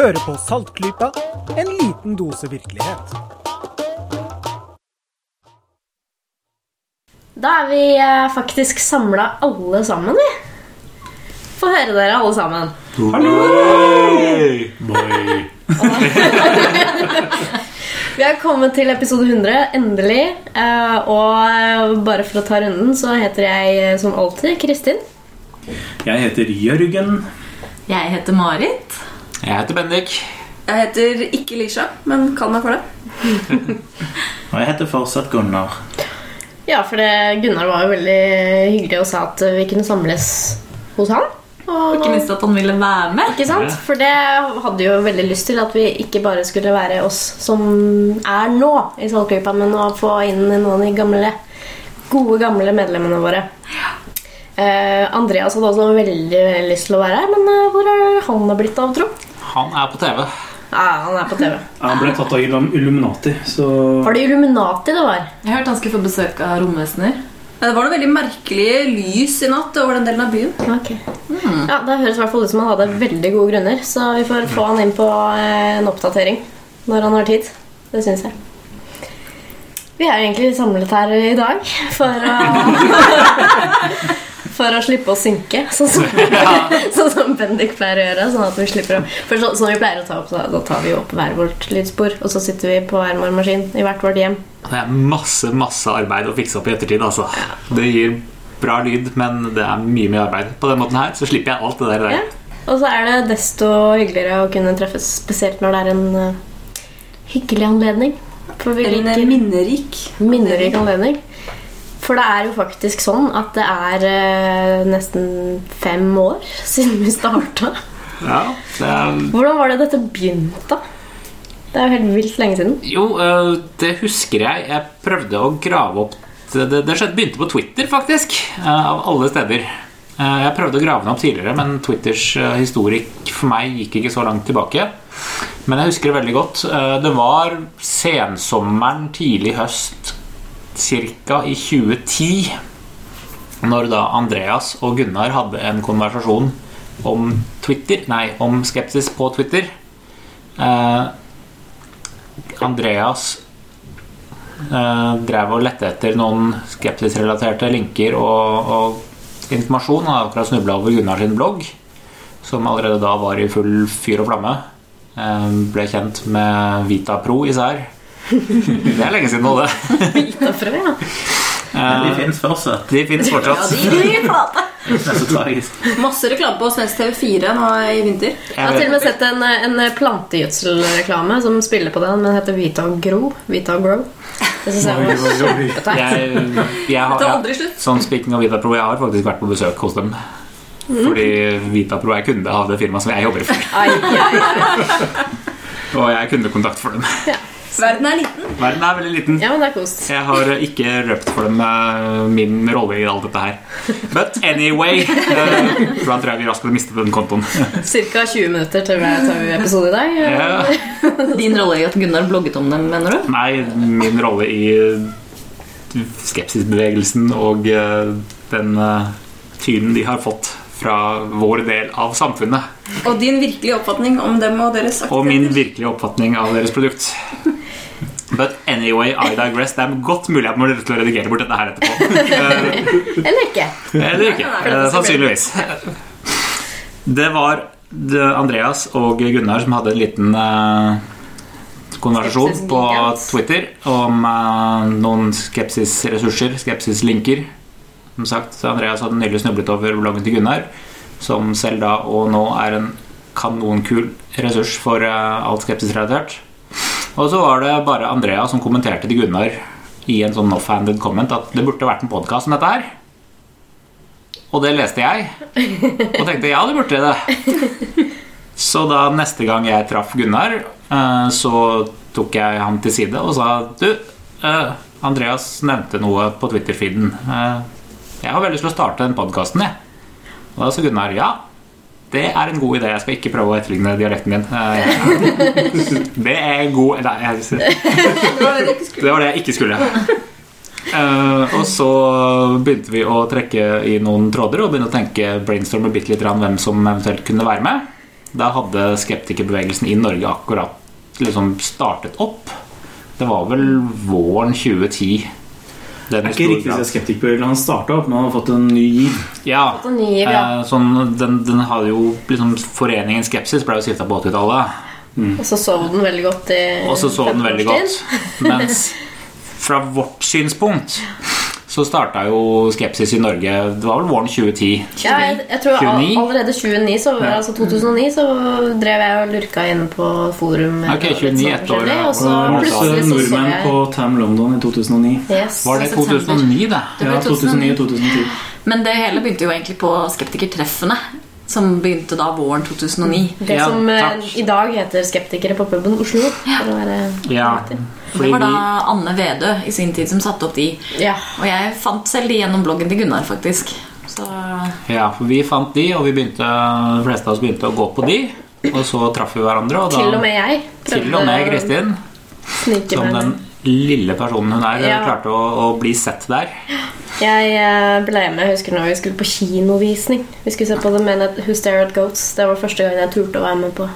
Hører på Saltklypa, en liten dose virkelighet. Da er vi eh, faktisk samla alle sammen, vi. Få høre dere, alle sammen. Hallo Vi har kommet til episode 100, endelig. Eh, og eh, bare for å ta runden, så heter jeg som alltid Kristin. Jeg heter Jørgen. Jeg heter Marit. Jeg heter Bendik. Jeg heter ikke Lisha, men kall meg for det. Og jeg heter fortsatt Gunnar. Ja, for det, Gunnar var jo veldig hyggelig og sa at vi kunne samles hos han. Og, Ikke minst at han ville være med. Ikke sant? For det hadde jo veldig lyst til at vi ikke bare skulle være oss som er nå i Saltklypa, men å få inn noen av de gamle, gode, gamle medlemmene våre. Eh, Andreas hadde også veldig, veldig lyst til å være her, men uh, hvor er han blitt av, tro? Han er på TV. Ja, han er på TV. Han ble tatt av Illum- Illuminati, så Var det Illuminati det var? Jeg hørte han skulle få besøk av romvesener. Det var noe veldig merkelig lys i natt over den delen av byen. Ok. Ja, Det høres i hvert fall ut som han hadde veldig gode grunner, så vi får få han inn på eh, en oppdatering når han har tid. Det syns jeg. Vi er egentlig samlet her i dag for å For å slippe å synke, sånn som, sånn som Bendik pleier å gjøre. Sånn at vi slipper å For så, sånn vi pleier å ta opp, da, da tar vi opp hver vårt lydspor, og så sitter vi på hver vår maskin i hvert vårt hjem. Det er masse masse arbeid å fikse opp i ettertid. altså. Det gir bra lyd, men det er mye mye arbeid. På den måten her så slipper jeg alt det der. Ja. Og så er det desto hyggeligere å kunne treffes, spesielt når det er en uh, hyggelig anledning. For vi En minnerik. minnerik anledning. For det er jo faktisk sånn at det er eh, nesten fem år siden vi starta. Ja, er... Hvordan var det dette begynte? Det er jo helt vilt lenge siden. Jo, øh, det husker jeg. Jeg prøvde å grave opp Det, det, skjedde, begynte på Twitter, faktisk. øh, Av alle steder. Eh, Jeg prøvde å grave den opp tidligere, men Twitters historikk for meg gikk ikke så langt tilbake. Men jeg husker det veldig godt. Eh, Det var sensommeren, tidlig høst, ca. i 2010. Når da Andreas og Gunnar hadde en konversasjon om Twitter Nei, om skepsis på Twitter. Eh, Andreas eh, drev og lette etter noen skepsisrelaterte linker og, og informasjon. Han hadde akkurat snubla over Gunnar sin blogg, som allerede da var i full fyr og flamme. Eh, ble kjent med Vita Pro især. Det er lenge siden nå, det. Vitafrø, ja. de Eh, fins fortsatt. de fins fortsatt. Masse reklame på svensk TV4 nå i vinter. Jeg har til og med sett en, en plantegjødselreklame som spiller på den, men heter Vita Gro. Vita Grow. Det synes jeg var kjempeteit. Sånn speaking of Vitapro, jeg har faktisk vært på besøk hos dem. Fordi Vitapro er kunde av det firmaet som jeg jobber for. Og jeg er kundekontakt for dem. Verden er liten. Verden er veldig liten. Ja, men det er kost. Jeg har ikke røpt for dem eh, min rolle i alt dette her. But anyway eh, da tror jeg vi raskt hadde mistet den kontoen. Cirka 20 minutter til hver tar vi episode i dag. Ja. Din rolle i at Gunnar blogget om dem, mener du? Nei, min rolle i eh, skepsisbevegelsen og eh, den eh, tynen de har fått fra vår del av samfunnet. Og din virkelige oppfatning om dem og deres Og min aktiviteter. virkelige oppfatning av deres produkt. But anyway, I digress. Det er godt mulig at man må til å redigere bort dette her etterpå. Eller ikke. Eller ikke. Eh, Sannsynligvis. Det var Andreas og Gunnar som hadde en liten eh, konversasjon på Twitter om eh, noen skepsisressurser, skepsislinker. Som sagt, Andreas hadde nylig snublet over bloggen til Gunnar, som selv da og nå er en kanonkul ressurs for alt skepsisrelatert. Og så var det bare Andrea som kommenterte til Gunnar i en sånn offhanded comment at det burde vært en podkast om dette her. Og det leste jeg, og tenkte ja, det burde det. Så da neste gang jeg traff Gunnar, eh, så tok jeg han til side og sa Du, eh, Andreas nevnte noe på Twitter-feeden. Eh, Jeg har veldig lyst til å starte den podkasten, jeg. Og da sa Gunnar ja. Det er en god idé. Jeg skal ikke prøve å etterligne dialekten din. Eh, Det er god Nei, jeg, Det var det jeg ikke skulle. Eh, og så begynte vi å trekke i noen tråder og begynne å tenke brainstorme bitte litt hvem som eventuelt kunne være med. Da hadde skeptikerbevegelsen i Norge akkurat liksom startet opp. Det var vel våren 2010. Den Det er ikke riktig riktig grad- på skeptikerbevegelsen han starta opp, men han har fått en ny giv. Ja, ny giv, ja. eh, sånn, den, den hadde jo liksom Foreningen Skepsis ble jo stifta på 80-tallet. Og så sov den veldig godt i Og så sov den veldig godt. Mens fra vårt synspunkt så starta jo skepsis i Norge Det var vel våren 2010. Ja, jeg, jeg tror all, 29? allerede 29, så, altså 2009 så drev jeg og lurka inn på forum. Ok, og 29, sånn ett år, ja. Og så plutselig så så jeg på Tam London i 2009. yes. Var det 2009, da? Det Ja, 2009 og 2010. Men det hele begynte jo egentlig på Skeptikertreffene, som begynte da våren 2009. Det Ja, som eh, takk. i dag heter Skeptikere på puben Oslo. For å være Ja. Fordi det var da Anne Vedø i sin tid som satte opp de. Ja. Og jeg fant selv de gjennom bloggen til Gunnar, faktisk. Så ja, for vi fant de, og vi begynte, de fleste av oss begynte å gå på de. Og så traff vi hverandre, og da Til og med jeg til og med Kristin, som den lille personen hun er, Ja. klarte å, å bli sett der. Jeg eh, ble med jeg husker når vi skulle på kinovisning. Vi skulle se på The Men Who Stare at Goats. Det var første gang jeg turte å være med på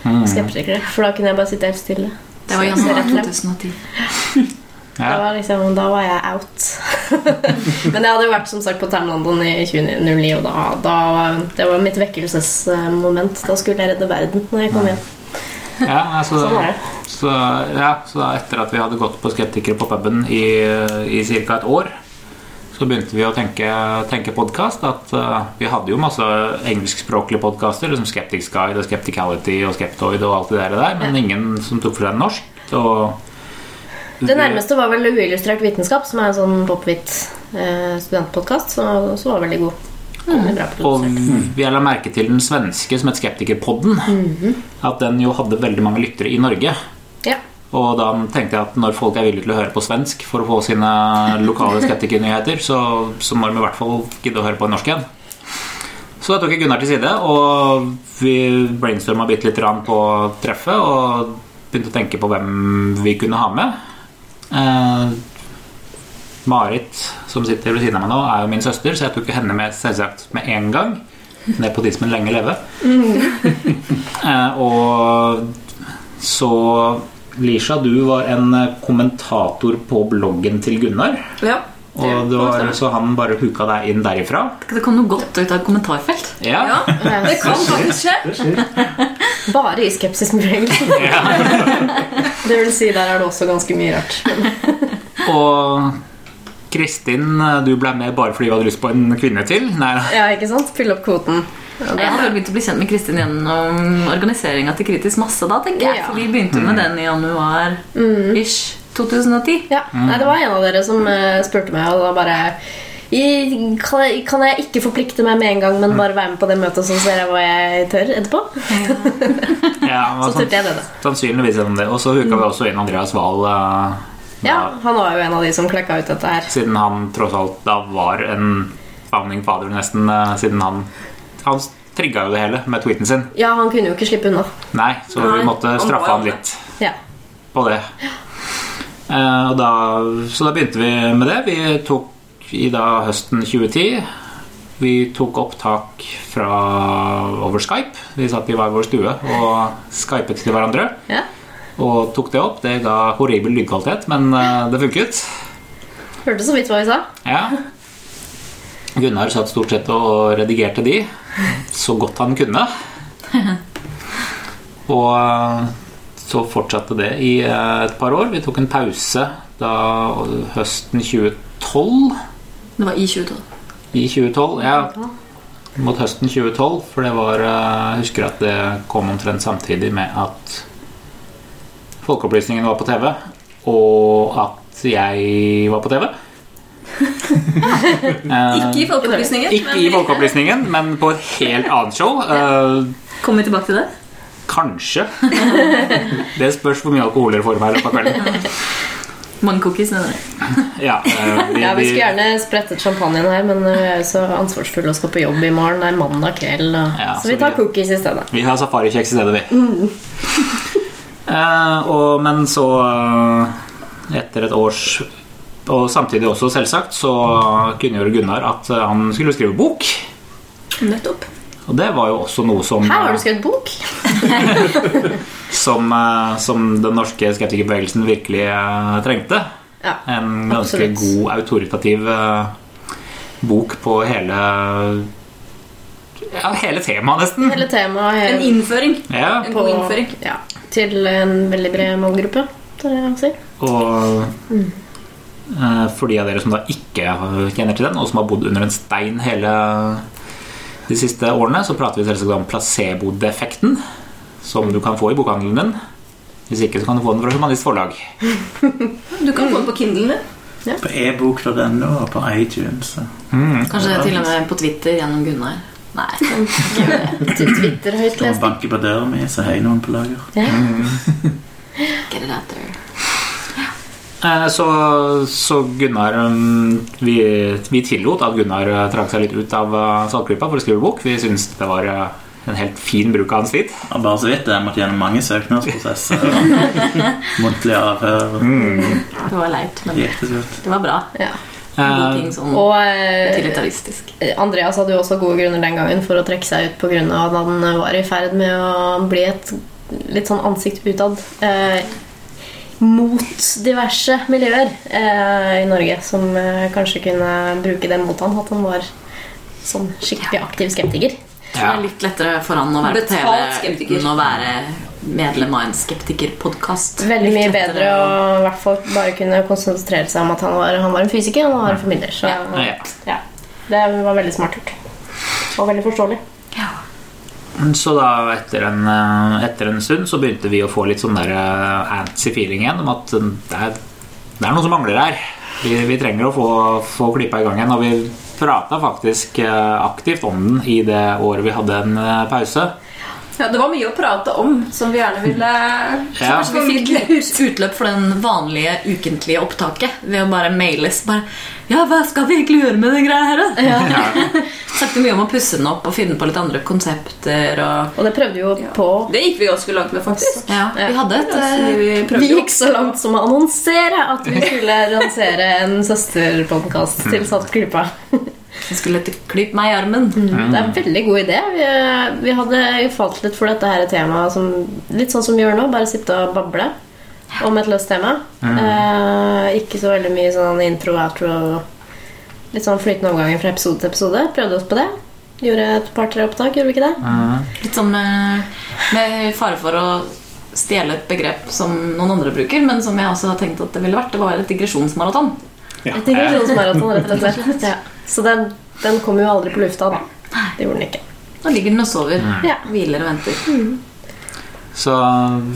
Mm. Skeptikere. For da kunne jeg bare sitte helt stille. det var januar rett frem. 2010. Det Ja. var liksom, da var jeg out. Men jeg hadde jo vært som sagt på Tam London i 2009, og da, da det var mitt vekkelsesmoment. Da skulle jeg redde verden når jeg kom hjem. Ja, altså, Sånn er det. så, ja, så etter at vi hadde gått på Skeptikere på puben i, i ca. et år, så begynte vi å tenke, tenke podkast. At uh, vi hadde jo masse engelskspråklige podkaster, som Skeptics Guide og Skepticality og Skeptoid og alt det der, der men ingen som tok for seg norsk. Og Det nærmeste var vel Uillustrert vitenskap, som er en sånn pop-hvit eh, studentpodkast, som som var veldig god. Veldig Og vi la merke til den svenske som het Skeptikerpodden. At den jo hadde veldig mange lyttere i Norge. Ja. Og da tenkte jeg at når folk er villige til å høre på svensk for å få sine lokale skeptikernyheter, så, så må de i hvert fall gidde å høre på en norsk en. Så da tok jeg Gunnar til side, og vi brainstorma bitte litt grann på treffet og begynte å tenke på hvem vi kunne ha med. Eh, Marit, som sitter ved siden av meg nå, er jo min søster, så jeg tok henne med selvsagt med en gang. Nepotismen lenge leve. Mm. og så Lisha, du var en kommentator på bloggen til Gunnar. Ja. Og det var, så han bare huka deg inn derifra. Det kom noe godt ut av et kommentarfelt. Ja. ja. Det kan faktisk skje. Bare i skepsisbevegelsen. det vil si, der er det også ganske mye rart. Og Kristin, du ble med bare fordi du hadde lyst på en kvinne til? Nei, Ja, ikke sant? Fylle opp kvoten. Ja, Jeg hadde begynt å bli kjent med Kristin gjennom organiseringa til Kritisk masse da, tenker jeg. Ja. For vi begynte jo med den i januar-ish 2010. ja. Nei, det var en av dere som eh, spurte meg, og da bare I- kan jeg, kan jeg ikke forplikte meg med en gang, men bare være med på det møtet, så ser jeg hva jeg tør etterpå? ja, Så turte jeg det, da. Sannsynligvis gjennom det. Og så hooka vi også inn Andreas Wahl. Ja, Han var jo en av de som klekka ut dette her. Siden han tross alt da var en founding father, nesten. eh, Siden han Han trigga jo det hele med tweeten sin. Ja, han kunne jo ikke slippe unna. Nei, så Nei, vi måtte straffe han, han litt Ja. på det. Og da, så da begynte vi med det. Vi tok i da høsten 2010 Vi tok opptak fra over Skype. Vi satt i hver vår stue og skypet til hverandre. ja. Og tok det opp. Det ga horribel lydkvalitet, men eh, det funket. Hørte så vidt hva vi sa. Ja. Gunnar satt stort sett og redigerte de så godt han kunne. Og eh, så fortsatte det i eh, et par år. Vi tok en pause da høsten 2012. Det var i 2012. I 2012, ja. Mot høsten 2012, for det var Jeg husker at det kom omtrent samtidig med at Folkeopplysningen var på TV, og at jeg var på TV. Eh, Ikke i Folkeopplysningen. Ikke i Folkeopplysningen, men på et helt annet show. Eh, Kommer vi tilbake til det? kanskje. Det spørs hvor mye alkohol dere får i meg i løpet av kvelden. Mange cookies. mener. Ja, eh, vi, Ja, Vi skulle gjerne sprettet champagnen her, men vi er jo så ansvarsfulle og skal på jobb i morgen. Det er mandag kveld, og... Ja, så så vi tar vi- cookies i stedet. vi har safarikjeks i stedet, vi. Eh, og, men så, eh, etter et års Og samtidig også, selvsagt, så kunngjorde Gunnar at eh, han skulle skrive bok. Nettopp. Og det var jo også noe som, Her har du skrevet bok! som, eh, som den norske skeptikerbevegelsen virkelig eh, trengte. Ja, En ganske absolutt. god, autoritativ eh, bok på hele Ja, hele temaet, nesten. Hele temaet En er innføring. Ja, En god innføring. ja, til en veldig bred målgruppe. si. Og mm. for de av dere som da ikke kjenner til den, og som har bodd under en stein hele de siste årene, så prater vi selvsagt om placebo-defekten, som du kan få i bokhandelen din. Hvis ikke, så kan du få den fra Humanist Forlag. Du kan få den på Kindlen din. På ebook.no og på iTunes. Mm. Kanskje til og med på Twitter gjennom Gunnar. Nei. Til Twitter høyt Når man banke banker på døra mi, så har jeg noen på lager. Get it out there. Eh, Så, så Gunnar um, vi, vi tillot at Gunnar eh, trakk seg litt ut av eh, Saltklypa for å skrive bok. Vi syntes det var en helt fin bruk av hans tid. Og bare så vidt, jeg måtte gjennom mange søknadsprosesser. Muntlige avhør. Mm. Det var leit, men det, det var bra. Ja. Eh, sånn Og eh, utilitaristisk. Andreas hadde jo også gode grunner den gangen for å trekke seg ut pga. at han var i ferd med å bli et litt sånn ansikt utad eh, mot diverse miljøer eh, i Norge som eh, kanskje kunne bruke det mot han, at han var sånn skikkelig aktiv skeptiker. Det er litt lettere for han å være på TV uten å være medlem av en skeptikerpodkast. Veldig mye bedre å i hvert fall bare kunne konsentrere seg om at han var, han var en fysiker og han var en formidler. Så Ja. ja, det var veldig smart gjort. Og veldig forståelig. Så da etter en, eh, etter en stund så begynte vi å få litt sånn der eh, antsy feeling igjen om at eh, det er, det er noe som mangler her. Vi, vi trenger å få, få klippa i gang igjen. Og vi prata faktisk aktivt om den i det året vi hadde en pause. Ja, det var mye å prate om som vi gjerne ville Ja. Vi fikk litt utløp for den vanlige ukentlige opptaket ved å bare mailes. Bare, ja, hva skal vi egentlig gjøre med den greia her, da? Snakket mye om å pusse den opp og finne på litt andre konsepter. Og, Og det prøvde vi jo på. Det gikk vi ganske langt med, faktisk. ja, vi hadde et Så eh, vi Vi gikk så langt som å annonsere at vi skulle lansere en søsterpodkast til Saltklypa. Som skulle hete 'Klyp meg i armen'. Det er en veldig god idé. Vi, vi hadde jo falt litt for dette her temaet som, litt sånn som vi gjør nå. Bare sitte og bable om et løst tema. Eh, ikke så veldig mye sånn intro, outro Litt sånn flytende overganger fra episode til episode. Prøvde oss på det. Gjorde et par-tre opptak, gjorde vi ikke det? Litt sånn med, med fare for å stjele et begrep som noen andre bruker, men som jeg også har tenkt at det ville vært. Det var et digresjonsmaraton. Et digresjonsmaraton, rett og slett. Ja. Så den, den kom jo aldri på lufta, da. Det gjorde den ikke. Da ligger den og sover. Ja. Hviler og venter. Så,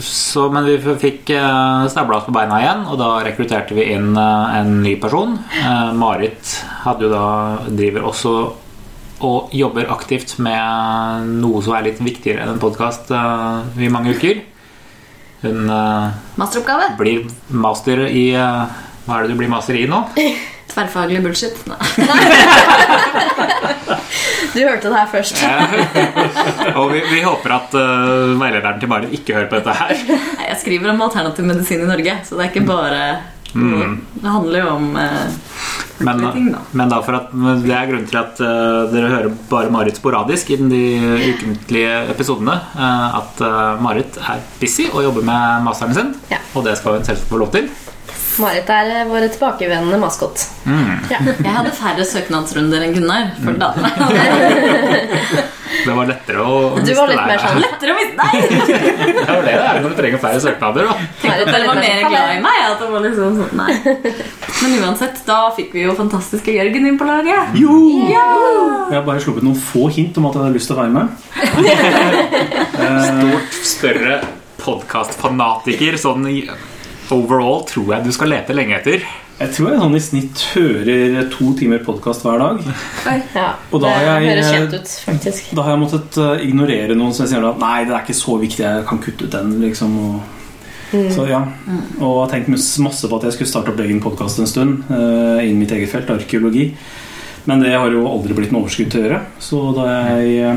så, men vi fikk uh, stabla oss på beina igjen, og da rekrutterte vi inn eh, en ny person. Eh, Marit hadde jo da, driver også og jobber aktivt med noe som er litt viktigere enn en podkast i mange uker. Hun uh, Masteroppgave. blir master i uh, Hva er det du blir master i nå? Tverrfaglig bullshit. Nei. Du hørte det her først. og vi, vi håper at uh, veilederen til Marit ikke hører på dette her. Jeg skriver om alternativ medisin i Norge, så det er ikke bare Det handler jo om uh, Men, ting, da. men da for at det er grunnen til at uh, dere hører bare Marit sporadisk i de ukentlige episodene. Uh, at Marit er busy og jobber med masteren sin, Ja. og det skal hun selvsagt få lov til. Marit er eh, vår tilbakevendende maskot. Ja. Jeg hadde færre søknadsrunder enn Gunnar. For da Det var lettere å miste Du var litt mer sånn lettere å miste Nei! Det var det det er når du trenger færre søknader. Da. Marit var, er var mer glad i meg. At det var liksom sånn, nei. Men uansett, da fikk vi jo fantastiske Jørgen inn på laget. Jo! Jeg har bare sluppet noen få hint om at jeg hadde lyst til å være med. Stort, større podkastfanatiker sånn overall tror jeg du skal lete lenge etter. Jeg tror jeg sånn i snitt hører to timer podkast hver dag. Ja, Og da det har jeg- kjent ut. Da har jeg måttet eh, ignorere noen som sier at nei, det er ikke så viktig, jeg kan kutte ut den. liksom og, Så ja, Og har tenkt masse på at jeg skulle starte opp egen podkast en stund. Uh, Innen mitt eget felt, arkeologi. Men det har jo aldri blitt noe overskudd til å gjøre. Så da jeg eh,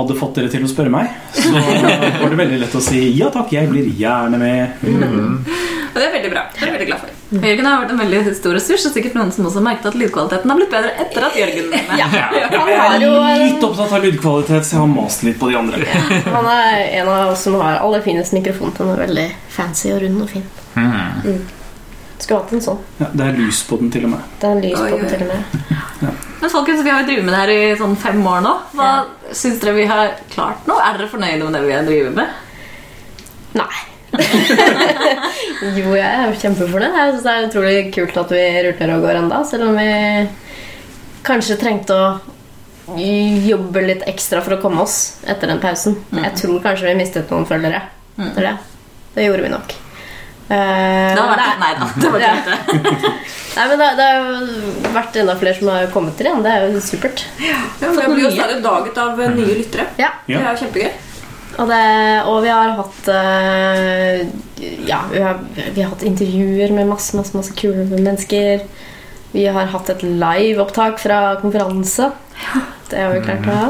hadde fått dere til å spørre meg, så var det veldig lett å si ja takk, jeg blir gjerne med. Og det er veldig bra. Det er jeg veldig glad for. Jørgen har vært en veldig stor ressurs, og sikkert noen som også har merket at lydkvaliteten har blitt bedre etter at Jørgen er med. Ja. Han Jeg jo er litt opptatt av lydkvalitet, så jeg har mast litt på de andre. Han er en av oss som har aller finest mikrofon. Den er veldig fancy og rund og fin. Mm. Skulle hatt en sånn. Ja, det er lys på den, til og med. Det er lys Oi, på den til og med. Men folkens, vi har jo drevet med det her i sånn fem år nå. Hva syns dere vi har klart nå? Er dere fornøyde med det vi har drevet med? Nei. jo, jeg er kjempefornøyd. Jeg synes det er utrolig kult at vi ruller og går enda, selv om vi kanskje trengte å jobbe litt ekstra for å komme oss etter den pausen. Jeg tror kanskje vi mistet noen følgere. Mm. Det. det gjorde vi nok. Eh, Det har vært det Nei da, det var Ja. ikke. Nei, men det, det har vært enda flere som har kommet til igjen. Det er jo supert. Ja, for jeg blir jo stadig daget av eh, nye lyttere. Ja, Det er jo kjempegøy. Og, det, og vi har hatt uh, Ja, vi har, vi har hatt intervjuer med masse, masse, masse kule mennesker. Vi har hatt et liveopptak fra konferanse. Det har vi klart å ha.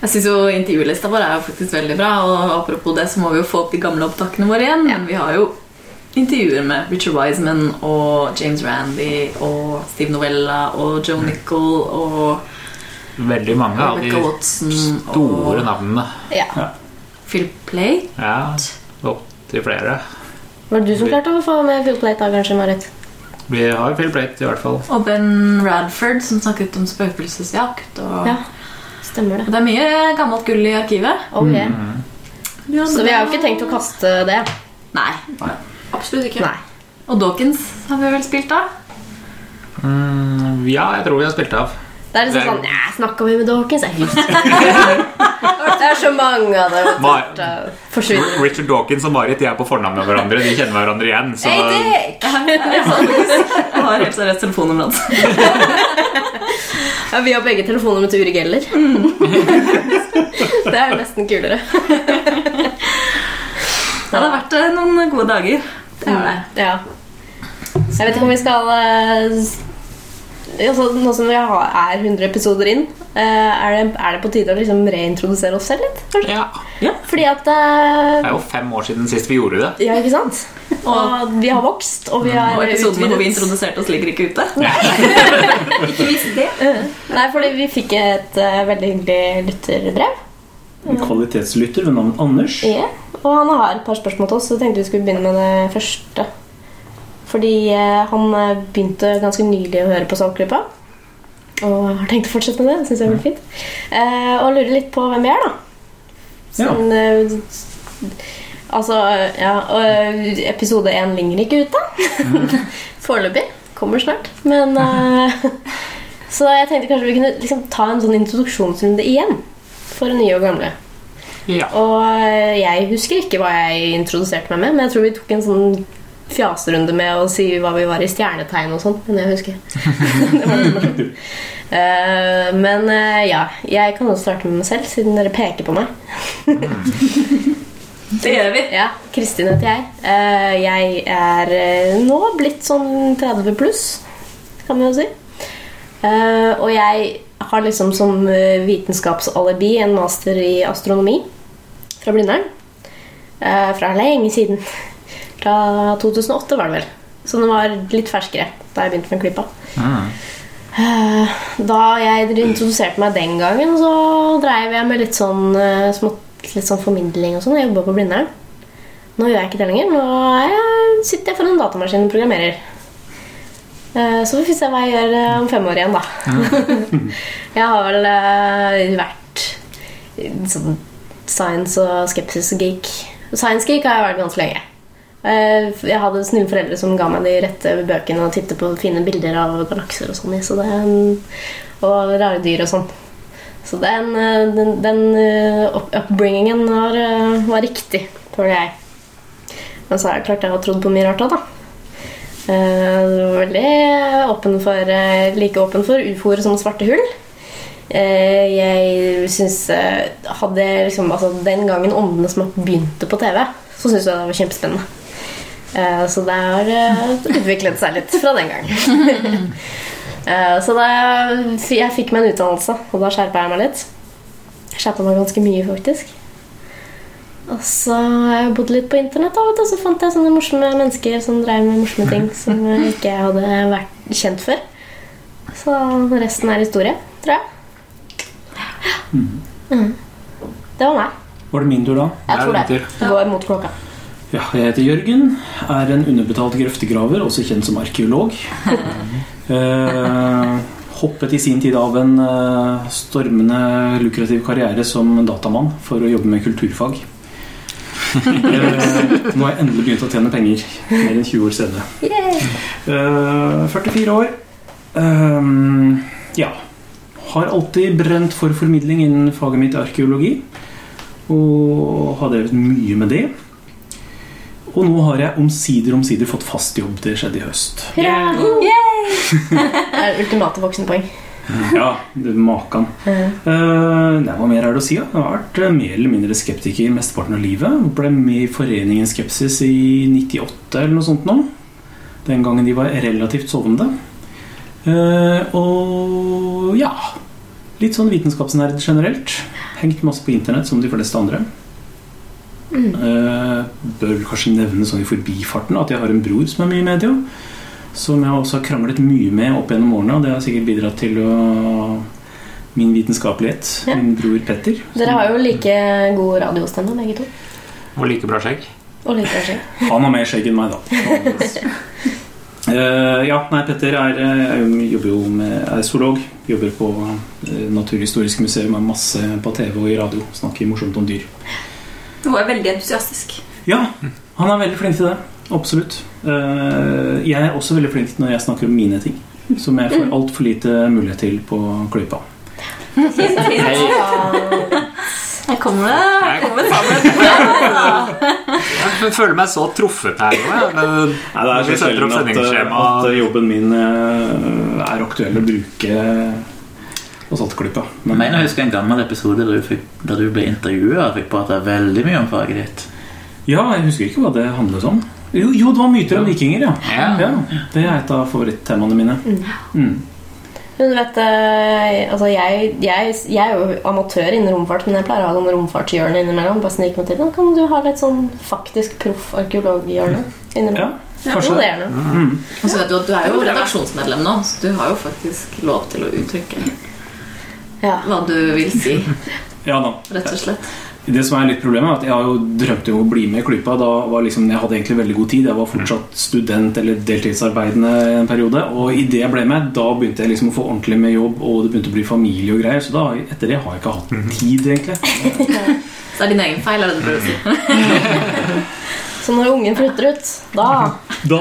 Jeg synes jo Intervjulista vår er jo faktisk veldig bra. Og apropos det, så må vi jo få opp de gamle opptakene våre igjen. Men vi har jo intervjuer med Richard Wiseman og James Randy og Steve Novella og Joe Nicol og Veldig mange av de Watson store og navnene. Ja. Phil Plate. Ja, opptil flere. Var det du som klarte å få med Phil Plate da, kanskje, Marit? Vi har Phil Plate, i hvert fall. Og Ben Radford, som snakket om spøkelsesjakt. Og Ja, stemmer og det. det er mye gammelt gull i arkivet. Okay. Mm. Ja, Så vi har jo ikke tenkt å kaste det. Nei. Absolutt ikke. Nei. Og Dawkins har vi vel spilt av. Mm, ja, jeg tror vi har spilt av. Det er liksom sånn Nei, snakka vi med Dawkins? Jeg husker. Det er så mange av dem. Mar- Forsvinner. Richard Dawkins og Marit de er på fornavn med hverandre. De kjenner hverandre igjen. Så Dick! Jeg har helt seriøst telefonnummeret hans. Ja, vi har begge telefonnummer til Uri Geller. det er nesten kulere. Det hadde vært eh, noen gode dager. Det er det. Ja. Jeg vet ikke om vi skal eh, altså, Nå som vi har, er 100 episoder inn, eh, er det, er det på tide å liksom reintrodusere oss selv litt? kanskje? ja. Fordi at eh, Det er jo fem år siden sist vi gjorde det. Ja, ikke sant? Og vi har vokst, og vi har Og episodene hvor vi introduserte oss, ligger ikke ute. Ikke visst det. Nei, fordi vi fikk et uh, veldig hyggelig lytterbrev. En kvalitetslytter ved navn Anders. Ja, og han har et par spørsmål til oss, så jeg tenkte vi skulle begynne med det første. Fordi eh, han eh, begynte ganske nylig å høre på Saltklypa. Og har tenkt å fortsette med det. Det syns jeg er fint. Eh, og lurer litt på hvem vi er, da. Sånn, ja. altså, ja og, Episode én ligger ikke ute. Foreløpig. Kommer snart. Men Så jeg tenkte kanskje vi kunne liksom ta en sånn introduksjonsrunde igjen. For nye og gamle. Ja. Og eh, jeg husker ikke hva jeg introduserte meg med, men jeg tror vi tok en sånn fjaserunde med å si hva vi var i stjernetegn og sånn. Men jeg husker det var litt morsomt. Eh, men eh, ja, jeg kan jo starte med meg selv, siden dere peker på meg. Det gjør vi. Ja, Kristin heter jeg. Eh, jeg er nå blitt sånn 30 pluss, kan vi jo si. Eh, og jeg har liksom som vitenskapsalibi en master i astronomi fra Blindern. Eh, fra lenge siden. Fra 2008 var det vel. Så den var litt ferskere da jeg begynte med Klippa. Mm. Eh, Da jeg introduserte meg den gangen, så dreiv jeg med litt sånn, eh, smått, litt sånn formidling og sånn. Jeg jobba på Blindern. Nå gjør jeg ikke det lenger. Nå er sitter jeg foran en datamaskin og programmerer. Så Så vi får se hva jeg gjør eh, om fem år igjen, da. jeg har vel eh, vært sånn science og skepsis geek. Science geek har jeg vært ganske lenge. Eh, Jeg hadde snille foreldre som ga meg de rette bøkene og titte på fine bilder av galakser og sånn. Så og rare dyr og sånn. Så den, eh, den, den eh, upbringingen var, var riktig, føler jeg. Men så er det klart jeg har trodd på mye rart òg, da. Jeg var veldig åpen for, like åpen for ufoer som svarte hull. Eh, Jeg syns eh, Hadde liksom altså, Den gangen Åndenes makt begynte på TV, så syntes jeg det var kjempespennende. Eh, Så det har utviklet seg litt fra den gangen. Så da jeg fikk meg en utdannelse, og da skjerpa jeg meg litt. Jeg skjerpa meg ganske mye, faktisk. Og så har jeg bodd litt på internett, og så fant jeg sånne morsomme mennesker som drev med morsomme ting som jeg ikke hadde vært kjent før. Så resten er historie, tror jeg. Mm. Det var meg. Var det min tur da? Jeg tror det. Det går mot klokka. Ja, jeg heter Jørgen, er en underbetalt grøftegraver, også kjent som arkeolog. Eh, hoppet i sin tid av en eh, stormende lukrativ karriere som datamann for å jobbe med kulturfag. Eh, nå har jeg endelig begynt å tjene penger, mer enn 20 år senere. Eh, 44 år. Eh, ja. Har alltid brent for formidling innen faget mitt arkeologi. Og har drevet mye med det. Og nå har jeg omsider omsider fått fast jobb. Det skjedde i høst. Hurra! Det er ultimate voksenpoeng. Ja, det makan. Uh, nei, hva mer er det å si? Ja. Jeg har vært eh, mer eller mindre skeptiker mesteparten av livet. Ble med i Foreningen Skepsis i 98 eller noe sånt nå. Den gangen de var relativt sovende. Eh, og ja Litt sånn vitenskapsnerd generelt. Hengt masse på internett, som de fleste andre. Eh, bør kanskje nevne sånn i forbifarten at jeg har en bror som er mye i media. Som jeg også har kranglet mye med opp gjennom årene. Og det har sikkert bidratt til å, min vitenskapelighet. Ja. Min bror Petter. Dere har jo like god radiostemme, begge to. Og like bra skjegg. Og like skjegg. Han har mer skjegg enn meg, da. Eh, ja, nei, Petter er, eh, jobber jo med, er zoolog. Jobber på eh, Naturhistorisk museum. Er masse på TV og i radio. Snakker morsomt om dyr. Hun er veldig entusiastisk. Ja, han er veldig flink til det. Absolutt. Uh, jeg er også veldig flink når jeg snakker om mine ting. Som jeg får altfor lite mulighet til på Klypa. Her kommer det. Her kommer det. Jeg føler meg så truffet her nå. jeg. Men Nei, det er så sjelden at, eh, at jobben min eh, er aktuell å bruke og Saltklypa. Jeg mener jeg husker en gammel episode der du, fikk, der du ble intervjua og fikk prate veldig mye om faget ditt. Ja, jeg husker ikke hva det handlet om. Jo, jo det var myter om vikinger, ja. Ja. Det er et av favorittemaene mine. Mm. Men du vet, eh, altså jeg, jeg, jeg er jo amatør innen romfart, men jeg pleier å ha sånn romfartshjørne innimellom. Bare snike meg til. Da kan du ha litt sånn faktisk proff arkeologhjørne Ja, innimellom. Ja, kanskje det det. er. Mm. Altså, du du er jo redaksjonsmedlem nå, så du har jo faktisk lov til å uttrykke Ja. hva du vil si, Ja rett og slett. Det som er litt problemet er at Jeg har jo drømt om å bli med i Klypa. Da var liksom, Jeg hadde egentlig veldig god tid. Jeg var fortsatt student eller deltidsarbeidende en periode. Og idet jeg ble med, da begynte jeg liksom å få ordentlig med jobb, og det begynte å bli familie og greier. Så da, etter det har jeg ikke hatt tid, egentlig. Så det er din egen feil, er det du prøver å si. Så når ungen flytter ut, da Da,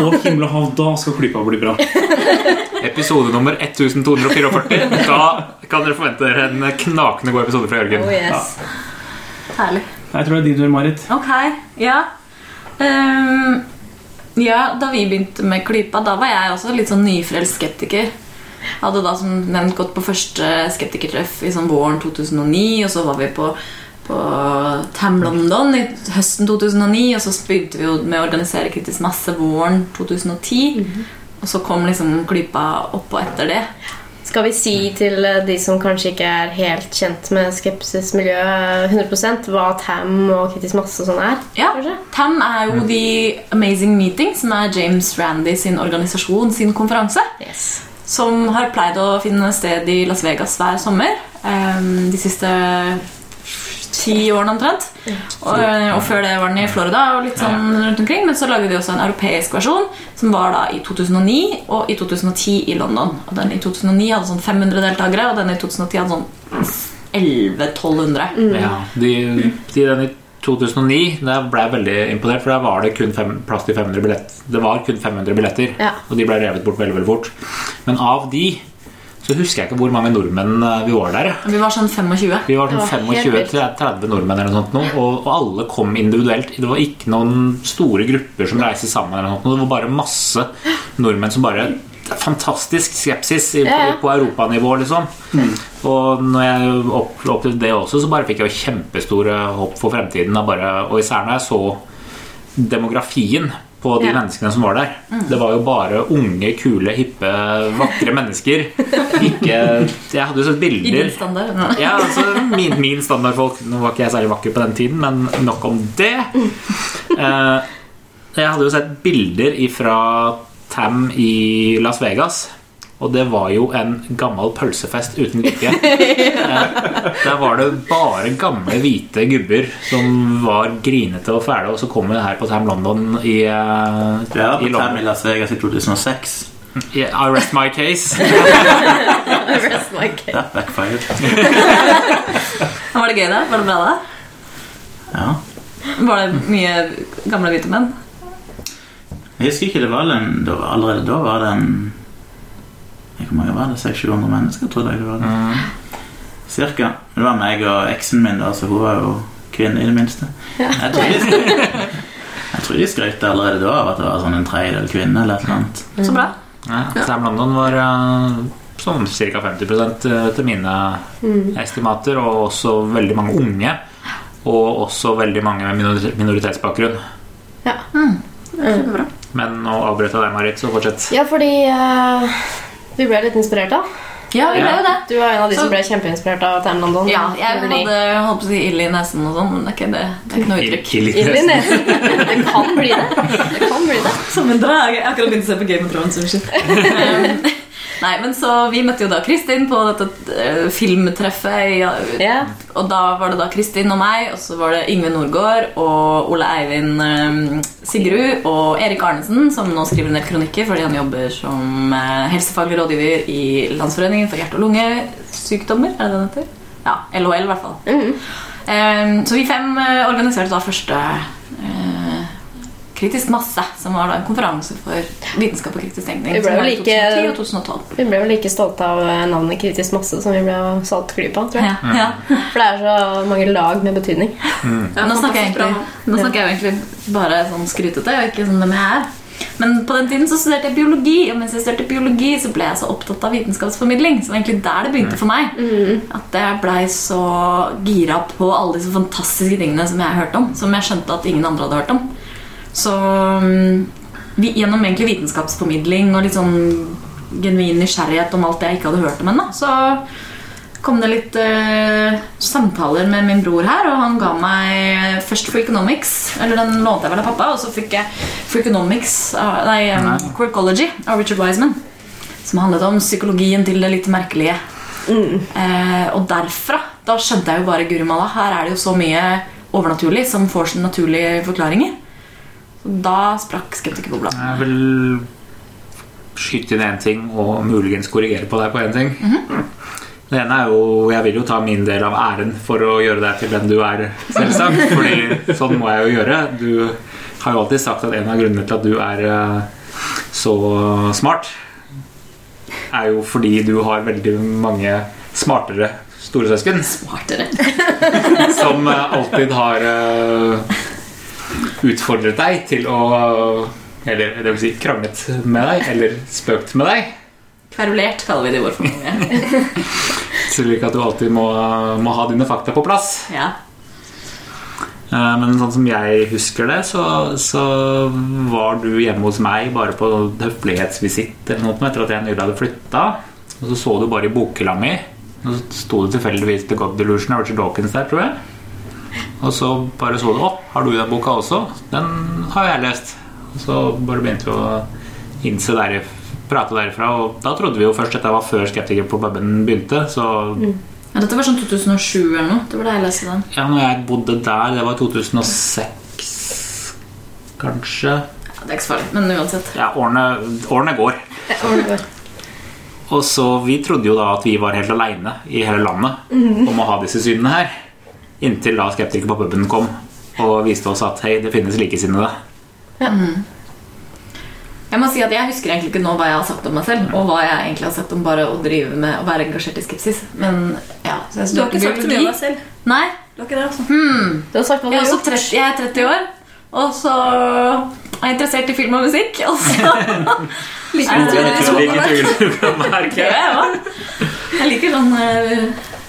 og himmel og hav, da skal Klypa bli bra. Episode nummer 1244. Da kan dere forvente dere en knakende god episode fra Jørgen. Oh yes. Herlig. Jeg tror det er din tur, Marit. Ok, ja. Um, ja, da vi begynte med Klypa, da var jeg også litt sånn nyfrelst skeptiker. Jeg hadde da som nevnt gått på første skeptikertreff i sånn våren 2009, og så var vi på, på Tam London i høsten 2009, og så begynte vi jo med å organisere kritisk masse våren 2010. Og så kom liksom Klypa oppå etter det. Skal vi si til eh, de som kanskje ikke er helt kjent med skepsismiljøet 100% hva TAM og kritisk masse og sånn er? Ja, Kanskje? TAM er jo The Amazing Meeting, som er James Randy sin organisasjon, sin konferanse. Yes. Som har pleid å finne sted i Las Vegas hver sommer. ehm, de siste ti årene omtrent. Og, eh, og før det var den i Florida og litt sånn rundt omkring. Men så lagde de også en europeisk versjon, som var da i 2009 og i 2010 i London. Og den i 2009 hadde sånn 500 deltakere, og den i 2010 hadde sånn 1100-1200. Ja, de, de den i 2009 da ble jeg veldig imponert, for da var det kun fem, plass til 500 billetter. Det var kun 500 billetter, Ja. og de ble revet bort veldig, veldig fort. Men av de så husker jeg ikke hvor mange nordmenn eh, vi var der. Vi var sånn 25. Vi var sånn 25-30 nordmenn eller noe sånt nå, og, og alle kom individuelt. Det var ikke noen store grupper som reiste sammen. eller noe sånt. Det var bare masse nordmenn som bare Fantastisk skepsis i, Ja, på europanivå, liksom. Og når jeg opplevde det også, så bare fikk jeg jo kjempestore håp for fremtiden. Og, Bare, og især når jeg så demografien på de Ja. menneskene som var der. Det var jo bare unge, kule, hippe, vakre mennesker. Ikke Jeg hadde jo sett bilder I din standard. Ja. Ja, altså min, min standardfolk Nå var ikke jeg særlig vakker på den tiden, men nok om det. Eh, jeg hadde jo sett bilder fra Tam i Las Vegas. Og det var jo en gammel pølsefest uten like. Eh, Der var det bare gamle, hvite gubber som var grinete og fæle, og så kom vi her på Tam London i, eh, Ja, er i på Tam i Las Vegas i 2006. I I rest my case. Rest my case. That backfired. Var det gøy, da? Var det bra, da? Ja. Var det mye gamle hvite menn? Jeg husker ikke, det var den, allerede da var det en Hvor mange var det? 600-700 mennesker, tror jeg det var. det. Cirka. Men det var meg og eksen min, da, så hun var jo kvinne, i det minste. Jeg tror de skrøt- jeg tror de skrøt allerede da av at det var sånn en tredjedel kvinne eller et eller annet. Så bra. Ja, Sam London var uh, sånn ca. 50% etter mine estimater, og også veldig mange unge. Og også veldig mange med minoritetsbakgrunn. Ja. Mm. Men nå avbrøt jeg deg, Marit, så fortsett. Ja, fordi eh, vi ble litt inspirert av. Ja, vi ble jo det. Du var en av de Så- som ble kjempeinspirert av Tam London. Ja, jeg hadde holdt på å si ild i nesen og sånn, men det er ikke, det, det er ikke noe uttrykk. Ild i nesen. Det kan bli det. Det kan bli det. Som en drage. Jeg har akkurat begynt å se på Game of Thrones. Nei, men så Vi møtte jo da Kristin på dette eh, filmtreffet. Ja, yeah. Og da var det da Kristin og meg, og så var det Yngve Nordgaard og Ole Eivind um, Sigrud og Erik Arnesen, som nå skriver ned kronikker fordi han jobber som uh, helsefaglig rådgiver i Landsforeningen for hjerte- og lungesykdommer. Er det den heter? Ja, LHL i hvert fall. Eh, så vi fem uh, organiserte da første eh, Kritisk masse, som var da en konferanse for vitenskap og kritisk tenkning. Vi ble jo like- 2010 og 2012. Vi ble jo like stolte av eh, navnet Kritisk masse som vi ble av Saltklypa, tror jeg. Ja, ja. For det er så mange lag med betydning. Ja, nå, snakker jeg egentlig, nå snakker jeg egentlig bare sånn skrytete, og ikke sånn dem jeg er. Men på den tiden så studerte jeg biologi, og mens jeg studerte biologi, så ble jeg så opptatt av vitenskapsformidling. Så det var egentlig der det begynte for meg. At jeg blei så gira på alle disse fantastiske tingene som jeg hørte om. Som jeg skjønte at ingen andre hadde hørt om. Så mm, vi, gjennom egentlig vitenskapsformidling og litt sånn genuin nysgjerrighet om alt det jeg ikke hadde hørt om ennå, så kom det litt uh, samtaler med min bror her, og han ga meg først Freakonomics, eller den lånte jeg vel av pappa, og så fikk jeg Freakonomics, uh, nei, um, Quirkology av Richard Wiseman, som handlet om psykologien til det litt merkelige. Eh, og derfra, da skjønte jeg jo bare Guri malla, her er det jo så mye overnaturlig som får sine naturlige forklaringer. Da sprakk skeptikerbobla. Jeg vil skyte inn én ting og muligens korrigere på deg på én ting. Det ene er jo Jeg vil jo ta min del av æren for å gjøre deg til den du er, selvsagt. Fordi sånn må jeg jo gjøre. Du har jo alltid sagt at en av grunnene til at du er eh, så smart, er jo fordi du har veldig mange smartere storesøsken Smartere. som eh, alltid har eh, utfordret deg til å Eller det vil si kranglet med deg, eller spøkt med deg. Kverulert kaller vi det i vår familie. Slik at du alltid må, må ha dine fakta på plass. Ja. Eh, Men sånn som jeg husker det, så, så var du hjemme hos meg bare på høflighetsvisitt eller noe etter at jeg nylig hadde flytta. Og så så du bare i bokhylla mi. Og så sto det tilfeldigvis The God Delusion av Richard Dawkins der, tror jeg. Og så bare så du Å, har du den boka også? Den har jeg lest. Og så bare begynte vi å innse der, prate derifra. Og da trodde vi jo først dette var før Skeptiker på puben begynte. Så ja. Dette var sånn 2007 eller noe. Det var da jeg leste den. ja, når jeg bodde der, det var 2006 kanskje. Ja, det er ikke så farlig, men uansett. Ja, årene, årene går. Og så Vi trodde jo da at vi var helt aleine i hele landet om å ha disse synene her. Inntil da Skeptiker på puben kom og viste oss at hei, det finnes likesinnede. Jeg må si at jeg husker egentlig ikke nå hva jeg har sagt om meg selv, og hva jeg egentlig har sagt om bare å drive med å være engasjert i skepsis. Men ja, så jeg Du har ikke sagt så mye om deg selv. Nei. Du har ikke det, altså. Du har sagt hva du Jeg er, har gjort. 30, jeg er 30 år, og så er jeg interessert i film og musikk. Og så liker Jeg. Ja, ja. liker sånn eh,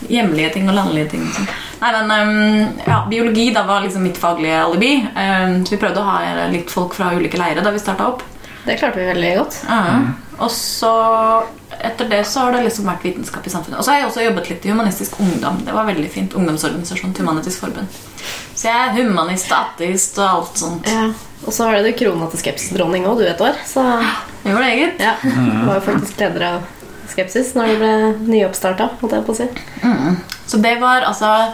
hjemlige ting og landlige ting. sånn. Nei, men um, ja, Biologi da var liksom mitt faglige alibi. Um, så vi prøvde å ha litt folk fra ulike leire da vi starta opp. Det klarte vi veldig godt. Ja. Og så etter det så har det liksom vært vitenskap i samfunnet. Og så har jeg også jobbet litt i Humanistisk Ungdom. Det var veldig fint. Ungdomsorganisasjon til Humanitisk Forbund. Så jeg er humanist ateist og alt sånt. Ja. Og så har du krona til skepsisdronning òg, du et år. Så Jeg gjorde det, eget. ja. Du var jo faktisk leder av Skepsis når det ble nyoppstarta, si. Så det var altså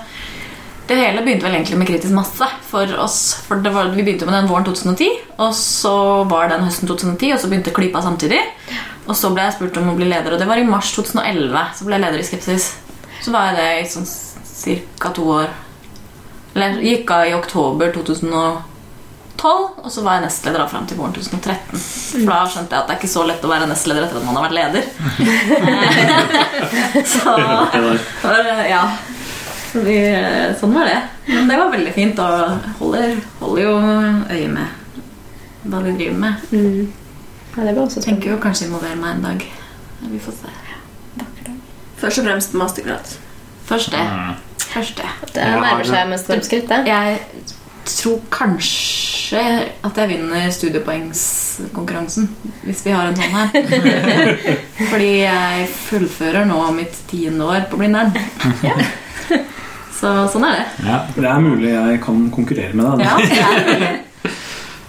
Det hele begynte vel egentlig med kritisk masse for oss. For var, Vi begynte med den våren 2010, og så var den høsten 2010, og så begynte Klypa samtidig. Og så ble jeg spurt om å bli leder, og det var i mars 2011. Så ble jeg leder i Skepsis. Så var jeg det i sånn ca. to år. Eller gikk av i oktober 2012, og så var jeg nestleder da fram til våren 2013. For da skjønte jeg at det er ikke så lett å være nestleder etter at man har vært leder. så for, ja. Så sånn var det. Men det var veldig fint, og holder, holder jo øye med hva vi driver med. Ja, det også. Tenker jo kanskje involvere meg en dag. Vi får se. Først og fremst mastergrad. Først det. Først det. Det nærmer seg med stormskritt, skritt, det. Jeg tror kanskje at jeg vinner studiepoengskonkurransen hvis vi har en hånd her. Fordi jeg fullfører nå mitt tiende år på Blindern. Så sånn er det. Ja. Det er mulig jeg kan konkurrere med deg. Ja, det er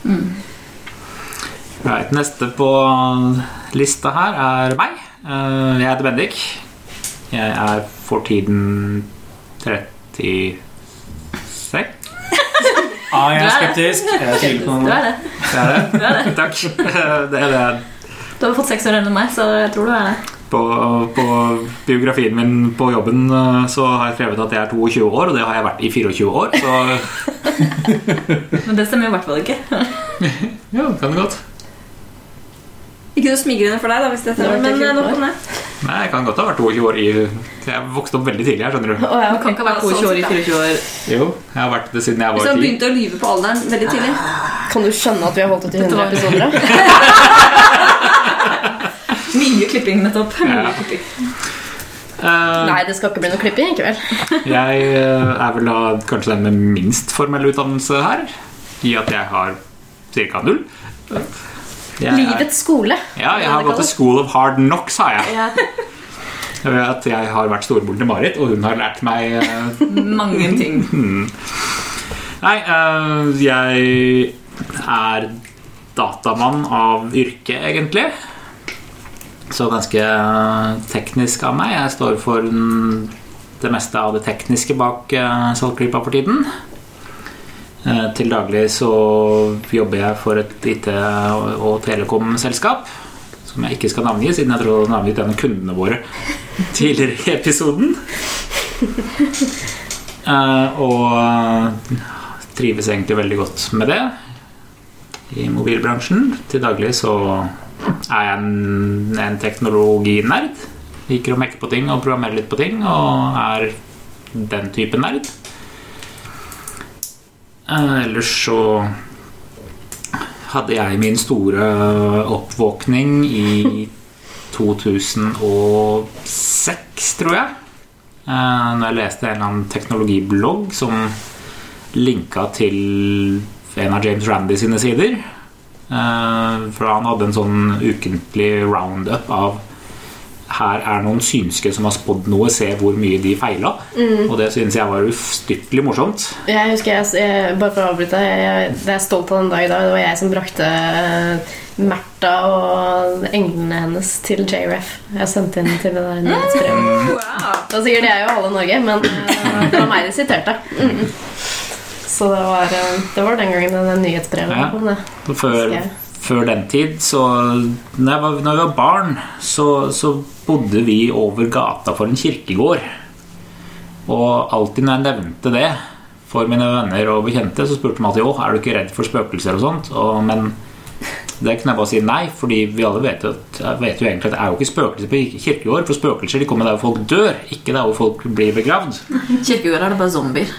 Right, neste på lista her er meg. Eh, Jeg heter Bendik. Jeg er for tiden 36. Ah, jeg er er det. skeptisk. Jeg tviler på Du det. er det. Du er det. Takk. Det er det. Du har fått seks år enn meg, så jeg tror du er det. På, på biografien min på jobben eh, så har jeg skrevet at jeg er 22 år, og det har jeg vært i 24 år. Så Men det stemmer jo i hvert fall ikke. ja, kan det godt. Ikke noe smigrende for deg, da, hvis det Det var stemmer, men eh, nok om det. Nei, jeg kan godt ha vært 22 år i Jeg vokste opp veldig tidlig her, skjønner du. Oh, ja, okay. kan ikke ha vært 22 år i 24 år. Jo, jeg har vært det siden jeg Hvis var han 10. begynte å lyve på alderen veldig tidlig. Kan du skjønne at vi har holdt det i 100 episoder? Mye klipping, nettopp. Ja. Klipping. Uh, Nei, det skal ikke bli noe klipping likevel. Jeg eh, er vel da kanskje den med minst formell utdannelse her. I at jeg har ca. null. Jeg Livets skole. Ja, jeg har gått til School of Hard Knocks, har jeg. Jeg vet at jeg har vært storebroren til Marit, og hun har lært meg eh, Mange ting. Nei, uh, jeg er datamann av yrke, egentlig. Så ganske teknisk av meg. Jeg står for den- det meste av det tekniske bak uh, Saltklypa for tiden. Eh, til daglig så jobber jeg for et IT- og telekomselskap. Som jeg ikke skal navngi, siden jeg tror jeg har navngitt en av kundene våre tidligere i episoden. Eh, og trives egentlig veldig godt med det i mobilbransjen. Til daglig så er jeg en, en teknologinerd. Liker å mekke på ting og programmere litt på ting, og er den type nerd. Eh, ellers så hadde jeg min store oppvåkning i 2006, tror jeg. Eh, Når jeg leste en eller annen teknologiblogg som linka til en av James Randy sine sider. Eh, For han hadde en sånn ukentlig roundup av her er noen synske som har spådd noe, se hvor mye de feila. Og det synes jeg var ustyrtelig morsomt. Jeg husker jeg, jeg Bare for å avbryte jeg, jeg, Det er stolt av den dag i dag. Det var jeg som brakte eh, Märtha og englene hennes til JRF. Jeg sendte inn til det der nyhetsbrevet. Wow. Da sier det er jo halve Norge, men eh, det var meg de siterte. Mm. Så det var, eh, det var den gangen det nyhetsbrevet Ja. kom. Det. Før, jeg. Før den tid, så Når jeg var, når jeg var barn, så, så bodde vi over gata for en kirkegård. Og alltid når jeg nevnte det for mine venner og bekjente, så spurte de alltid om er du ikke redd for spøkelser og sånt. Og, men det kunne jeg bare si nei, fordi vi alle vet at, vet jo egentlig at det er jo ikke spøkelser på kirkegård. For spøkelser de kommer der hvor folk dør, ikke der hvor folk blir begravd. Kirkegård er det bare zombier.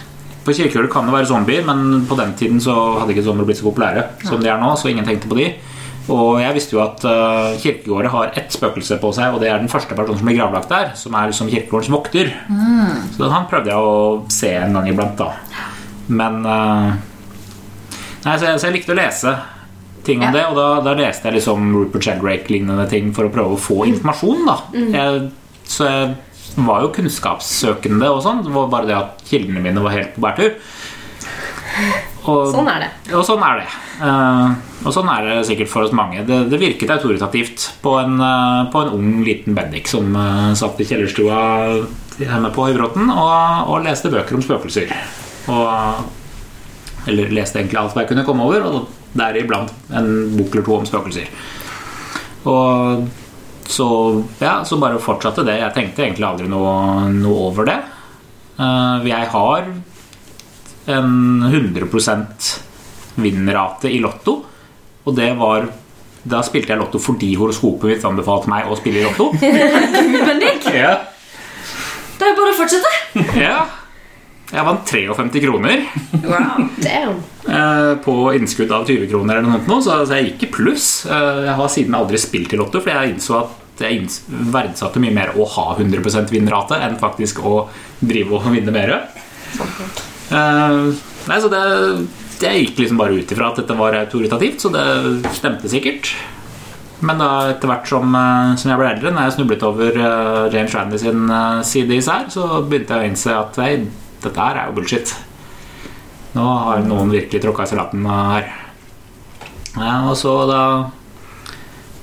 På kirkegård kan det være zombier, men på den tiden så hadde ikke zombier blitt så populære som de er nå, så ingen tenkte på de. Og jeg visste jo at uh, kirkegårder har ett spøkelse på seg, og det er den første personen som blir gravlagt der, som er liksom kirkegårdens vokter. Så han prøvde jeg å se en gang iblant, da. Men uh, Nei, så jeg, så jeg likte å lese ting om Ja. det, og da, da leste jeg liksom Rupert Sheldrake-lignende ting for å prøve å få informasjon, da. Jeg, så jeg var jo kunnskapssøkende og sånn. Det var bare det at kildene mine var helt på bærtur. Og, Sånn er det. og sånn er det. Uh, og sånn er det sikkert for oss mange. Det, det virket autoritativt på en, uh, på en ung, liten Bendik som uh, satt i kjellerstua hjemme på Høybråten og, og leste bøker om spøkelser. Og, eller leste egentlig alt hva jeg kunne komme over, og deriblant en bok eller to om spøkelser. Og så, ja, så bare fortsatte det. Jeg tenkte egentlig aldri noe, noe over det. Eh, jeg har en 100% vinnrate i Lotto. Og det var Da spilte jeg Lotto fordi horoskopet mitt anbefalte meg å spille i Lotto. Ja. det er bare å fortsette. ja. Jeg vant 53 kroner Wow. Damn. eh, på innskudd av 20 kroner, eller noe sånt, så jeg gikk i pluss. Eh, Jeg har siden aldri spilt i Lotto, for jeg innså at jeg verdsatte mye mer å ha 100% vinnrate enn faktisk å drive og vinne mer. Eh, nei, så det, jeg gikk liksom bare ut ifra at dette var autoritativt, så det stemte sikkert. Men da etter hvert som, som jeg ble eldre, når jeg snublet over James Randy sin side især, så begynte jeg å innse at nei, dette her er jo bullshit. Nå har noen virkelig tråkka i salaten her. Ja, og så da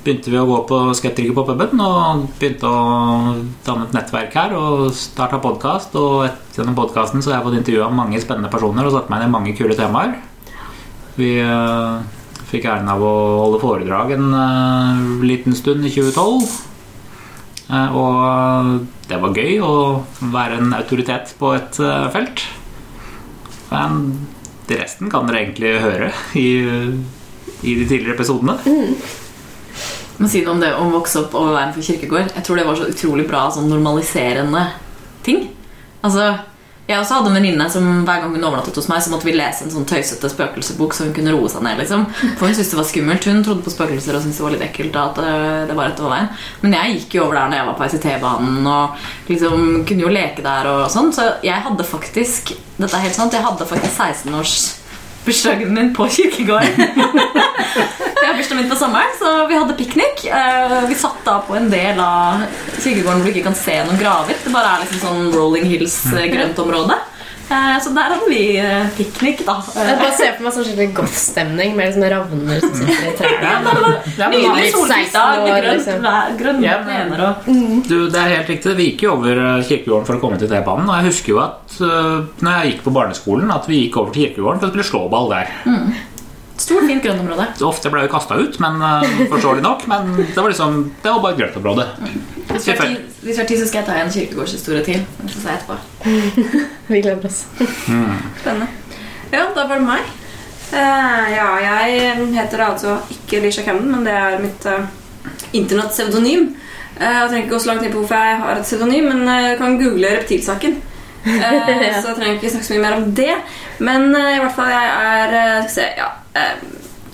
begynte vi å gå på Skeptiker på puben og begynte å danne et nettverk her og starta podkast. Og gjennom podkasten har jeg fått intervjua mange spennende personer og satt meg i mange kule temaer. Vi uh, fikk æren av å holde foredrag en uh, liten stund i 2012. Eh, og det var gøy å være en autoritet på et eh, felt. Men resten kan dere egentlig høre i, i de tidligere episodene. Men si noe om det om å vokse opp over veien for kirkegård. Jeg tror det var så utrolig bra sånn normaliserende ting. Altså, Jeg også hadde en venninne som hver gang hun overnattet hos meg, så måtte vi lese en sånn tøysete spøkelsesbok så hun kunne roe seg ned. liksom For hun syntes det var skummelt. Hun trodde på spøkelser og syntes det var litt ekkelt. at det, det var etter veien Men jeg gikk jo over der når jeg var på ICT-banen og liksom kunne jo leke der og sånn. Så jeg hadde faktisk Dette er helt sant, jeg hadde faktisk 16-årsbursdagen min på kirkegården. Jeg har bursdagen min på sommeren, så vi hadde piknik. Eh, Vi satt da på en del av kirkegården hvor du ikke kan se noen graver. Det bare er liksom sånn Rolling Hills-grøntområde. grønt område. Eh, Så der hadde vi eh, piknik, da. Jeg bare ser på meg sånn skikkelig goffstemning med liksom ravner som sitter i trærne. Nydelig litt solkrystall 16 med grønt liksom. grønne Ja, men- plener og Du, det er helt riktig. Vi gikk jo over eh, kirkegården for å komme til T-banen. Og jeg husker jo at når jeg gikk på barneskolen, at vi gikk over til kirkegården for å spille slåball der. Stort, fint grøntområde. Så ofte ble vi kasta ut, men uh, forståelig nok. Men det var liksom Det var bare et grøntområde. Hvis vi har tid, hvis vi har tid, så skal jeg ta en kirkegårdshistorie til. Så sa jeg etterpå. Vi gleder oss. Spennende. Ja, da var det meg. Uh, ja, jeg heter altså ikke Lisha Camden, men det er mitt uh, internettpseudonym. Uh, jeg trenger ikke gå så langt inn på hvorfor jeg har et pseudonym, men eh, jeg kan google reptilsaken. ja. så jeg trenger ikke snakke så mye mer om det. Men eh, i hvert fall, jeg er eh, Skal se ja, eh,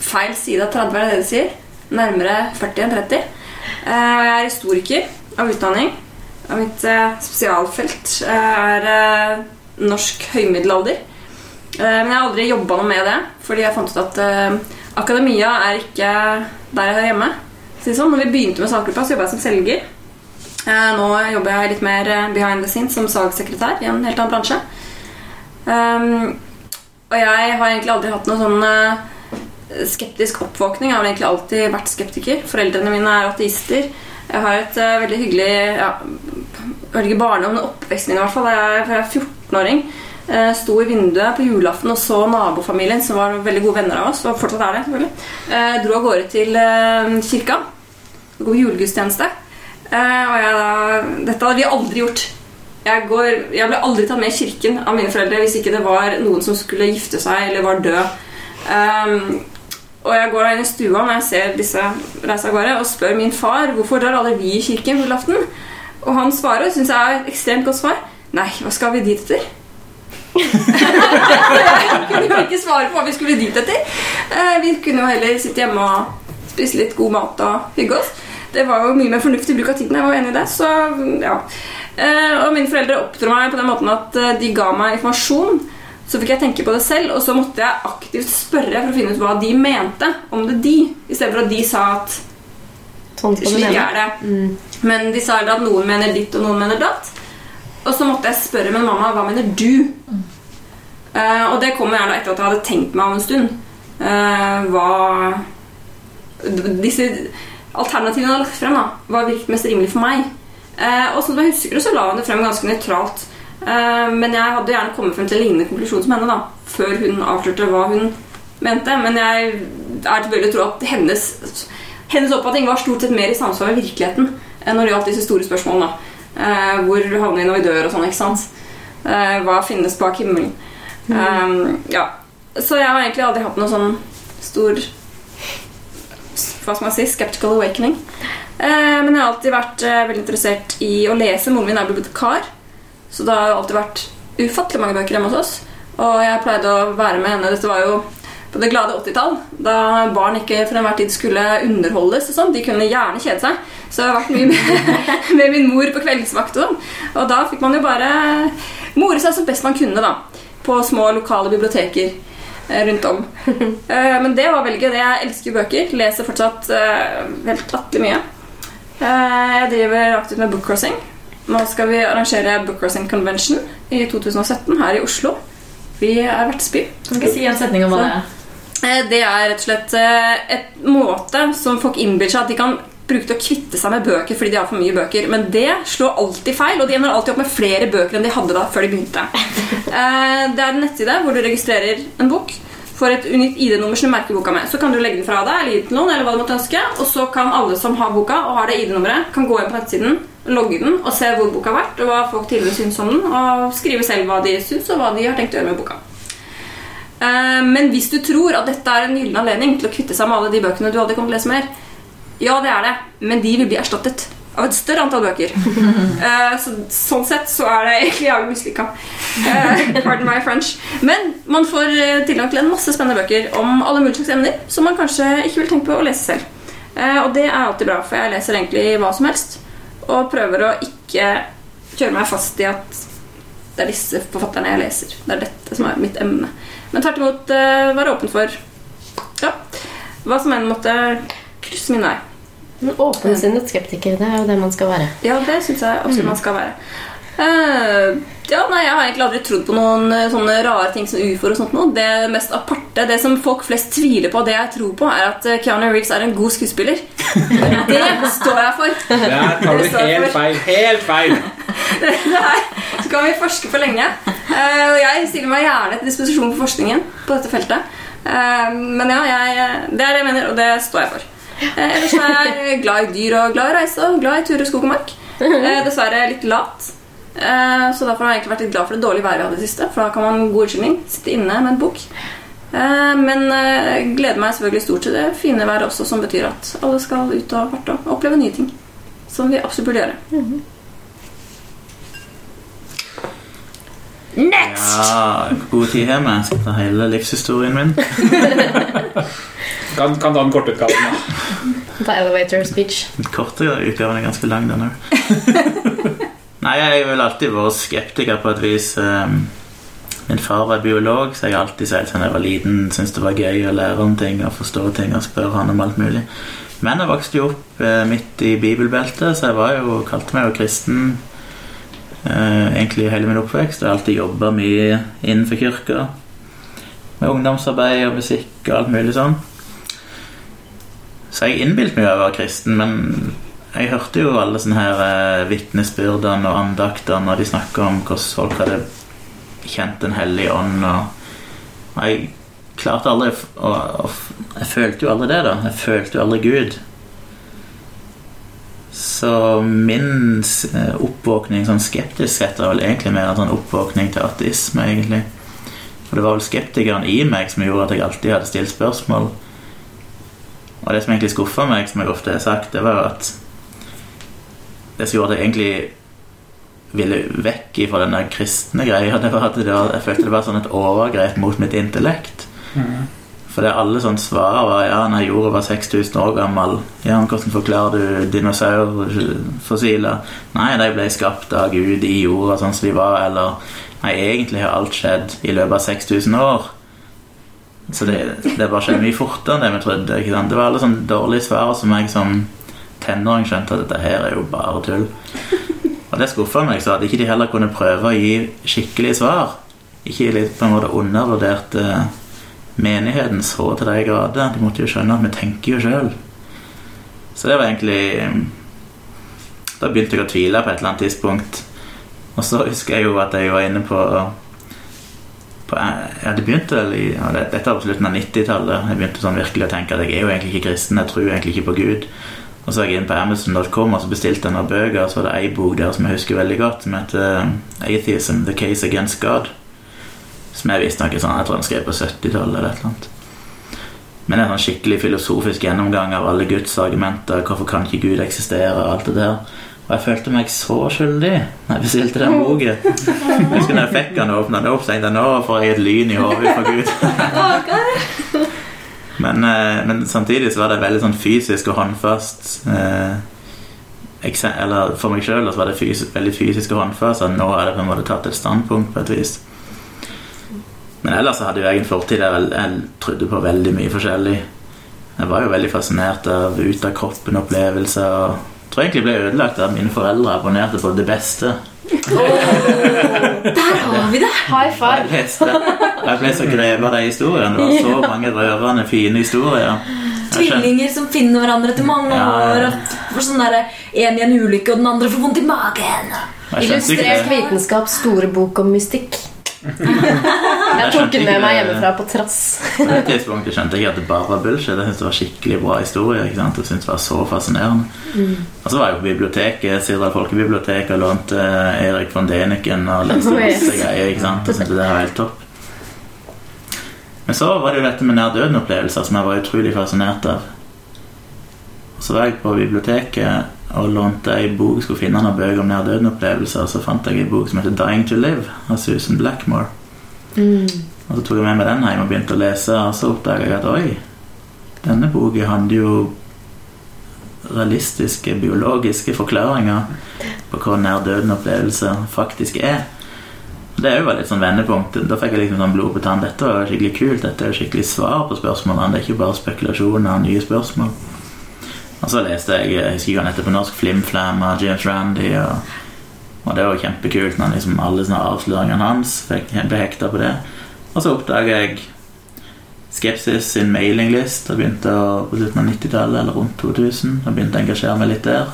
Feil side av 30, er det det de sier? Nærmere 40 enn 30. Eh, og jeg er historiker av utdanning. Og mitt eh, spesialfelt eh, er eh, norsk høymiddelalder. Eh, Men jeg har aldri jobba noe med det, fordi jeg fant ut at akademia er ikke der jeg hører hjemme. Så sånn, når vi begynte med salgsgruppa, så jobba jeg som selger. Nå jobber jeg litt mer eh, behind the scenes som salgssekretær i en helt annen bransje. Um, og jeg har egentlig aldri hatt noe sånn eh, skeptisk oppvåkning. Jeg har egentlig alltid vært skeptiker. Foreldrene mine er ateister. Jeg har et uh, veldig hyggelig ja, ikke barndom, men oppveksten min i hvert fall. Jeg er, er 14-åring. Uh, sto i vinduet på julaften og så nabofamilien, som var veldig gode venner av oss. Og fortsatt er det, selvfølgelig. Uh, dro av gårde til uh, kirka. God julegudstjeneste. Eh, og jeg da Dette hadde vi aldri gjort. Jeg, går, jeg ble aldri tatt med i kirken av mine foreldre hvis ikke det var noen som skulle gifte seg eller var død. Um, og jeg går da inn i stua når jeg ser disse reise av gårde og spør min far hvorfor drar alle vi i kirken julaften. Og han svarer, og syns jeg er et ekstremt godt svar. Nei, hva skal vi dit etter? jeg kunne ikke svare på hva vi skulle dit etter. Uh, vi kunne jo heller sitte hjemme og spise litt god mat og hygge oss. Det var jo mye mer fornuftig bruk av tiden. Jeg var enig i det. Så, ja. Eh, og mine foreldre oppdro meg på den måten at eh, de ga meg informasjon. Så fikk jeg tenke på det selv, og så måtte jeg aktivt spørre for å finne ut hva de mente om det de, i stedet for at de sa at Sånn slik er det. Men de sa at noen mener ditt, og noen mener datt. Og så måtte jeg spørre, men mamma, hva mener du? Eh, og det kom gjerne etter at jeg hadde tenkt meg om en stund. Uh, hva Disse alternativene jeg hadde lagt frem, da, var virket mest rimelig for meg. Eh, og som jeg husker det, så la han det frem ganske nøytralt. Eh, men jeg hadde gjerne kommet frem til en lignende konklusjon som henne, da, før hun avslørte hva hun mente. Men jeg er tilbøyelig til å tro at hennes, hennes oppfatning var stort sett mer i samsvar med virkeligheten enn når det gjaldt disse store spørsmålene. Eh, hvor havner vi når vi dør, og sånn, ikke sant? Eh, hva finnes bak himmelen? Eh, ja. Så jeg har egentlig aldri hatt noe sånn stor hva skal man si, skeptical awakening. Eh, men jeg har alltid vært eh, veldig interessert i å lese. Moren min er bibliotekar, så det har alltid vært ufattelig mange bøker hjemme hos oss. Og jeg pleide å være med henne Dette var jo på det glade 80-tall, da barn ikke for enhver tid skulle underholdes. og sånn. De kunne gjerne kjede seg. Så jeg har vært mye med, med min mor på kveldsvakt. Og, sånn. og da fikk man jo bare more seg så best man kunne da, på små lokale biblioteker rundt om. Eh, Men det var veldig gøy. Jeg elsker bøker. Leser fortsatt eh, helt latterlig mye. Eh, Jeg driver aktivt med bookcrossing. Nå skal vi arrangere Bookcrossing Convention i 2017 her i Oslo. Vi er vertsby. Kan ikke si en setning om hva det er. Eh, Det er rett og slett eh, et måte som folk innbiller seg at de kan bruke til å kvitte seg med bøker fordi de har for mye bøker. Men det slår alltid feil, og de ender alltid opp med flere bøker enn de hadde da før de begynte. Eh, Det er en nettside hvor du registrerer en bok. Får et unikt ID-nummer som du merker boka med. Så kan du legge den fra deg eller gi den til noen, eller hva du måtte ønske. Og så kan alle som har boka og har det ID-nummeret, kan gå inn på nettsiden, logge den og se hvor boka har vært, og hva folk tidligere syns om den, og skrive selv hva de syns, og hva de har tenkt å gjøre med boka. Eh, Men hvis du tror at dette er en gyllen anledning til å kvitte seg med alle de bøkene du aldri kommer til å lese mer, ja, det er det, men de vil bli erstattet av et større antall bøker. Uh, så, sånn sett så er det egentlig jævlig mislykka. Uh, pardon my French. Men man får eh, tilgang til en masse spennende bøker om alle mulige slags emner som man kanskje ikke vil tenke på å lese selv. Uh, og det er alltid bra, for jeg leser egentlig hva som helst. Og prøver å ikke kjøre meg fast i at det er disse forfatterne jeg leser. Det er dette som er mitt emne. Men tvert imot eh, være åpen for ja, hva som enn måtte krysse min vei. En åpensinnet skeptiker, det er jo det man skal være. Ja, det syns jeg absolutt man skal være. Uh, ja, nei, Jeg har egentlig aldri trodd på noen eh, sånne rare ting som ufoer. og sånt noe. Det mest aparte, det som folk flest tviler på, det jeg tror på, er at eh, Keanu Reeves er en god skuespiller. Det står jeg for. Der tar du helt feil. Helt feil. Det her så kan vi forske for lenge. Uh, og jeg stiller meg gjerne til disposisjon for forskningen på dette feltet. Uh, men ja, jeg, det er det jeg mener, og det står jeg for. Eh, ellers er jeg glad i dyr og glad i reise og glad i turer skog og mark. Eh, dessverre litt lat. Eh, så derfor har jeg egentlig vært litt glad for det dårlige været vi hadde i det siste. For da kan man god unnskyldning sitte inne med en bok. Men gleder meg selvfølgelig stort til det fine været også, som betyr at alle skal ut og farte og oppleve nye ting. Som vi absolutt burde gjøre. Ja, god tid har vi. Skal ta hele livshistorien min. Kan, kan ta den korte utgaven. Ta elevator speech. Den korte utgaven er ganske lang, den òg. Nei, jeg har vel alltid vært skeptiker på et vis. Um, Min far var biolog, så jeg har alltid seilt siden jeg var liten syntes det var gøy å lære om ting og forstå ting og spørre han om alt mulig. Men jeg vokste jo opp eh, midt i bibelbeltet, så jeg var jo, kalte meg jo kristen egentlig hele min oppvekst. Jeg har alltid jobba mye innenfor kirka. Med ungdomsarbeid og musikk og alt mulig sånn. Så jeg innbilte meg å være kristen, men jeg hørte jo alle sånne her eh, vitnesbyrdene og andaktene når de snakka om hvordan folk hadde kjent Den hellige ånd. Og jeg klarte aldri å, å, Jeg følte jo aldri det, da. Jeg følte jo aldri Gud. Så min eh, oppvåkning sånn skeptisk sett er vel egentlig mer en sånn oppvåkning til ateisme, egentlig. For det var vel skeptikeren i meg som gjorde at jeg alltid hadde stilt spørsmål. Og det som egentlig skuffa meg, som jeg ofte har sagt, det var at Det som gjorde at jeg egentlig ville vekk fra den der kristne greia, det var at det var, jeg følte det var sånn et overgrep mot mitt intellekt. For det alle sånne svar var ja, nei, jorda var 6000 år gammel. Ja, Hvordan forklarer du dinosaurfossiler? Nei, de ble skapt av Gud i jorda sånn som de var. Eller nei, egentlig har alt skjedd i løpet av 6000 år. Så det, det bare skjedde mye fortere enn det vi trodde. ikke sant? Det var alle sånne dårlige svar som jeg som tenåring skjønte at dette her er jo bare tull. Og det skuffa meg så at ikke de heller kunne prøve å gi skikkelige svar. Ikke litt på en måte undervurderte menigheten så til de grader. De måtte jo skjønne at vi tenker jo sjøl. Så det var egentlig Da begynte jeg å tvile på et eller annet tidspunkt. Og så husker jeg jo at jeg var inne på, på ja, det begynte vel i ja, Dette var på slutten av 90-tallet. Jeg begynte sånn virkelig å tenke at jeg er jo egentlig ikke kristen. Jeg tror egentlig ikke på Gud. Og så var jeg inn på Amazon.com og så bestilte jeg noen bøker. Og så var det ei bok der som jeg husker veldig godt, som heter Atheism The Case Against God. Som jeg visste noe sånn, jeg tror han skrev på 70-tallet eller et eller annet. Men en sånn skikkelig filosofisk gjennomgang av alle Guds argumenter. Hvorfor kan ikke Gud eksistere? og alt det der. Og jeg følte meg så skyldig når jeg bestilte den boken. Jeg husker når jeg fikk den og åpna den opp, så tenkte jeg nå får jeg et lyn i hodet fra Gud. men, eh, men, samtidig så var det veldig sånn fysisk og håndfast. Eh, eller For meg sjøl var det fysisk, veldig fysisk og håndfast. At nå er det på en måte tatt et standpunkt på et vis. Men ellers hadde jeg en fortid der jeg trodde på veldig mye forskjellig. Jeg var jo veldig fascinert av ut-av-kroppen-opplevelser. Jeg tror egentlig ble ødelagt av mine foreldre abonnerte på det beste. Oh, der har vi det! High five. Jeg ble, jeg ble så grevet av de historiene. Det var så mange rørende, fine historier. Tvillinger som finner hverandre etter mange år. Og sånn der, En i en ulykke, og den andre får vondt i magen. Illustrert vitenskap, store bok om mystikk. Jeg tok den med meg hjemmefra på trass. På det tidspunktet skjønte jeg at det bare var bullshit. Jeg syntes det var skikkelig bra historie. Ikke sant? Jeg syntes det var så fascinerende. Mm. Og så var jeg på biblioteket, Sirdal folkebibliotek, og lånte Erik von Deniken og leste masse greier. Ikke sant? Jeg syntes det var helt topp. Men så var det jo dette med nær døden-opplevelser som jeg var utrolig fascinert av. Og så var jeg på biblioteket og lånte ei bok, skulle finne noen bøker om nær døden-opplevelser. Så fant jeg ei bok som heter 'Dying to Live' av Susan Blackmore. Mm. Og Så tok jeg med meg den hjem og begynte å lese, og så oppdaga jeg at oi, denne boka handler jo realistiske, biologiske forklaringer på hva nær døden-opplevelser faktisk er. Det var litt sånn vendepunkt. Da fikk jeg liksom sånn blod på tann. Dette var skikkelig kult. Dette er skikkelig svar på spørsmålene. Det er ikke bare spekulasjoner og nye spørsmål. Og så leste jeg jeg husker ikke han heter på norsk, Flimflam av James Randy. Og, og, det var kjempekult når liksom alle sånne avsløringene hans fikk, ble hekta på det. Og så oppdaga jeg Skepsis sin mailinglist. og begynte på slutten av 90-tallet, eller rundt 2000. og begynte å engasjere meg litt der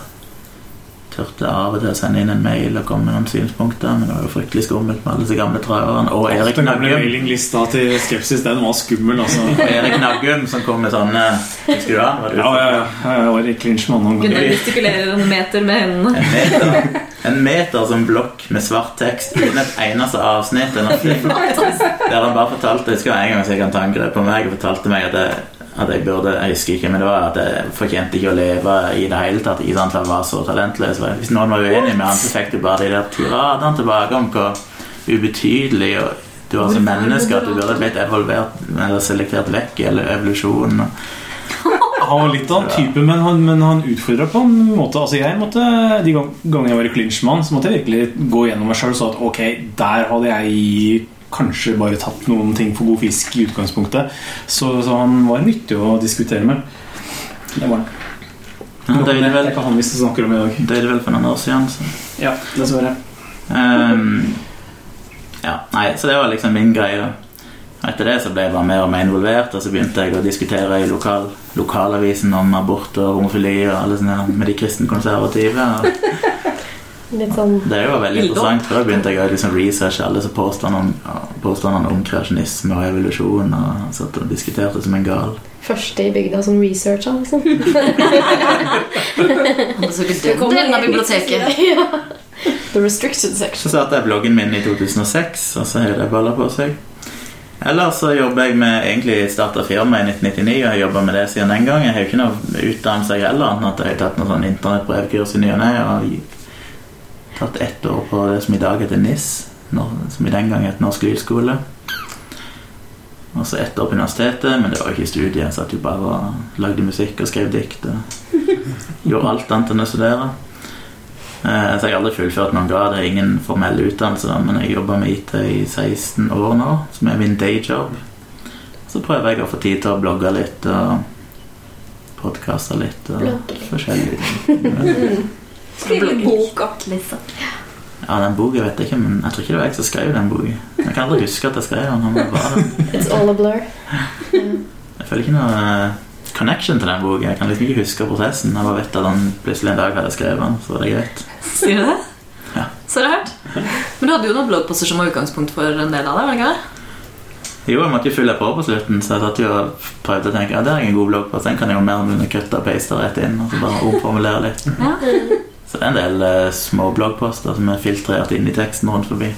turte av og til å sende inn en mail og komme med noen synspunkter, men det var jo fryktelig skummelt med alle disse gamle traverne. Og Erik Naggum. Lista til skepsis, den var skummel, altså. og Erik Naggum som kom med sånne Husker du han? Ja, ja, ja. Jeg var i clinch med han Kunne gestikulere en meter med hendene. En meter, en meter som blokk med svart tekst uten et eneste avsnitt. Der han bare fortalte Jeg husker en gang jeg kan ta angrep på meg og fortalte meg at det at jeg burde Jeg husker ikke, men det var at jeg fortjente ikke å leve i det hele tatt. Ikke sant, for jeg var så talentløs. Hvis noen var uenig med han, så fikk du bare de der tiradene tilbake om hvor ubetydelig og du var som menneske. At du burde blitt evolvert eller selektert vekk i evolusjonen. Han var litt av en type, men han, men han utfordra på en måte. Altså jeg måtte, De gangene jeg var i clinch med han, så måtte jeg virkelig gå gjennom meg sjøl og sa at ok, der hadde jeg kanskje bare tatt noen ting for god fisk i utgangspunktet. Så, så han var nyttig å diskutere med. Det var han. Ja, det, er vel, det han vi snakker om i dag. Det er det vel for noen år siden. Så. Ja, dessverre. Um, ja, nei, så det var liksom min greie. Etter det så ble jeg bare mer og mer involvert, og så begynte jeg å diskutere i lokal, lokalavisen om abort og homofili og alle sånne med de kristenkonservative. Og Sånn det var veldig interessant. For da begynte jeg å liksom researche alle disse påstandene, påstandene om kreasjonisme og evolusjon. Og satt og diskuterte som en gal. Første i bygda som researcha, liksom. det kom delen av biblioteket. ja. The restricted section. Så satte jeg bloggen min i 2006, og så har det balla på seg. Eller så jobber jeg med egentlig starta firma i 1999, og jeg jobba med det siden den gang. Jeg har jo ikke noe utdannelse heller, annet enn at jeg har tatt noe sånn internettbrevkurs i ny og ne tatt ett år på det som i dag heter NIS, som i den gang het Norsk lydskole. Og så ett år på universitetet, men det var jo ikke i studiet. Jeg satt jo bare og lagde musikk og skrev dikt. Og gjorde alt annet enn å studere. Eh, Så jeg har aldri fullført noen grad. Ingen formell utdannelse, da, men jeg jobber med IT i 16 år nå, som er min dayjob. Så prøver jeg å få tid til å blogge litt og podkaste litt og forskjellige ting. Skrive bok og Liksom. Ja, den boka vet jeg ikke, men jeg tror ikke det var jeg som skrev den boka. Jeg kan aldri huske at jeg skrev den. det var den. It's all a blur. Jeg føler ikke noe eh, connection til den boka. Jeg kan liksom ikke huske prosessen. Jeg bare vet at han plutselig en dag hadde skrevet den, så var det greit. Sier du det? Ja. Så rart. Men du hadde jo noen bloggposter som var utgangspunkt for en del av det? var det ikke det? Jo, jeg måtte jo fylle på på slutten, så jeg satt jo og prøvde å tenke ja, det er en god blogg på, så den kan jeg jo mer eller mindre kutte og paste rett inn, og så bare omformulere litt. Ja. Så det er en del eh, små bloggposter som er filtrert inn i teksten rundt forbi.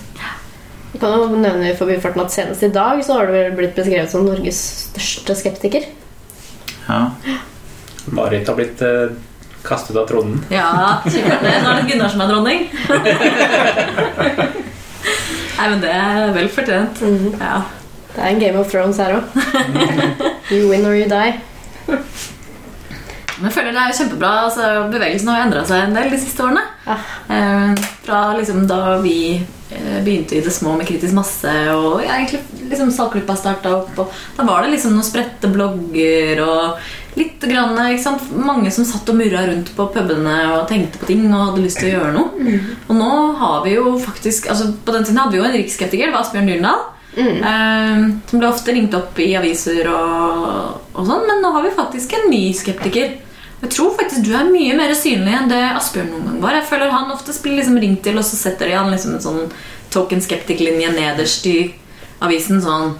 Vi kan jo nevne i forbifarten at Senest i dag så har du vel blitt beskrevet som Norges største skeptiker. Ja. Marit har blitt uh, kastet av tronen. Ja, kikkertene. Nå er det Gunnar som er dronning. Nei, men det er vel fortjent. Ja. Det er en Game of Thrones her òg. You win or you die. Men jeg føler det er jo kjempebra. Altså, bevegelsen har jo endra seg en del de siste årene. Ja. Eh, fra liksom da vi eh, begynte i det små med kritisk masse, og egentlig liksom Saltklippa starta opp, og da var det liksom noen spredte blogger og litt grann? Mange som satt og murra rundt på pubene og tenkte på ting og hadde lyst til å gjøre noe. Og nå har vi jo faktisk altså På den tiden hadde vi jo en riksskeptiker, det var Asbjørn Dyrdal. Eh, som ble ofte ringt opp i aviser og, og sånn, men nå har vi faktisk en ny skeptiker. Jeg tror faktisk du er mye mer synlig enn det Asbjørn noen gang var. Jeg føler han oftest blir liksom ringt til, og så setter de han liksom en sånn token skeptic-linje nederst i avisen. Sånn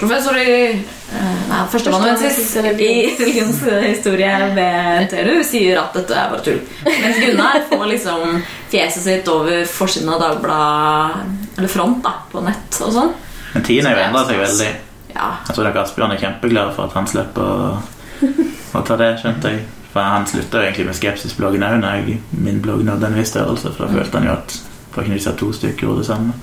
Professor i uh, Nei, førsteamanuensis i religionshistorie ved NTNU sier at dette er bare tull. Mens Gunnar får liksom fjeset sitt over forsiden av Dagbladet, eller front, da, på nett og sånn. Men tiden har jo endra seg veldig. Ja. Jeg tror Asbjørn er kjempeglad for at han slipper å, å ta det, skjønte jeg. For han slutta egentlig med skepsisbloggen òg når jeg, min blogg nådde en viss størrelse. For da følte han jo at for ikke disse to stykker gjorde det samme.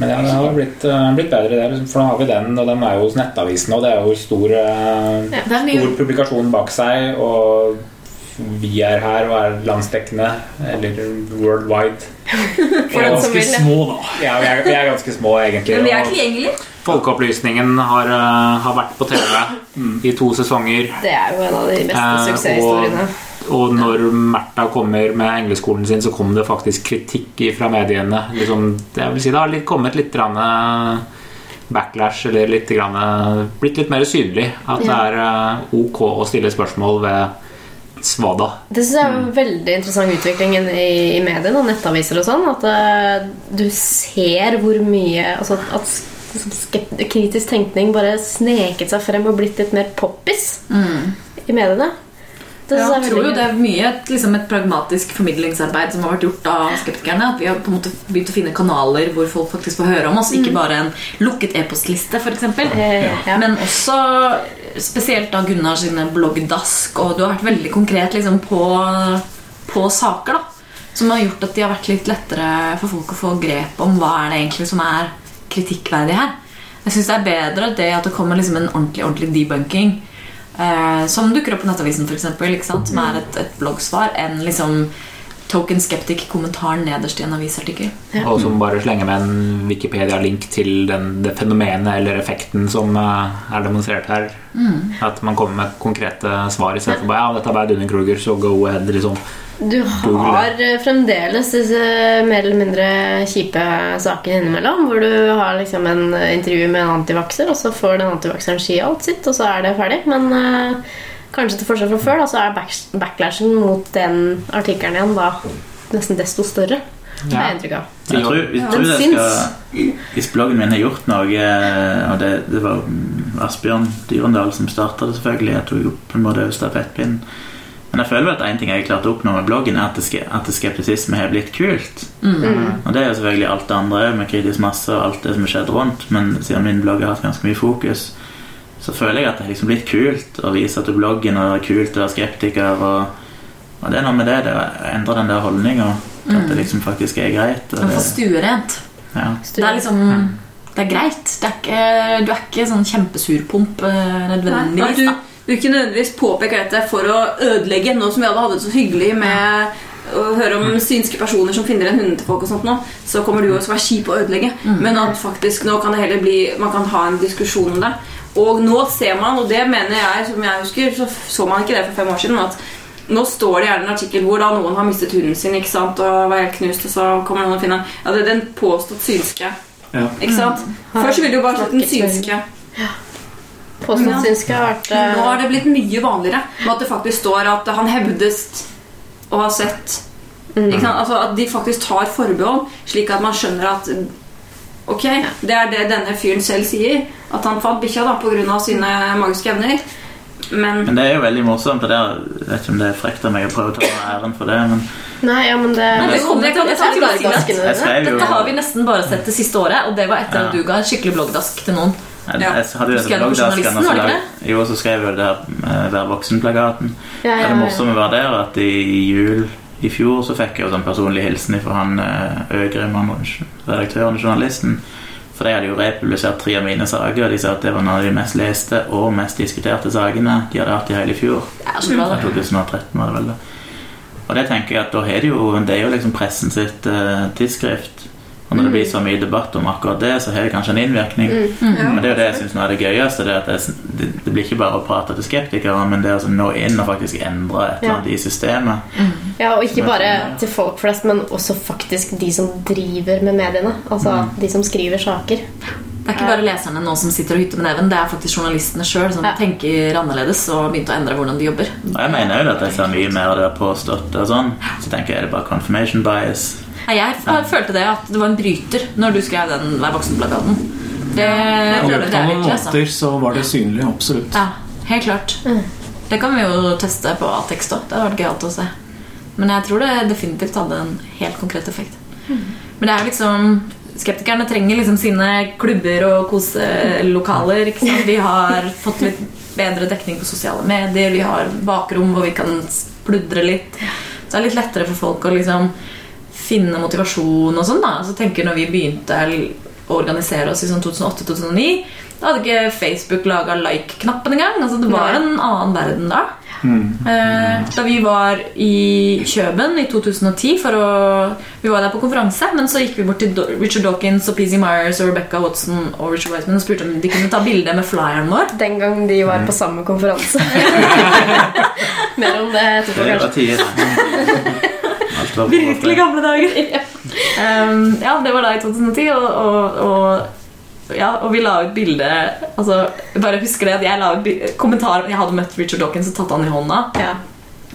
Men ja, det har blitt, uh, blitt bedre, det. liksom, For nå har vi den, og den er jo hos Nettavisen, og det er jo stor, uh, Ja, er stor publikasjon bak seg. Og vi er her og er landsdekkende, eller worldwide. For den som Ganske vil små, da. Ja, vi er, vi er ganske små, egentlig. Men vi er tilgjengelige. Folkeopplysningen har, uh, har vært på TV i to sesonger. Det er jo en av de beste Eh, suksesshistoriene. Og når Märtha kommer med engleskolen sin, så kom det faktisk kritikk fra mediene. Liksom, jeg vil si Det har litt, kommet litt grann, eh, backlash, eller litt grann, blitt litt mer synlig. At det er eh, ok å stille spørsmål ved svada. Det synes jeg er en veldig interessant utvikling i, i mediene og nettaviser og sånn. At eh, du ser hvor mye altså, At kritisk tenkning bare sneket seg frem og blitt litt mer poppis i mediene. Det Ja, jeg tror jo det er mye liksom et pragmatisk formidlingsarbeid som har vært gjort av skeptikerne. At vi har på en måte begynt å finne kanaler hvor folk faktisk får høre om oss. Ikke bare en lukket e-postliste, f.eks. Eh, ja. Men også spesielt da Gunnar sine bloggdask. Og du har vært veldig konkret liksom, på, på saker. da Som har gjort at de har vært litt lettere for folk å få grep om hva er det egentlig som er kritikkverdig her. Jeg syns det er bedre det at det kommer liksom en ordentlig, ordentlig debunking. Eh, som dukker opp på Nettavisen, for eksempel, ikke sant? som er et, et bloggsvar, enn liksom token skeptic-kommentaren nederst i en avisartikkel. Og som bare slenger med en Wikipedia-link til den, det fenomenet eller effekten som eh, er demonstrert her. At man kommer med konkrete svar istedenfor bare ja, dette er bare Dunning-Kruger, så go ahead. liksom Du har eh, fremdeles disse mer eller mindre kjipe sakene innimellom, hvor du har liksom en eh, intervju med en antivakser, og så får den antivakseren si alt sitt, og så er det ferdig. Men uh, kanskje til forskjell fra før, da, så er back backlashen mot den artikkelen igjen da nesten desto større. Det er jeg inntrykk av. Jeg tror, jeg tror Den jeg skal Hvis bloggen min har gjort noe eh, Og det, det var Asbjørn Dyrendal som starta det, selvfølgelig. Jeg tok jo på en måte stafettpinnen. Men jeg føler vel at en ting jeg har klart å oppnå med bloggen, er at, det at det skeptisisme har blitt kult. Og det er jo selvfølgelig alt det andre med kritisk masse og alt det som har skjedd rundt. Men siden min blogg har hatt ganske mye fokus, så føler jeg at det har liksom blitt kult å vise at du bloggen og det er kult å være skeptiker. Og, og det er noe med det. Det endrer den der holdninga. At det liksom faktisk er greit. Og det, får stuerent. ja. Det er liksom Det det er greit. Det er ikke, du er ikke sånn kjempesurpomp eh, Nei nødvendigvis. du, da. Du ikke nødvendigvis påpeker dette for å ødelegge nå som vi alle hadde det så hyggelig med å høre om synske personer som finner en hund til folk og sånt nå, så kommer du og skal være kjip og ødelegge. Men at faktisk nå kan det heller bli Man kan ha en diskusjon om det. Og nå ser man, og det mener jeg, som jeg husker, så så man ikke det for fem år siden, at nå står det gjerne en artikkel hvor da noen har mistet hunden sin ikke sant, og var helt knust, og så kommer noen og finner. Ja, det er den påstått synske. Ja. Ikke sant? Først så ville du bare sett den synske. med synske. ja. Ja. jeg har vært uh... Nå har det blitt mye vanligere med at det faktisk står at han hevdes å ha sett ikke sant? Altså At de faktisk tar forbehold, slik at man skjønner at Ok, det er det denne fyren selv sier. At han fant bikkja pga. sine magiske evner. Men Men det er jo veldig morsomt. Og det er, jeg vet ikke om det er frekt av meg å prøve å ta æren for det, men Nei, ja, men det Nei, jeg Dette har vi nesten bare sett det siste året, og det var etter at du ga en skikkelig bloggdask til noen. Jeg, Ja. jeg hadde jo Skrev på journalisten, så lag- Jo, så skrev jeg der eh, Vær voksen-plagaten. Ja, ja, Det ja. morsomme var der at i jul i fjor så fikk jeg jo sånn personlig hilsen fra han eh, Øgrim, redaktøren og journalisten. For de hadde jo republisert tre av mine saker. og De sa at det var noen av de mest leste og mest diskuterte sakene de hadde hatt i hele fjor. Er så bra, 2013 var det vel det. Og det tenker jeg at da er det jo Det er jo liksom pressen sitt uh, tidsskrift. Og når det blir så mye debatt om akkurat det, så har det kanskje en innvirkning. Men det er jo det jeg synes er det gøyeste. Det, er at det, det, blir ikke bare å prate til skeptikere, men det altså nå inn og faktisk endre et eller annet i systemet. Ja, og ikke bare til folk flest, men også faktisk de som driver med mediene. Altså de som skriver saker. Det er ikke bare leserne nå som sitter og hytter med neven, det er faktisk journalistene sjøl som Ja. tenker annerledes og begynte å endre hvordan de jobber. Og jeg mener jo at jeg ser mye mer av det påstått og sånn. Så tenker jeg er det bare confirmation bias. Nei, Jeg følte det at det var en bryter når du skrev den Vær voksen-plakaten. Det, det av er noen altså. så var det synlig, absolutt. Ja, helt klart. Det kan vi jo teste på A-tekst òg. Det hadde vært gøyalt å se. Men jeg tror det definitivt hadde en helt konkret effekt. Men det er liksom Skeptikerne trenger liksom sine klubber og koselokaler. Ikke sant? Vi har fått litt bedre dekning på sosiale medier. Vi har bakrom hvor vi kan pludre litt. Så det er litt lettere for folk å liksom finne motivasjon og sånn. da Så tenker når vi begynte å organisere oss i sånn 2008-2009, da hadde ikke Facebook laga like-knappen engang. Altså, det var Nei. en annen verden da. Mm. da vi var i Kjøben i 2010 for å Vi var der på konferanse, men så gikk vi bort til Richard Dawkins og PZ Myers og Rebecca Watson og Richard Wiseman og spurte om de kunne ta bilde med flyeren vår. Den gang de var på samme konferanse. Mer om det etterpå, kanskje. tider. Virkelig gamle dager! Um, ja, det var da i 2010, og, og, og, ja, og vi la ut bilde altså, Bare husker det at jeg la ut kommentar Jeg hadde møtt Richard Dawkins og tatt han i hånda, Ja.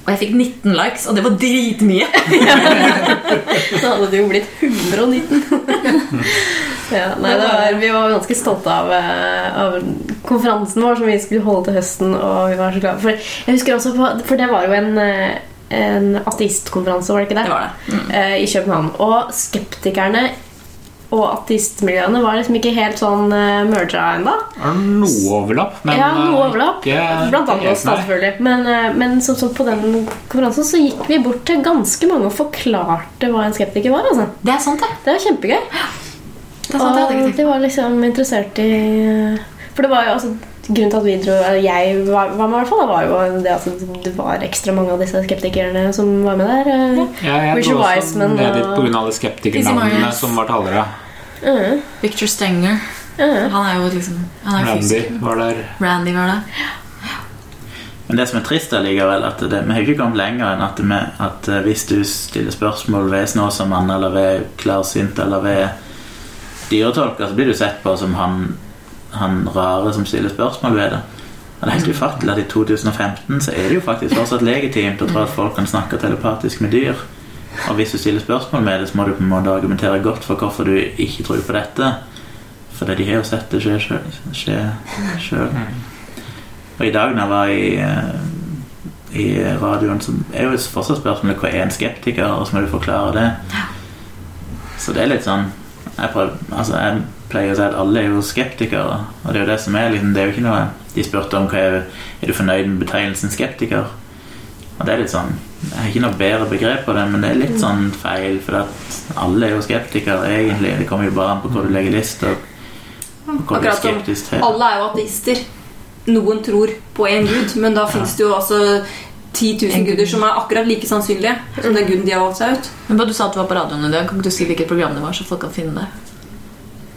og jeg fikk 19 likes, og det var dritmye. Så hadde det jo blitt 119. ja, nei, det var, vi var ganske stolte av, eh, av konferansen vår som vi skulle holde til høsten. Og vi var så glade For jeg husker også For det var jo en, eh, en ateistkonferanse, var det ikke det? Det var det. Mm. Uh, I København. Og skeptikerne og ateistmiljøene var liksom ikke helt sånn uh, merga ennå. Det noe overlapp, men Ja, noe eh, overlapp. ikke- Blant annet oss, selvfølgelig. Men, uh, men så, så på den konferansen så gikk vi bort til ganske mange og forklarte hva en skeptiker var. Altså. Det er sant, det. Det var kjempegøy. det, er sant, det hadde jeg Og tenkt. de var liksom interessert i For det var jo altså Grunnen til at vi dro Jeg var, var med, i hvert fall, var jo det at det var ekstra mange av disse skeptikerne som var med der. eh. Ja, jeg Richard dro også Wiseman ned dit og- pga. alle skeptikernavnene som var talere. Mm, Victor Stenger. mm. Han er jo liksom Han er Randy var der. Randy var der. Men det som er trist allikevel, at det, vi har ikke kommet lenger enn at, vi, at eh, hvis du stiller spørsmål ved Snåsamann eller ved klarsynt eller ved dyretolker, så blir du sett på som han, han rare som stiller spørsmål ved det. Og det er helt ufattelig at i 2015 så er det jo faktisk fortsatt legitimt å tro at folk kan snakke telepatisk med dyr. Og hvis du stiller spørsmål med det, så må du på en måte argumentere godt for hvorfor du ikke tror på dette. For de har jo sett det skje sjøl. Og i dag når jeg var i, eh, i radioen, så er jo fortsatt spørsmålet hva er en skeptiker, og så må du forklare det. Så det er litt sånn jeg, prøver, altså jeg pleier å si at alle er jo skeptikere, og det er jo det som er liksom, det er jo ikke noe De spurte om hva er, er du fornøyd med betegnelsen skeptiker. Og det er litt sånn Jeg har ikke noe bedre begrep på det, men det er litt sånn feil, for at alle er jo skeptikere egentlig. Det kommer jo bare an på hvor du legger list. Og Og litt Akkurat som alle er jo ateister. Noen tror på én gud, men da finnes det jo altså 10 000 guder som er akkurat like sannsynlige som den guden de har valgt seg ut. Men bare Du sa at du var på radioen i dag. Kan ikke du si hvilket program det var, så folk kan finne det?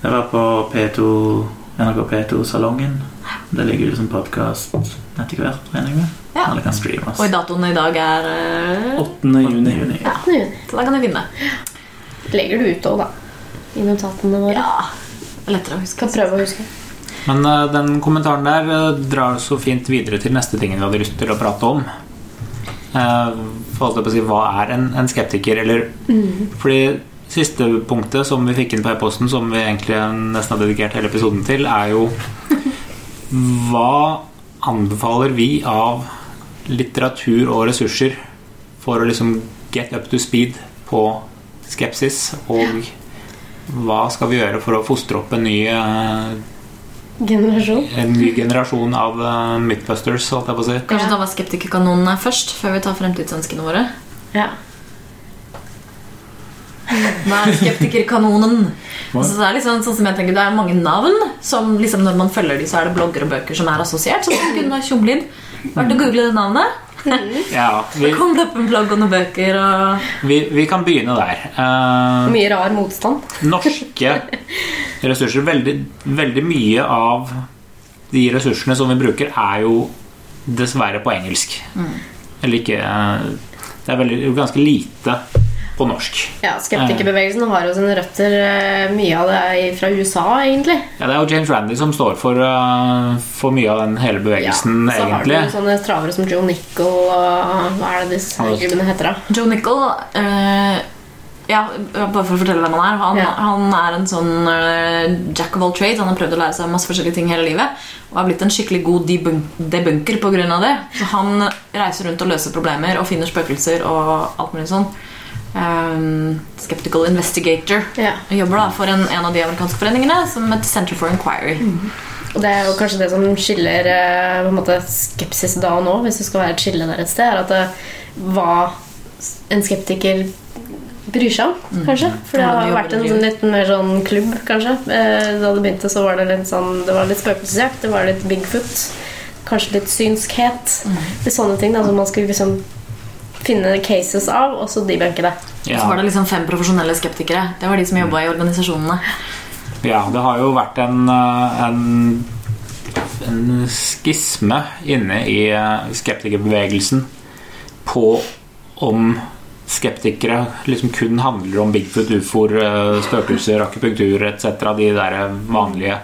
Det var på P2, NRK P2-salongen. Det ligger jo som podkast etter hvert, regner jeg med. Ja. Kan. Og datoen i dag er eh, 8. juni. juni. Ja, Så da kan du vinne. legger du ut òg, da. I notatene våre. Ja. Er lettere å huske. Kan prøve å huske. Men uh, den kommentaren der eh, drar så fint videre til neste tingen vi hadde lyst til å prate om. Uh, for å si, hva er en, en skeptiker, eller Fordi siste punktet som vi fikk inn på e-posten, som vi egentlig nesten har dedikert hele episoden til, er jo Hva anbefaler vi av litteratur og ressurser for å liksom get up to speed på skepsis? Og hva skal vi gjøre for å fostre opp en ny eh, Generasjon. en ny generasjon av uh, mythbusters, holdt jeg på å si. Kanskje ta med skeptikerkanonene først, før vi tar fremtidsønskene våre. Ja. Hva er skeptikerkanonen? Altså, det er liksom, sånn som jeg tenker, det er mange navn som liksom, når man følger de, så er det blogger og bøker som er assosiert. Sånn som Gunnar Tjomlid. Vært å google det navnet? Ja, vi, Kom det opp en blogg og noen bøker og vi, vi kan begynne der. Uh, Mye rar motstand. norske ressurser veldig, veldig mye av de ressursene som vi bruker, er jo dessverre på engelsk. Eller ikke eh, Det er veldig, ganske lite på norsk. Ja, Skeptikerbevegelsen har jo sine røtter eh, mye av det er fra USA, egentlig. Ja, det er jo James Randi som står for, eh, for mye av den hele bevegelsen, ja, så har du sånne travere som Joe Nicol og Hva er det disse gubbene heter, da? Joe Nicol eh, Ja, bare for å fortelle hvem han er. Han, Ja. han er en sånn uh, jack of all trades. Han har prøvd å lære seg masse forskjellige ting hele livet. Og har blitt en skikkelig god debunk debunker pga. det. Så han reiser rundt og løser problemer og finner spøkelser og alt mulig sånn. Um, skeptical investigator. Ja. Jeg jobber da for en, en av de amerikanske foreningene som et Center for Inquiry. Og det er jo kanskje det som skiller eh, på en måte skepsis da og nå, hvis det skal være et skille der et sted, er at det, hva en skeptiker bryr seg om, kanskje. For det har vært en sånn litt mer sånn klubb, kanskje. Eh, Da det begynte, så var det litt sånn Det var litt spøkelsesjakt, det var litt Bigfoot. Kanskje litt synskhet. Litt sånne ting da, som man skulle liksom finne cases av, og så debunke det. Ja. så var det liksom fem profesjonelle skeptikere. Det var de som jobba i organisasjonene. Ja, det har jo vært en, eh, en, en skisme inne i eh, skeptikerbevegelsen på om skeptikere liksom kun handler om Bigfoot, ufoer, eh, spøkelser, akupunktur etc. De der vanlige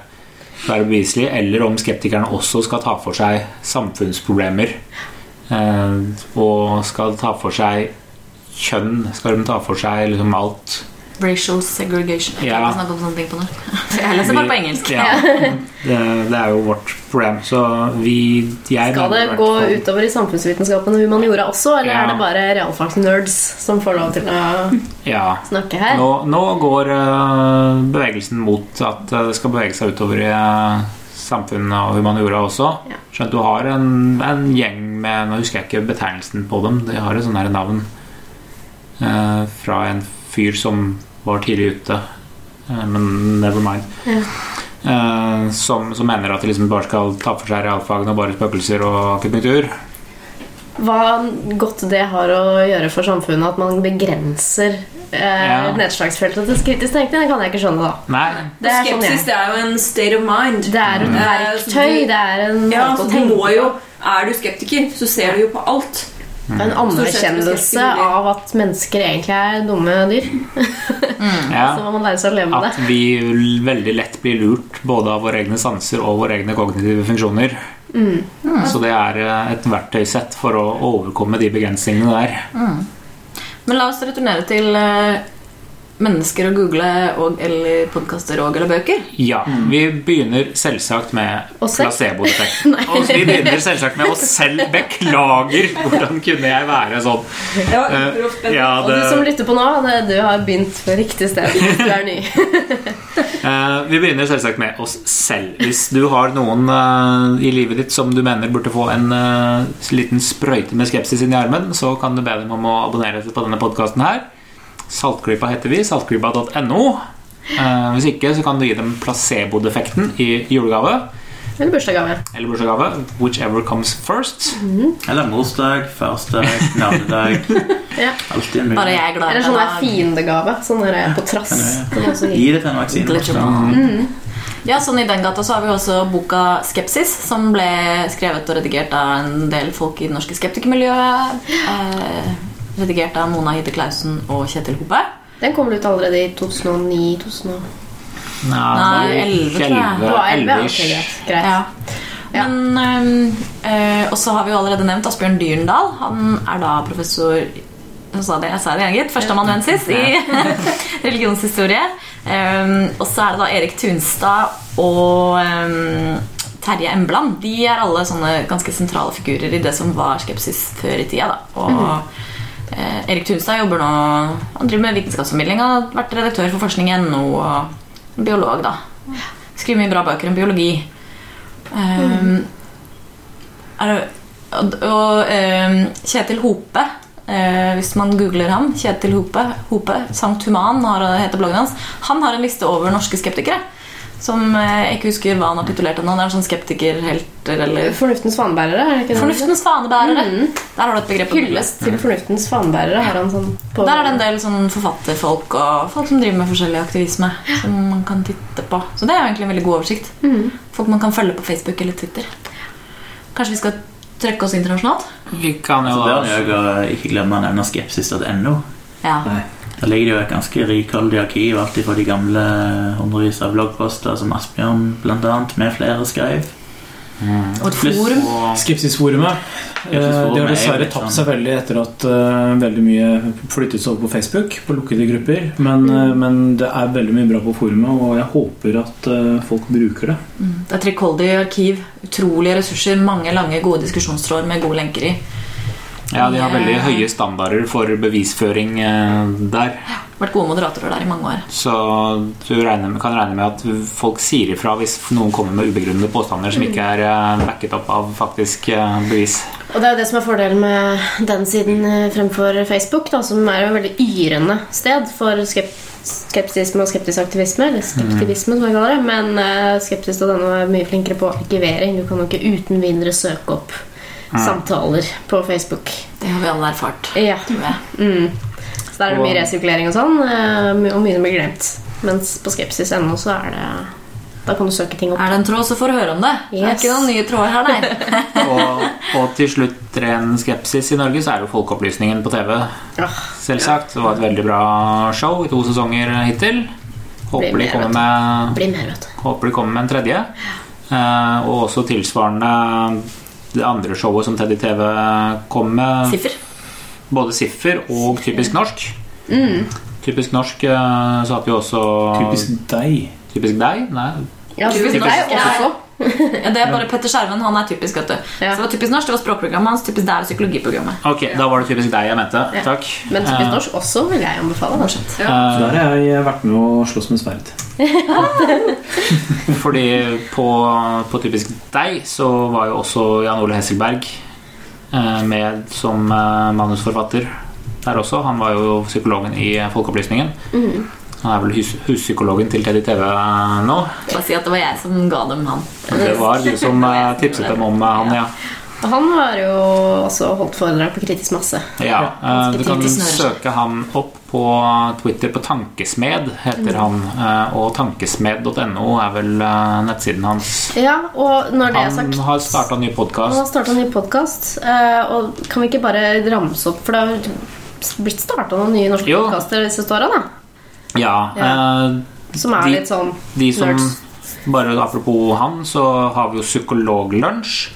være beviselige, eller om skeptikerne også skal ta for seg samfunnsproblemer. Eh, Og skal ta for seg kjønn, skal de ta for seg liksom alt. Racial segregation. Jeg Ja. kan ikke snakke om sånne ting på norsk. Jeg leser bare på engelsk. Ja, det, det er jo vårt problem. Så vi jeg Skal det gå fall- utover i samfunnsvitenskapen og humaniora også, eller Ja. er det bare realfagsnerds som får lov til å Ja. snakke her? Nå, nå går uh, bevegelsen mot at eh, det skal bevege seg utover i uh, samfunnet og humaniora også. Ja. Skjønt du har en, en gjeng med Nå husker jeg ikke betegnelsen på dem. De har et sånt her navn eh, fra en fyr som var tidlig ute. Eh, men never mind. Ja. Eh, som, som mener at de liksom bare skal ta for seg realfagene og bare spøkelser og akupunktur. Hva godt det har å gjøre for samfunnet at man begrenser eh, Ja. nedslagsfeltet til kritisk tenkning, det kan jeg ikke skjønne, da. Nei, Det er sånn Skepsis det er jo en state of mind. Det er et Eh, verktøy, så det er en Ja, måte så å du tenke må jo Er du skeptiker, så ser du jo på alt. En anerkjennelse av at mennesker egentlig er dumme dyr. ja. Så må man lære seg å leve med det. At vi veldig lett blir lurt både av våre egne sanser og våre egne kognitive funksjoner. Mm. Så det er eh, et verktøysett for å overkomme de begrensningene der. Men la oss returnere til eh, mennesker å google og, eller podkaster og eller bøker. Ja, vi begynner selvsagt med placeboeffekt. Og vi begynner selvsagt med oss selv. Beklager! Hvordan kunne jeg være sånn? Ja, var uproft, men- ja, Og du som lytter på nå, det, du har begynt på riktig sted du er ny. uh, vi begynner selvsagt med oss selv. Hvis du har noen uh, i livet ditt som du mener burde få en eh, liten sprøyte med skepsis inn i armen, så kan du be dem om å abonnere på denne podkasten her. Saltklypa heter vi. Saltklypa.no. Eh, hvis ikke, så kan du gi dem placebo-defekten i julegave Eller bursdagsgave. eller bursdagsgave. Whichever comes first. Eller morsdag, farsdag, navnedag. Ja. Alltid en mulighet. jeg er glad Eller sånn der fiendegave. Sånn der på trass. Gi. Det til en vaksine. Glitchable. Ja, sånn I den gata så har vi også boka 'Skepsis', som ble skrevet og redigert av en del folk i det norske skeptikermiljøet. Eh, redigert av Mona Hide Clausen og Kjetil Hope. Den kommer ut allerede i 2009-2000. Nei, Nei, 11, tror jeg. Det var 11, ja. 11 greit. Ja. Ja. Men øh, Og så har vi jo allerede nevnt Asbjørn Dyrendal. Han er da professor jeg sa det, jeg sa det igjen, gitt. Førsteamanuensis i religionshistorie. Um, og så er det da Erik Tunstad og um, Terje Embland. De er alle sånne ganske sentrale figurer i det som var skepsis før i tida. Da. Og eh, Erik Tunstad jobber nå Han driver med vitenskapsformidling. Han har vært redaktør for forskning i NO og biolog, da. Skriver mye bra bøker om biologi. Um, det, og og um, Kjetil Hope uh, Hvis man googler ham Kjetil Hope, Hope Sankt Human har, heter bloggen hans Han har en liste over norske skeptikere Som eh, jeg ikke husker hva han har titulert ennå. Det er en sånn skeptikerhelter eller Fornuftens fanebærere, er det ikke det? Fornuftens fanebærere. Mm. Der har du et begrep. Hyllest til fornuftens fanebærere har han sånn på Der er det en del sånn forfatterfolk og folk som driver med forskjellig aktivisme. Som man kan titte på Så det er jo egentlig en veldig god oversikt. Mm. Folk man kan følge på Facebook eller Twitter. Kanskje vi skal trekke oss internasjonalt? Vi kan jo Så bør jeg jo ikke glemme å nevne skepsis.no. Ja. Nei. Der ligger det jo et ganske rikholdig arkiv, alt fra de gamle hundrevis av bloggposter som Asbjørn annet, med flere skrev. Og et forum. Og Skepsisforumet. det har er dessverre tapt sånn- seg veldig etter at uh, veldig mye flyttes over på Facebook, på lukkede grupper. Men, uh, men det er veldig mye bra på forumet, og jeg håper at uh, folk bruker det. Det er trekoldig arkiv. Utrolige ressurser. Mange lange, gode diskusjonstråder med gode lenker i. ja, de har veldig høye standarder for bevisføring der. Ja, Vært gode moderatorer der i mange år. Så du regner kan regne med at folk sier ifra hvis noen kommer med ubegrunnede påstander som ikke er eh, backet opp av faktisk eh, bevis. Og det er jo det som er fordelen med den siden eh, fremfor Facebook, da, som er jo et veldig yrende sted for skep skepsisme og skeptisk aktivisme. Eller skeptivisme, som jeg kaller det. Men uh, skepsis og denne er mye flinkere på arkivering. Du kan jo ikke uten videre søke opp samtaler på Facebook. Det har vi alle erfart. Ja. Mm. Så der er det mye resirkulering og sånn, eh, og mye som blir glemt. Mens på skepsis.no så er det Da kan du søke ting opp. Er det en tråd, så får du høre om det. Det er ikke noen nye tråder her, nei. Og, og til slutt ren skepsis i Norge, så er det jo Folkeopplysningen på TV. Ah, Selvsagt. Det var et veldig bra show i to sesonger hittil. Håper de kommer med, med, håper de kommer med en tredje. Eh, og også tilsvarende det andre showet som Teddy TV kom med. Siffer. Både Siffer og Typisk norsk. Mm. Typisk norsk eh, så hadde vi også Typisk deg. Typisk deg? Nei. Ja, Typisk typisk deg også. Ja, det er bare Petter Skjerven. Han er typisk, vet du. Ja. Så det var typisk norsk, det var språkprogrammet hans. Typisk der er psykologiprogrammet. Ok, da var det typisk deg jeg mente. Ja. Takk. Men typisk Eh, norsk også vil jeg anbefale. Ja. Så eh, der har jeg vært med å slåss med sverd. Fordi på, på Typisk deg så var jo også Jan Ole Hesselberg eh, med som manusforfatter der også. Han var jo psykologen i Folkeopplysningen. Han er vel hus huspsykologen til Teddy TV nå. Bare si at det var jeg som ga dem han. Det var du som eh, tipset dem om eh, han, ja. Og Han har jo også holdt foredrag på kritisk masse. ja. eh, Du kan søke han opp på Twitter på Tankesmed, heter han. eh, Og tankesmed.no er vel eh, nettsiden hans. Ja, og når det er Han har starta ny Han har starta en ny podkast. Og kan vi ikke bare ramse opp For det har blitt starta noen nye norske podkaster disse åra, da. Ja. eh, Som er De- litt sånn De som Nerds. Bare apropos han, så har vi jo Psykologlunsj.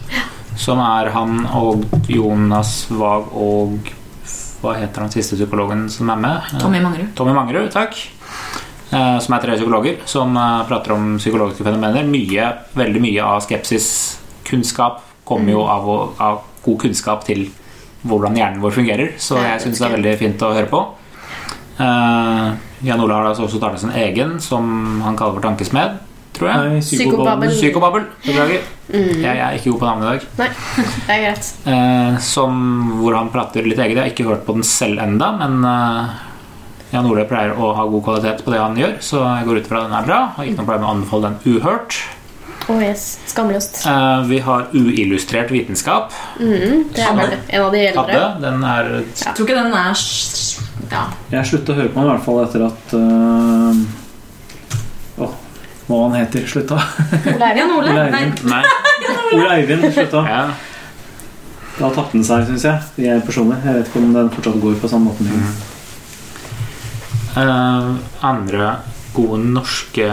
Som er han og Jonas Vag og Hva heter han siste psykologen som er med? Eh, Tommy Mangerud. Tommy Mangerud, takk. Eh, Som er tre psykologer som eh, prater om psykologiske fenomener. Mye, veldig mye av skepsiskunnskap kommer jo av, å- av god kunnskap til hvordan hjernen vår fungerer. Så jeg syns det er veldig fint å høre på. Jan Ole har da også startet sin egen, som han kaller for Tankesmed, tror jeg. Nei, Psykobabel. Psykobabel. Beklager. Mm. Jeg, jeg er ikke god på navnet i dag. Nei, det er greit. Eh, som, hvor han prater litt eget. Jeg har ikke hørt på den selv enda, men eh, Jan Ole pleier å ha god kvalitet på det han gjør, så jeg går ut fra at den er bra. Har ikke noe problem med å anbefale den uhørt. Oh yes. Skamløst. Eh, vi har uillustrert vitenskap. Mm, det er vel en av de eldre. Hadde. Den er Jeg tror ikke den er Ja. Jeg slutta å høre på han i hvert fall etter at uh, oh, hva han heter, slutta. Ole Eivind. Ole? Eivind. Nei. Ole Eivind slutta. Ja. Da tapte den seg, syns jeg. Jeg personlig. Jeg vet ikke om den fortsatt går på samme måte. Mm. Uh, andre gode norske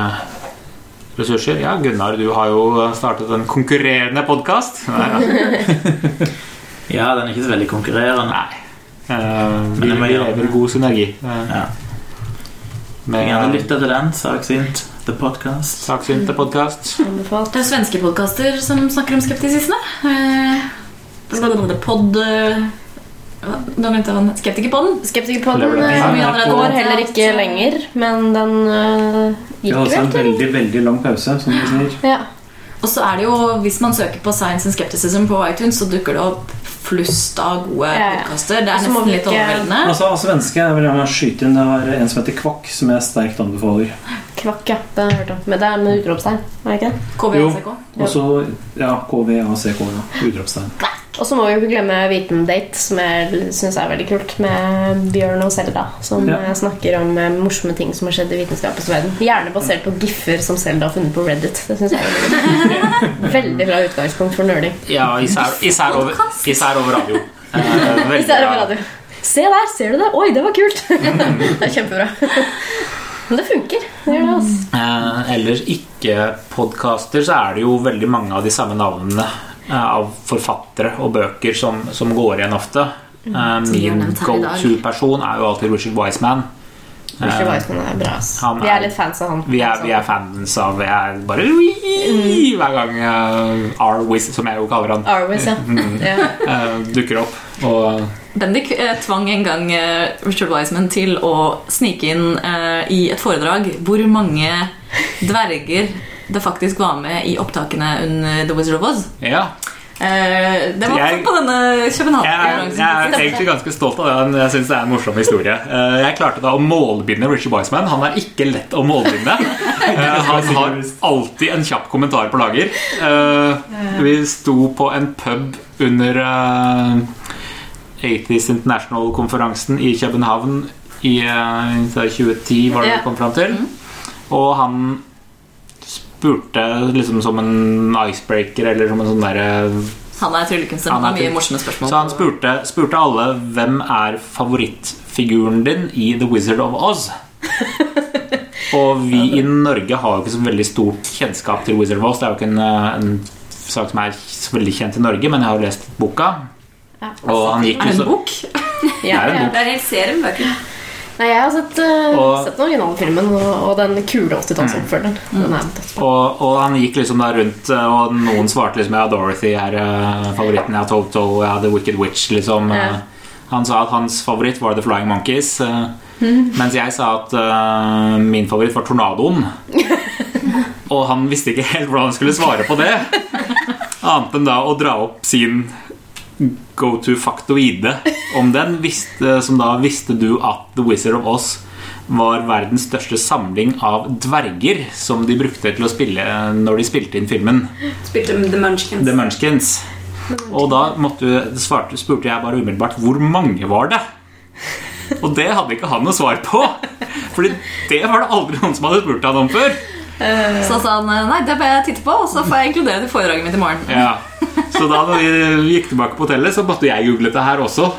ressurser? Ja, Gunnar, du har jo startet en konkurrerende podkast. Ja, den er ikke så veldig konkurrerende. Nei. Eh, vi vi lever i god synergi. eh, Ja. Med Jeg hadde lytte til den. Saksynt. The Podcast. Saksynt the podcast. Det er svenske podkaster som snakker om skeptisisme. Eh, Pod eh? Nå glemte jeg het. Skeptikerpodden. Skeptikerpodden eh, går heller ikke lenger, men den uh, Vi har også en veldig, veldig lang pause, som du sier. ja. Og så er det jo, hvis man søker på Science and Skepticism på iTunes, så dukker det opp flust av gode Ja, ja. podkaster. Det er Også nesten litt overveldende. Altså, altså svenske jeg vil gjerne skyte inn. Det har en som heter Kvakk, som jeg sterkt anbefaler. Kvakk, ja. Den har jeg hørt om. Men det er med utropstegn. er det ikke? KVACK. Og så ja, KVACK, ja. Utropstegn. Og så må vi jo ikke glemme Vitendate, som jeg syns er veldig kult, med Bjørn og Selda, som Ja. eh, snakker om eh, morsomme ting som har skjedd i vitenskapens verden. Gjerne basert på giffer som Selda har funnet på Reddit. Det synes jeg er veldig. Veldig bra utgangspunkt for nerding. Ja, især, især, over, især over radio. Eh, er over radio. Se der, ser du det? Oi, det var kult! det er kjempebra. Men det funker. Det gjør det, altså. Eh, ellers ikke-podkaster, så er det jo veldig mange av de samme navnene av forfattere og bøker som, som går igjen ofte. Mm, min nevnt her i dag. go-to-person er jo alltid Richard Wiseman. Richard Eh, Wiseman er bra. ass. Vi er- litt fans av han. Vi er, vi er fans av Jeg er bare Wii! hver gang uh, R-Wiz, som jeg jo kaller han, ja. mm, uh, dukker opp. Og Bendik eh, tvang en gang eh, Richard Wiseman til å snike inn eh, i et foredrag hvor mange dverger det faktisk var med i opptakene under The Wizard of Oz. ja. Uh, det var Jeg- på denne Jeg er, jeg er egentlig ganske stolt av det. Jeg syns det er en morsom historie. Uh, Jeg klarte da å målbinde Richard Wiseman. Han er ikke lett å målbinde. Uh, Han har alltid en kjapp kommentar på lager. Vi sto på en pub under eh, Atheist International-konferansen i København i eh, 2010, var det vi kom fram til. Og han spurte liksom som en icebreaker eller som en sånn derre Han er tryllekunstner. Han Han har mye morsomme spørsmål. så han spurte, spurte alle hvem er favorittfiguren din i The Wizard of Oz. Og vi i Norge har jo ikke så veldig stort kjennskap til Wizard of Oz. Det er jo ikke en, en sak som er så veldig kjent i Norge, men jeg har jo lest boka. Ja. Og han gikk Er det en bok? Ja, Det er en bok. Det er en hel serie med bøker. Nei, jeg har sett, uh, Og- sett den originalfilmen og, og den kule 80-tallsoppfølgeren. Den er og, og han gikk liksom da rundt, eh, og noen svarte liksom Ja, Dorothy er uh, favoritten. Ja, Toto, ja, The Wicked Witch, liksom. Ja. Han sa at hans favoritt var The Flying Monkeys. Mm. Mens jeg sa at uh, min favoritt var Tornadoen. Og han visste ikke helt hvordan han skulle svare på det. Annet enn da å dra opp sin go to faktoide om den. Visste, som da visste du at The Wizard of Oz var verdens største samling av dverger som de brukte til å spille når de spilte inn filmen Spilte The Munchkins. The Munchkins. Og da måtte, svarte, spurte jeg bare umiddelbart hvor mange var det? Og det hadde ikke han noe svar på. Fordi det var det aldri noen som hadde spurt han om før. Så sa han nei, det bør jeg titte på, og så får jeg inkludere det i foredraget mitt i morgen. Ja. Så da vi gikk tilbake på hotellet, så måtte jeg google det her også.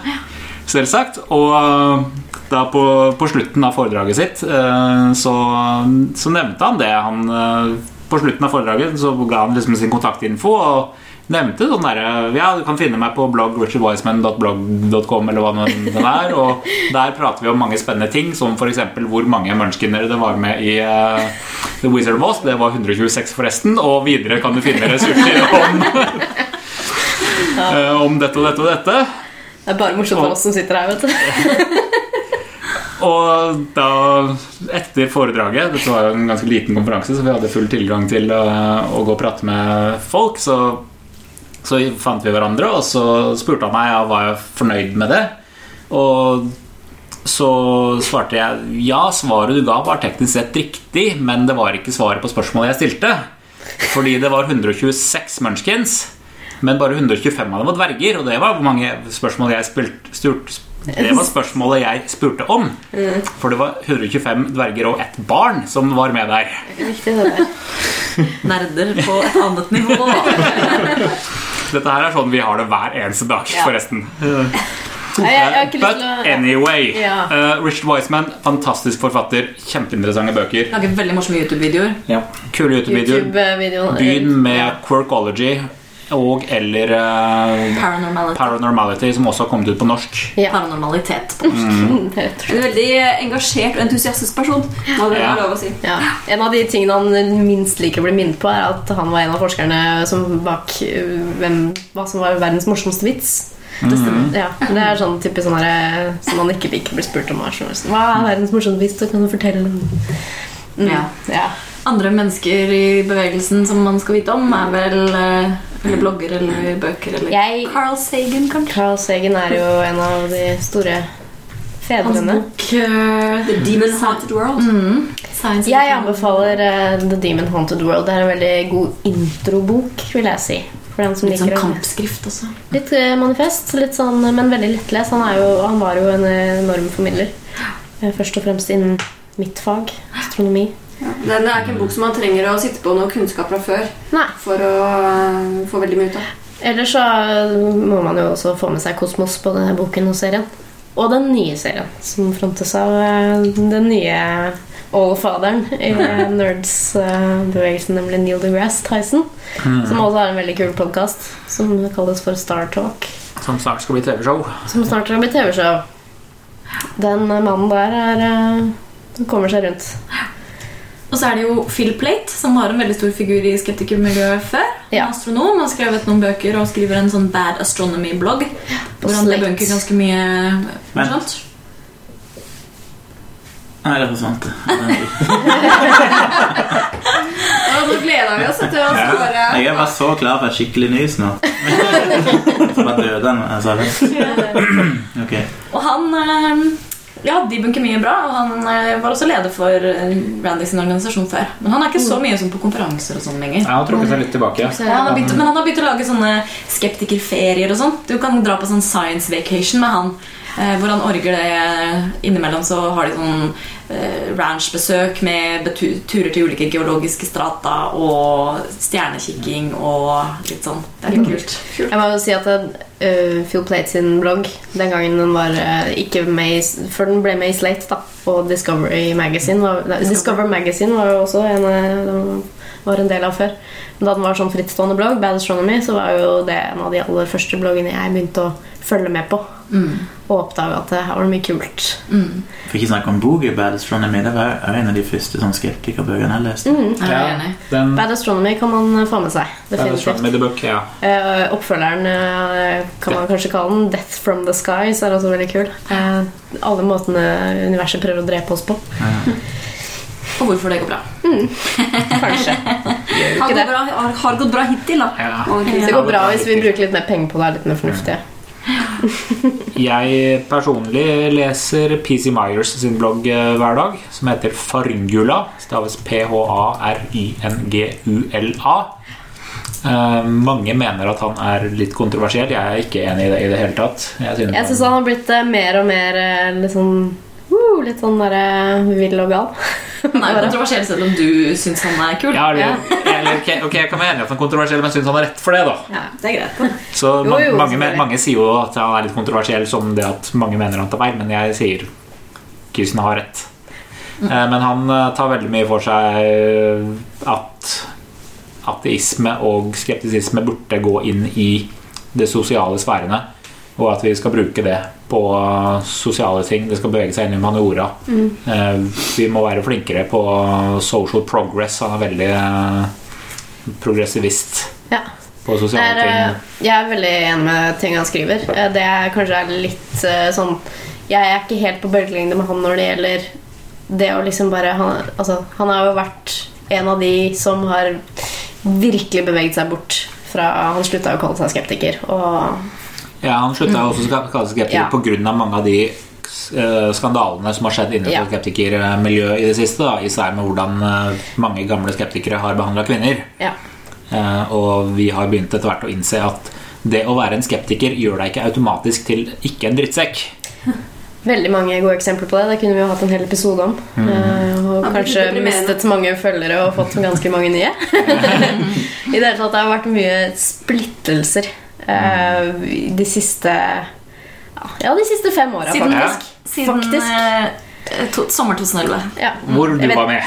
Selvsagt. Og da på, på slutten av foredraget sitt eh, så, så nevnte han det. Han, eh, på slutten av foredraget så ga han liksom sin kontaktinfo og nevnte sånn derre Ja, du kan finne meg på blogg richardwiseman.blogg.com eller hva det er. Og der prater vi om mange spennende ting, som f.eks. hvor mange munchkinere det var med i uh, The Wizard of Oz. Det var 126 forresten. Og videre kan du finne ressurser om eh, om dette og dette og dette. Det er bare morsomt for oss som sitter her, vet du. Og da, etter foredraget Dette var jo en ganske liten konferanse, så vi hadde full tilgang til å, å gå og prate med folk. Så, så fant vi hverandre, og så spurte han meg ja, var jeg fornøyd med det. Og så svarte jeg ja, svaret du ga var teknisk sett riktig, men det var ikke svaret på spørsmålet jeg stilte. Fordi det var 126 munchkins, men bare 125 av dem var dverger. Og det var hvor mange spørsmål jeg spilt, sturt, det var spørsmålet jeg spurte om. For det var 125 dverger og ett barn som var med der. Riktig det der. Nerder på et annet nivå. Dette her er sånn vi har det hver eneste dag, Ja. forresten. Lyst But anyway. Uh, eh, Richard Wiseman, fantastisk forfatter. Kjempeinteressante bøker. Lager veldig morsomme YouTube-videoer. Ja. Kule YouTube-videoer. YouTube-videoen. Begynn med Quirkology og eller uh, Paranormality. Paranormality, som også har kommet ut på norsk. Ja. Paranormalitet på norsk. Mm. En veldig engasjert og entusiastisk person. Må det Ja. lov å si. Ja. En av de tingene han minst liker å bli minnet på, er at han var en av forskerne som bak øh, hvem, hva som var verdens morsomste vits. Mm. Det stemmer. Ja, det er sånn type sånn her, som man ikke liker å bli spurt om. Hva er verdens morsomste vits? Så kan du fortelle den. Mm. Ja. Ja. Andre mennesker i bevegelsen som man skal vite om, er vel eh, eller blogger eller bøker eller Jeg- Carl Sagan, kanskje. Carl Sagan er jo en av de store fedrene. Hans bok uh, The Demon Haunted World. mm, Jeg anbefaler uh, The Demon Haunted World. Det er en veldig god introbok, vil jeg si. Som Litt sånn liker det. kampskrift også. Litt manifest, litt sånn, men veldig lettlest. Han, jo, han var jo en enorm formidler. Først og fremst innen mitt fag, astronomi. Ja. Den er ikke en bok som man trenger å sitte på noe kunnskap fra før Nei. for å øh, få veldig mye ut av. Ellers så må man jo også få med seg Kosmos på denne boken og serien. Og den nye serien, som frontes av eh, den nye oldfaderen i nerds-bevegelsen, nemlig Neil deGrasse Tyson. Som også har en veldig kul podkast som kalles for Star Talk. Som snart skal bli TV-show. Som snart skal bli TV-show. Den mannen der er eh, kommer seg rundt. Og så er det jo Phil Plate, som var en veldig stor figur i skeptikermiljøet før. Ja. En astronom. Han har skrevet noen bøker og skriver en sånn Bad Astronomy-blogg. Hvor han debunker ganske mye Men- morsomt. Nei, det forsvant. Ja, nå gleder vi oss til å høre Jeg er bare så klar for et skikkelig nys nå. Så bare døde den. Altså, ok. Og han eh, ja, de bunker mye bra, og han eh, var også leder for eh, Randy sin organisasjon før. Men han er ikke så mye som på konferanser og sånn lenger. Ja, han trukket seg litt tilbake. Så- Ja, han har begynt, men han har begynt å lage sånne skeptikerferier og sånn. Du kan dra på sånn science vacation med han. Eh, hvor han orger det innimellom, så har de sånn ranchbesøk med turer til ulike geologiske strata og stjernekikking og litt sånn. Det er litt kult. Jeg må jo si at uh, Phil Plate sin blogg Den gangen den var uh, ikke med i, Før den ble med i Slate da Og Discovery Magazine var, nei, Discover Magazine var jo også en, eh, den var en del av før Men da den var sånn frittstående blogg Bad Astronomy Så var jo det en av de aller første bloggene jeg begynte å følge med på Og oppdaga at det her var det mye kult For ikke snakke om Boogie Bad Astronomy. Det var en av de første sånn skeptikerbøkene jeg leste. Jeg ja. Den Bad Astronomy kan man få med seg Definitivt ja. Uh, Oppfølgeren uh, kan man kanskje kalle den Death from the Skies er også veldig kul. Uh, alle måtene universet prøver å drepe oss på. Og hvorfor det går bra. Kanskje. Har gått bra, har, har gått bra hittil, da. Ja. Og- Det går bra hvis vi bruker litt mer penger på det. er litt mer fornuftige. Jeg personlig leser PC Myers sin blogg eh, hver dag, som heter Faryngula. Staves P-H-A-R-Y-N-G-U-L-A. Eh, mange mener at han er litt kontroversiell. Jeg er ikke enig i det i det hele tatt. Jeg Jeg syns han har blitt eh, mer og mer litt sånn uh, Litt sånn derre vill og gal. Han er jo kontroversiell selv om du syns han er kul. ja, eller, eller, ok, ok, Jeg kan være enig at han er kontroversiell, men syns han har rett for det. da Ja, det er greit. Så Jo, jo, mange, selvfølgelig. mange sier jo at han er litt kontroversiell som det at mange mener han tar feil, men jeg sier Kirsten har rett. Eh, Men han eh, tar veldig mye for seg at ateisme og skeptisisme burde gå inn i det sosiale sfærene. Og at vi skal bruke det på sosiale ting. Det skal bevege seg inn i humaniora. Mm. Vi må være flinkere på social progress. Han er veldig eh, progressivist Ja. på sosiale er, eh, ting. jeg er veldig enig med ting han skriver. Eh, Det er kanskje er litt eh, sånn Jeg er ikke helt på bølgelengde med han når det gjelder det å liksom bare han, altså, han har jo vært en av de som har virkelig beveget seg bort fra Han slutta å kalle seg skeptiker. Og Ja, Han slutta jo også å kalle seg skeptiker Ja. av mange av de eh, skandalene som har skjedd innenfor Ja. skeptikermiljøet i det siste. Da, især med hvordan eh, mange gamle skeptikere har behandla kvinner. Ja. Eh, og vi har begynt etter hvert å innse at det å være en skeptiker gjør deg ikke automatisk til ikke en drittsekk. Veldig mange gode eksempler på det. Det kunne vi jo hatt en hel episode om. Eh, og kanskje mistet mange følgere og fått ganske mange nye. I det hele tatt det har vært mye splittelser eh, de siste Ja, de siste fem åra, faktisk. siden Faktisk. eh, to, sommer 2011. Ja. Hvor du vet- var med.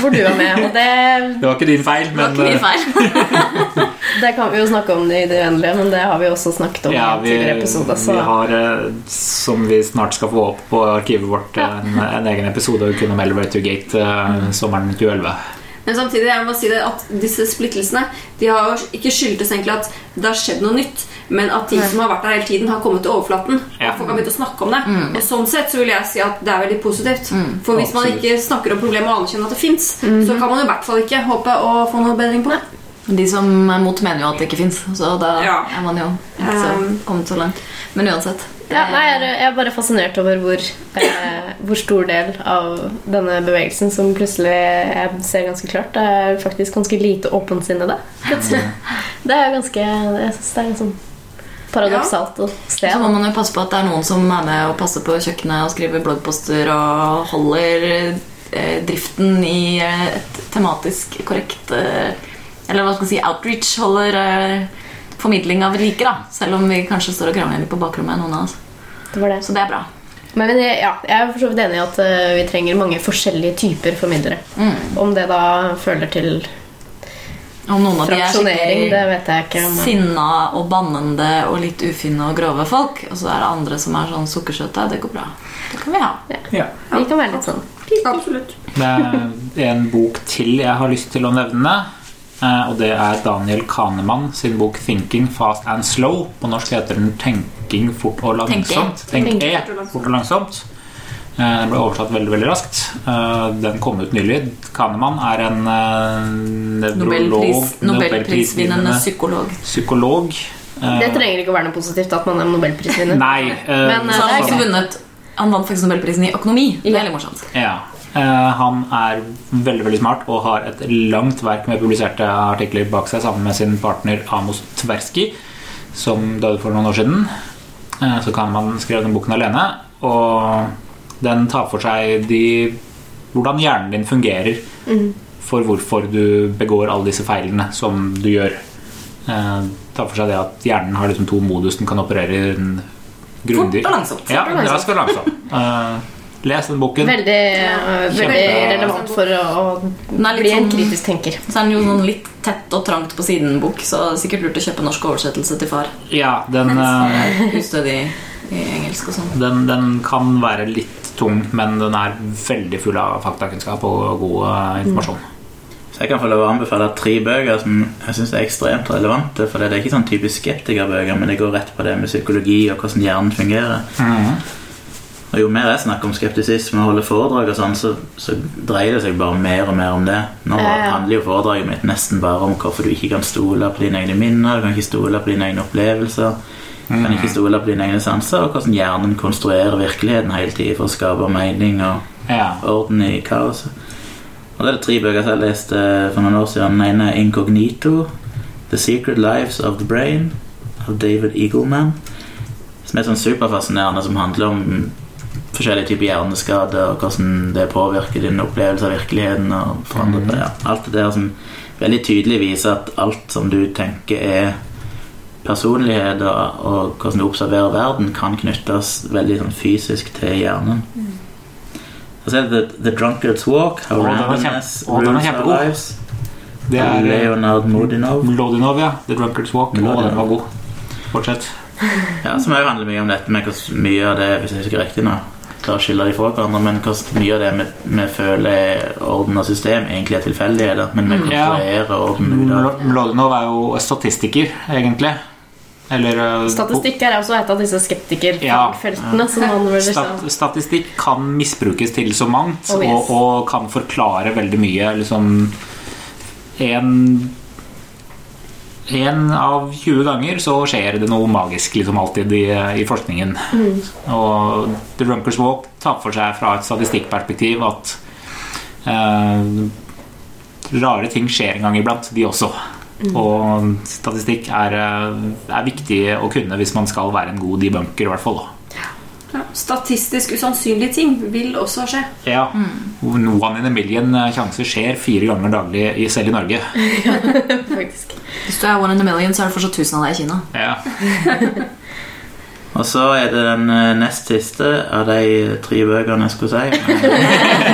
Hvor du var med. Og det, Det var ikke din feil, Det var men ikke min eh, feil. det kan vi jo snakke om i det uendelige, men det har vi også snakket om ja, i vi, tidligere episode. Så vi har, eh, som vi snart skal få opp på arkivet vårt, en, en egen episode kun om Elevator Gate eh, sommeren 2011. Men samtidig jeg må si det at disse splittelsene De har ikke skyldtes egentlig at det har skjedd noe nytt, men at ting som har vært der hele tiden, har kommet til overflaten. Ja. Og folk har begynt å snakke om det. Og sånn sett så vil jeg si at det er veldig positivt. For hvis man ikke snakker om problemet og anerkjenner at det fins, så kan man i hvert fall ikke håpe å få noe bedring på det. De som er mot, mener jo at det ikke fins, så da Ja. er man jo ikke så Um, kommet så langt. Men uansett. Ja, nei, jeg er- bare fascinert over hvor, eh, hvor stor del av denne bevegelsen som plutselig jeg ser ganske klart, det er faktisk ganske lite åpensinnede. Det er ganske Jeg synes det er en sånn paradoksalt ja. sted. Så må man jo passe på at det er noen som er med og passer på kjøkkenet og skriver bloggposter og holder eh, driften i eh, et tematisk korrekt eh, Eller hva skal man si outreach. Holder eh, formidling av like, da. Selv om vi kanskje står og krangler litt på bakrommet, noen av oss. Det var det. Så det er bra. Men jeg, ja, jeg er for så vidt enig i at eh, vi trenger mange forskjellige typer formidlere. Mm. Om det da føler til Om noen av de er skikkelig sinna og bannende og litt ufine og grove folk, og så er det andre som er sånn sukkersøte, det går bra. Det kan vi ha. Ja. Vi kan være litt sånn Absolutt. Det er en bok til jeg har lyst til å nevne. eh, Og det er Daniel Kahneman sin bok 'Thinking Fast and Slow'. På norsk heter den 'Tenking fort og langsomt'. Tenke. Tenke fort og langsomt. Eh, Den ble oversatt veldig veldig raskt. Eh, Den kom ut nylig. Kahneman er en nevrolog Nobelprisvinnende Nobelpris, psykolog. psykolog. Eh, Det trenger ikke å være noe positivt at man er nobelprisvinner. Nei. eh, Men, eh, Så han er også vunnet Han vant faktisk Nobelprisen i økonomi. Det er litt morsomt. Ja. Eh, han er veldig veldig smart og har et langt verk med publiserte artikler bak seg sammen med sin partner Amos Tversky, som døde for noen år siden. Eh, så kan man skrive den boken alene. Og den tar for seg de, hvordan hjernen din fungerer for hvorfor du begår alle disse feilene som du gjør. Eh, tar for seg det at hjernen har liksom to modus den kan operere i. grundig- Fort og langsomt. Ja, Fort og raskt og langsomt. Eh, les den boken. Veldig, eh, veldig relevant for å, å bli en sånn- kritisk tenker. Så er den jo sånn litt tett og trangt på siden-bok, så sikkert lurt å kjøpe norsk oversettelse til far. Ja, den, eh, Ustødig i engelsk og sånn. den, den kan være litt tung, men den er veldig full av faktakunnskap og god informasjon. informasjon. Så jeg kan få lov å anbefale tre bøker som jeg synes er ekstremt relevante. For det er ikke sånn typisk skeptikerbøker, men det går rett på det med psykologi og hvordan hjernen fungerer. Og Jo mer jeg snakker om skeptisisme og holder foredrag, og sånn, så, så dreier det seg bare mer og mer om det. Nå Ja, ja. handler jo foredraget mitt nesten bare om hvorfor du ikke kan stole på dine egne minner, du kan ikke stole på dine egne opplevelser, kan ikke stole på dine egne sanser, og hvordan hjernen konstruerer virkeligheten hele tiden for å skape mening og Ja. orden i kaoset. Og det er det tre bøker jeg jeg leste for noen år siden. Den ene er Incognito, The Secret Lives of the Brain av David Eagleman. Som er sånn superfascinerende, som handler om forskjellige typer hjerneskade og hvordan det påvirker din opplevelse av virkeligheten. og forandrer mm. det. Ja. Alt det der som veldig tydelig viser at alt som du tenker er personlighet og, hvordan du observerer verden, kan knyttes veldig sånn fysisk til hjernen. Mm. er det The, The Drunkard's Walk. How oh, er randomness er rules our lives. Det er eh, Leonard Modinov. Lodinov, ja. The Drunkard's Walk. Å, den var god. Fortsett. Ja, som òg handler mye om dette med hvordan mye av det Hvis jeg husker riktig nå klarer å skille de fra hverandre, men hvordan mye av det vi, vi føler orden og system, egentlig er tilfeldigheter, men vi konstruerer orden ut av Lo- Lodinov er jo statistiker, egentlig. Eller eh, Statistikk er også et av disse skeptikerfagfeltene. Ja, man Stat statistikk kan misbrukes til så mangt, Oh, yes. og, og kan forklare veldig mye. Liksom En En av 20 ganger så skjer det noe magisk liksom alltid i, i forskningen. Og The Drunkers Walk tar for seg fra et statistikkperspektiv at eh, rare ting skjer en gang iblant, de også. Og statistikk er, eh, er viktig å kunne hvis man skal være en god debunker, i hvert fall. da. Ja, statistisk usannsynlige ting vil også skje. Ja. One in a million eh, sjanser skjer fire ganger daglig selv i Norge. Faktisk. Hvis du er one in a million, så er det fortsatt tusen av deg i Kina. Ja. Og så er det den eh, nest siste av de tre bøkene jeg skulle si.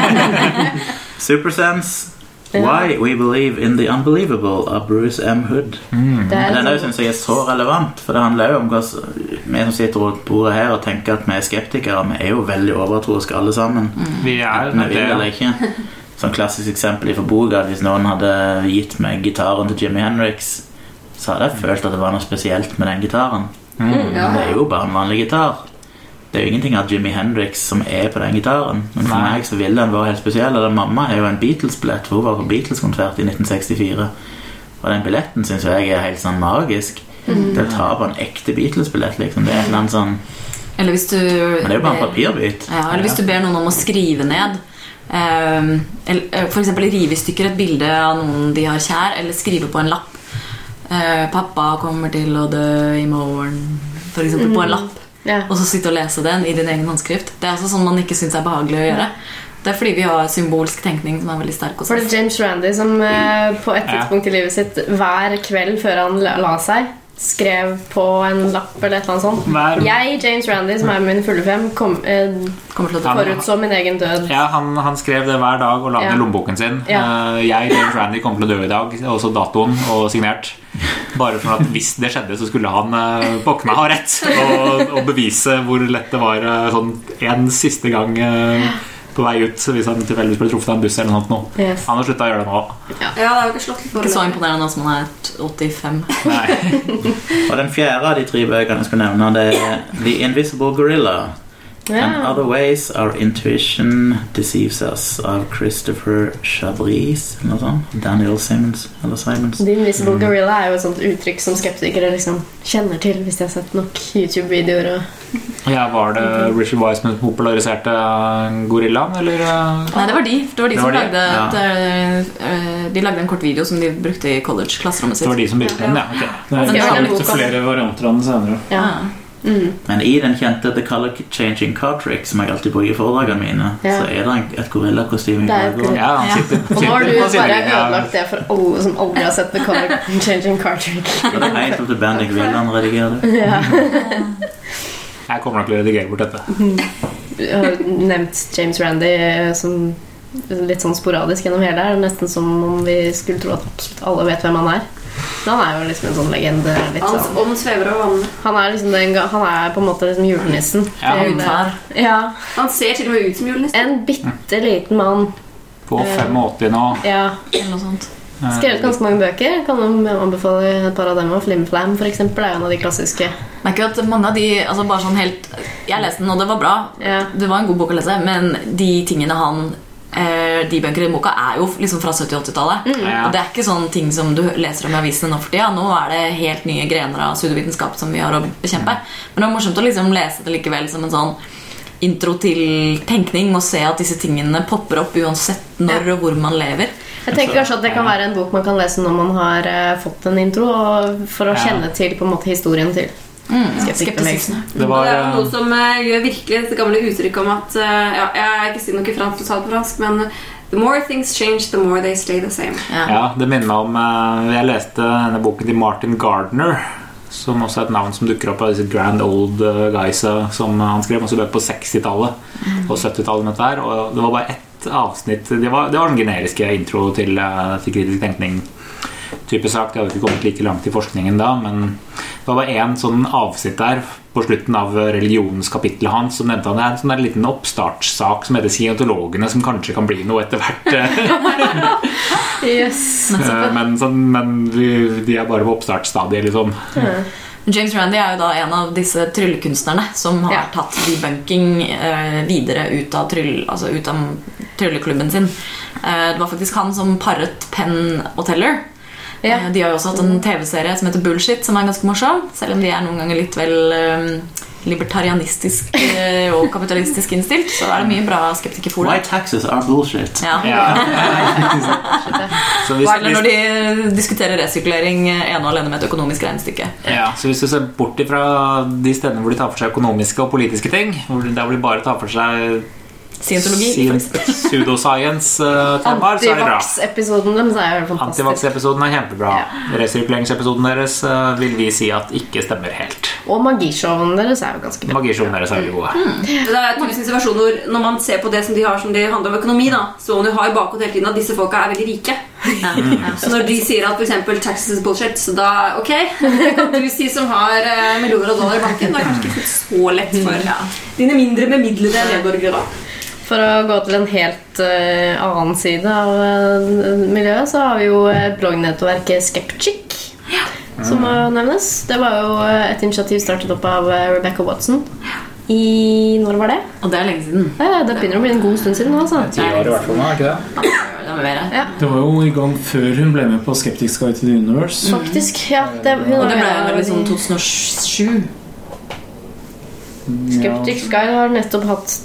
Supersense. Why We Believe in the Unbelievable av Bruce M. Hood. Mm. er Den òg syns jeg er så relevant, for det handler jo om hva vi som sitter rundt bordet her og tenker at vi er skeptikere, vi er jo veldig overtroiske alle sammen. Vi er Vi vil eller det. ikke. Sånn klassisk eksempel fra boka at hvis noen hadde gitt meg gitaren til Jimmy Henriks, så hadde jeg følt at det var noe spesielt med den gitaren. Mm. Men det er jo bare en vanlig gitar. Det er jo ingenting av Jimmy Hendrix som er på den gitaren. Men for Nei. meg så vil den være helt spesiell. Og mamma er jo en Beatles-billett, for hun var på Beatles-konsert i 1964. Og den billetten syns jeg er helt sånn magisk. Det å ta på en ekte Beatles-billett, liksom. Det er et eller annet sånn Eller hvis du Men det er jo bare en papirbit. Ja, eller hvis du ber noen om å skrive ned eh, eller, eh, For eksempel rive i stykker et bilde av noen de har kjær, eller skrive på en lapp. Eh, 'Pappa kommer til å dø i morgen', for eksempel, på en lapp. Ja. Og så sitte og lese den i din egen håndskrift. Det er altså sånn man ikke syns er behagelig å gjøre. Det er fordi vi har symbolsk tenkning som er veldig sterk hos For det er James Randy som eh, på et tidspunkt i livet sitt hver kveld før han la, la seg, skrev på en lapp eller et eller annet sånt. Hver- Jeg, James Randy, som er min fulle fem, kom, eh, Kommer til å forutså min egen død. Ja, han, han skrev det hver dag og la det Ja. i lommeboken sin. Ja. Uh, Jeg, James Randy, kommer til å dø i dag, Også datoen og signert. Bare for at hvis det skjedde, så skulle han uh, våkne ha rett og, og bevise hvor lett det var uh, sånn en siste gang eh, på vei ut hvis han tilfeldigvis ble truffet av en buss eller noe. sånt nå. Yes. Han har slutta å gjøre det nå. Ja, det har jo ikke slått Ikke så imponerende nå som han er 85. Nei. Og den fjerde av de tre bøkene jeg skal nevne, det er The Invisible Gorilla. And Other Ways Our Intuition Deceives Us av Christopher Chabris eller noe sånt. Daniel Simmons eller Simons. The Invisible Mm. Gorilla er jo et sånt uttrykk som skeptikere liksom kjenner til hvis de har sett nok YouTube-videoer. og Ja, Var det Richard Wiseman som populariserte gorillaen, eller? eh? Nei, det var de. Det var de Det som var de, lagde ja. et, eh, eh, De lagde en kort video som de brukte i college-klasserommet sitt. Det var de som brukte den, ja. Okay. Det er- det, er, boka. flere varianter av den senere. Ja. Mm. Men i den kjente The Color Changing Trick, som jeg alltid bruker i foredragene mine, Ja. så er det et gorillakostyme i bakgrunnen. Ja, ja. Og nå har du bare ødelagt det for alle som aldri har sett The Color Changing Cartridge. Og det er helt opp til bandet jeg vil han redigere det. Ja. Jeg kommer nok til å redigere bort dette. Jeg har nevnt James Randy eh, som litt sånn sporadisk gjennom hele her. Nesten som om vi skulle tro at absolutt alle vet hvem han er. Men han er jo liksom en sånn legende. Litt Hans sånn. ånd svever over vannet. Han er liksom den, han er på en måte liksom julenissen. Ja, Gudfar. ja, Han ser til og med ut som julenissen. En bitte liten mann. På 85 nå. Ja, Eller noe sånt. Eh, Skrevet ganske mange bøker. Kan jo anbefale et par av dem. Flimflam Flim for eksempel, er en av de klassiske. Merker at mange av de altså bare sånn helt Jeg leste den, og det var bra. Ja. Det var en god bok å lese, men de tingene han eh, debunker i boka, er jo liksom fra 70-80-tallet. Ja. Og det er ikke sånne ting som du leser om i avisene nå for tida. Nå er det helt nye grener av pseudovitenskap som vi har å bekjempe. Men det var morsomt å liksom lese det likevel som en sånn intro til tenkning og se at disse tingene popper opp uansett når og hvor man lever. Jeg tenker kanskje at det kan være en bok man kan lese når man har eh, fått en intro, og for å Ja. kjenne til på en måte historien til skeptikerbevegelsen. Det var det er eh, noe som eh, gjør virkelig dette gamle uttrykket om at eh, ja, Jeg er ikke si noe fransk, talt på fransk, men The more things change, the more they stay the same. Ja. Ja, det minner meg om Jeg leste denne boken til Martin Gardner, som også er et navn som dukker opp av disse grand old guys' guysa som han skrev også på 60-tallet og 70-tallet. med dette her, Og det var bare ett avsnitt Det var, det var den generiske intro til, til kritisk tenkning. Typisk sak. Det hadde ikke kommet like langt i forskningen da, men det var én sånn avsnitt der på slutten av religionskapittelet hans som nevnte han det er en sånn der liten oppstartssak som heter Scientologene, som kanskje kan bli noe etter hvert. Yes. Eh, Men, sånn, men vi, de er bare på oppstartsstadiet, liksom. James Randy er jo da en av disse tryllekunstnerne som har Ja. tatt debunking eh, videre ut av, tryll, altså ut av trylleklubben sin. Eh, det var faktisk han som paret Penn og Teller. Ja. Eh, De har jo også hatt en TV-serie som heter Bullshit, som er ganske morsom. Selv om de er noen ganger litt vel um, libertarianistisk eh, og kapitalistisk innstilt, så er det mye bra skeptikerfora. Why taxes are bullshit. Ja. Så hvis, Eller når de diskuterer resirkulering eh, ene og alene med et økonomisk regnestykke. ja, så hvis du ser bort ifra de stedene hvor de tar for seg økonomiske og politiske ting, der hvor de bare tar for seg Scientologi. pseudoscience-temaer, så er det bra. Antivax-episoden deres er fantastisk. Antivax-episoden er kjempebra. Ja. Resirkuleringsepisoden deres eh, vil vi si at ikke stemmer helt. Og magishowene deres er jo ganske bra. Magishowene deres er jo gode. Det er typisk situasjoner Når man ser på det som de har som det handler om økonomi, da, så må man jo ha i bakhodet hele tiden at disse folka er veldig rike. Ja, ja. Så når de sier at eksempel taxes is bullshit, så da ok. Kan du si som har eh, millioner av dollar i banken, det er kanskje ikke så lett for dine mindre bemidlede medborgere. da. For å gå til en helt uh, annen side av uh, miljøet, så har vi jo uh, bloggnettverket Skeptic. Som må nevnes. Det var jo eh, et initiativ startet opp av eh, Rebecca Watson. I Når var det? Og det er lenge siden. Ja, det begynner å bli en god stund siden. nå, Altså. Ti år i hvert fall nå, er ikke det? Det. Ja. Det var jo i gang før hun ble med på Skeptics Guide to the Universe. Faktisk. Ja, det, hun Og det ble jo vel liksom 2007. Skeptics Guide har nettopp hatt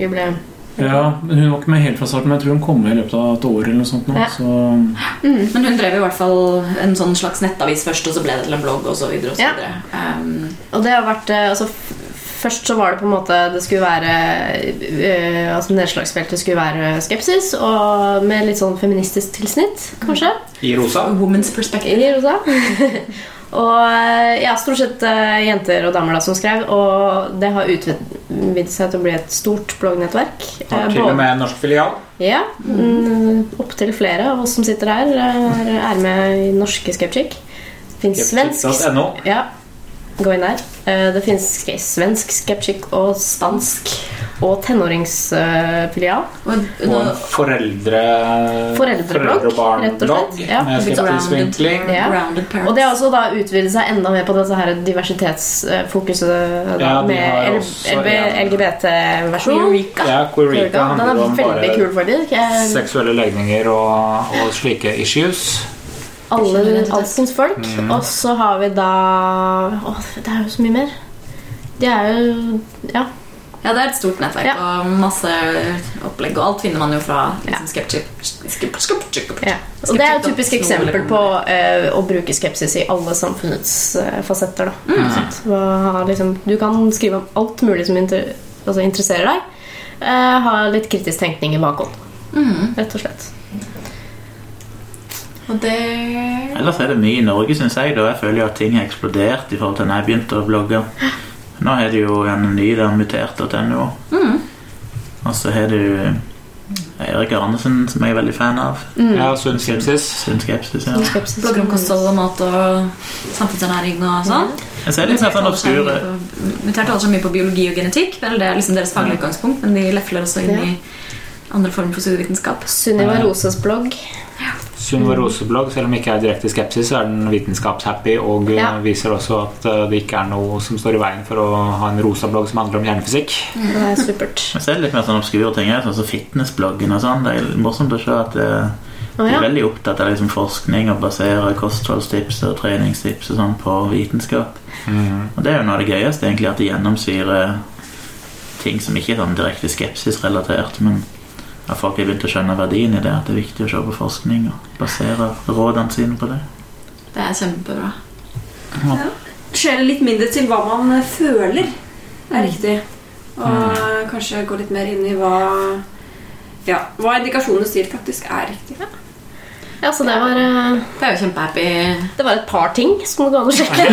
tiårsjubileum. Ja, men Hun var ikke med helt fra starten, men jeg tror hun kom med i løpet av et år. eller noe sånt nå, Ja. så Men hun drev i hvert fall en sånn slags nettavis først, og så ble det til en blogg, og så videre og så Ja. videre. Um, Og det har vært eh, altså, Først så var det på en måte Det skulle være uh, Altså Nedslagsfeltet skulle være skepsis, og med litt sånn feministisk tilsnitt, kanskje. I rosa. woman's perspective. I rosa. og eh, ja, stort sett uh, jenter og damer da som skrev, og det har utvidet seg til å bli et stort bloggnettverk. Har Eh, til og med en norsk filial. Ja, mm, Opptil flere av oss som sitter her, er, er med i norske Skeptic. Fins svensk .no. Ja, gå inn der. Eh, Det fins svensk skeptisk og spansk og tenåringsfilial. Og Og en foreldre... Foreldreblogg, foreldre- rett og slett. Ja. med skeptisk vinkling. Ja. Og det har også da utvidet seg enda mer på dette her diversitetsfokuset da, Ja, med. LGBT-versjon. Eureka. Ja, Den handler er om bare seksuelle legninger og, og slike issues. Alle alskens folk. Mm. Og så har vi da Å, det er jo så mye mer. Det er jo Ja. Ja, det er et stort nettverk Ja. og masse opplegg, og alt finner man jo fra liksom, skeptisk, skeptisk, skeptisk, ja. Og det er et typisk eksempel på uh, å bruke skepsis i alle samfunnets uh, fasetter. Da. Mm. Sant? Liksom, du kan skrive om alt mulig som inter, altså interesserer deg. Uh, ha litt kritisk tenkning i bakhånd, mm. rett og slett. Og det Ellers er det mye i Norge, syns jeg. da Jeg føler jo at ting har eksplodert i forhold til da jeg begynte å blogge. Nå har det jo en ny der, mutert.no. Mm. Og så har du Erik Arnesen, som jeg er veldig fan av. Mm. Ja, sunn skepsis. Sunn skepsis. ja. Skepsis. blogger om kosthold og mat og samfunnsernæring og sånn. Jeg ser litt mer sånn obskure Mutert holder seg mye på biologi og genetikk. Vel, det er liksom deres faglige utgangspunkt, men de lefler også inn i andre former for studievitenskap. Sunniva Roses blogg. Sunniva Roseblogg, selv om det ikke er direkte skepsis, så er den vitenskapshappy og eh, Ja. viser også at eh, det ikke er noe som står i veien for å ha en rosa blogg som handler om hjernefysikk. Det er supert. Jeg ser litt mer sånn obskure ting, sånn som fitnessbloggen og sånn. Det er morsomt å se at det, de er veldig opptatt av liksom forskning og baserer kostholdstips og treningstips og sånn på vitenskap. Og det er jo noe av det gøyeste, egentlig, at det gjennomsyrer ting som ikke er sånn direkte skepsisrelatert, men at folk har begynt å skjønne verdien i det, at det er viktig å se på forskning og basere rådene sine på det. Det er kjempebra. Skjele litt mindre til hva man eh, føler er riktig. Og kanskje gå litt mer inn i hva ja, hva indikasjonene sier faktisk er riktig. ja, så det var eh, Det er jo kjempehappy. Det var et par ting som det går an å sjekke.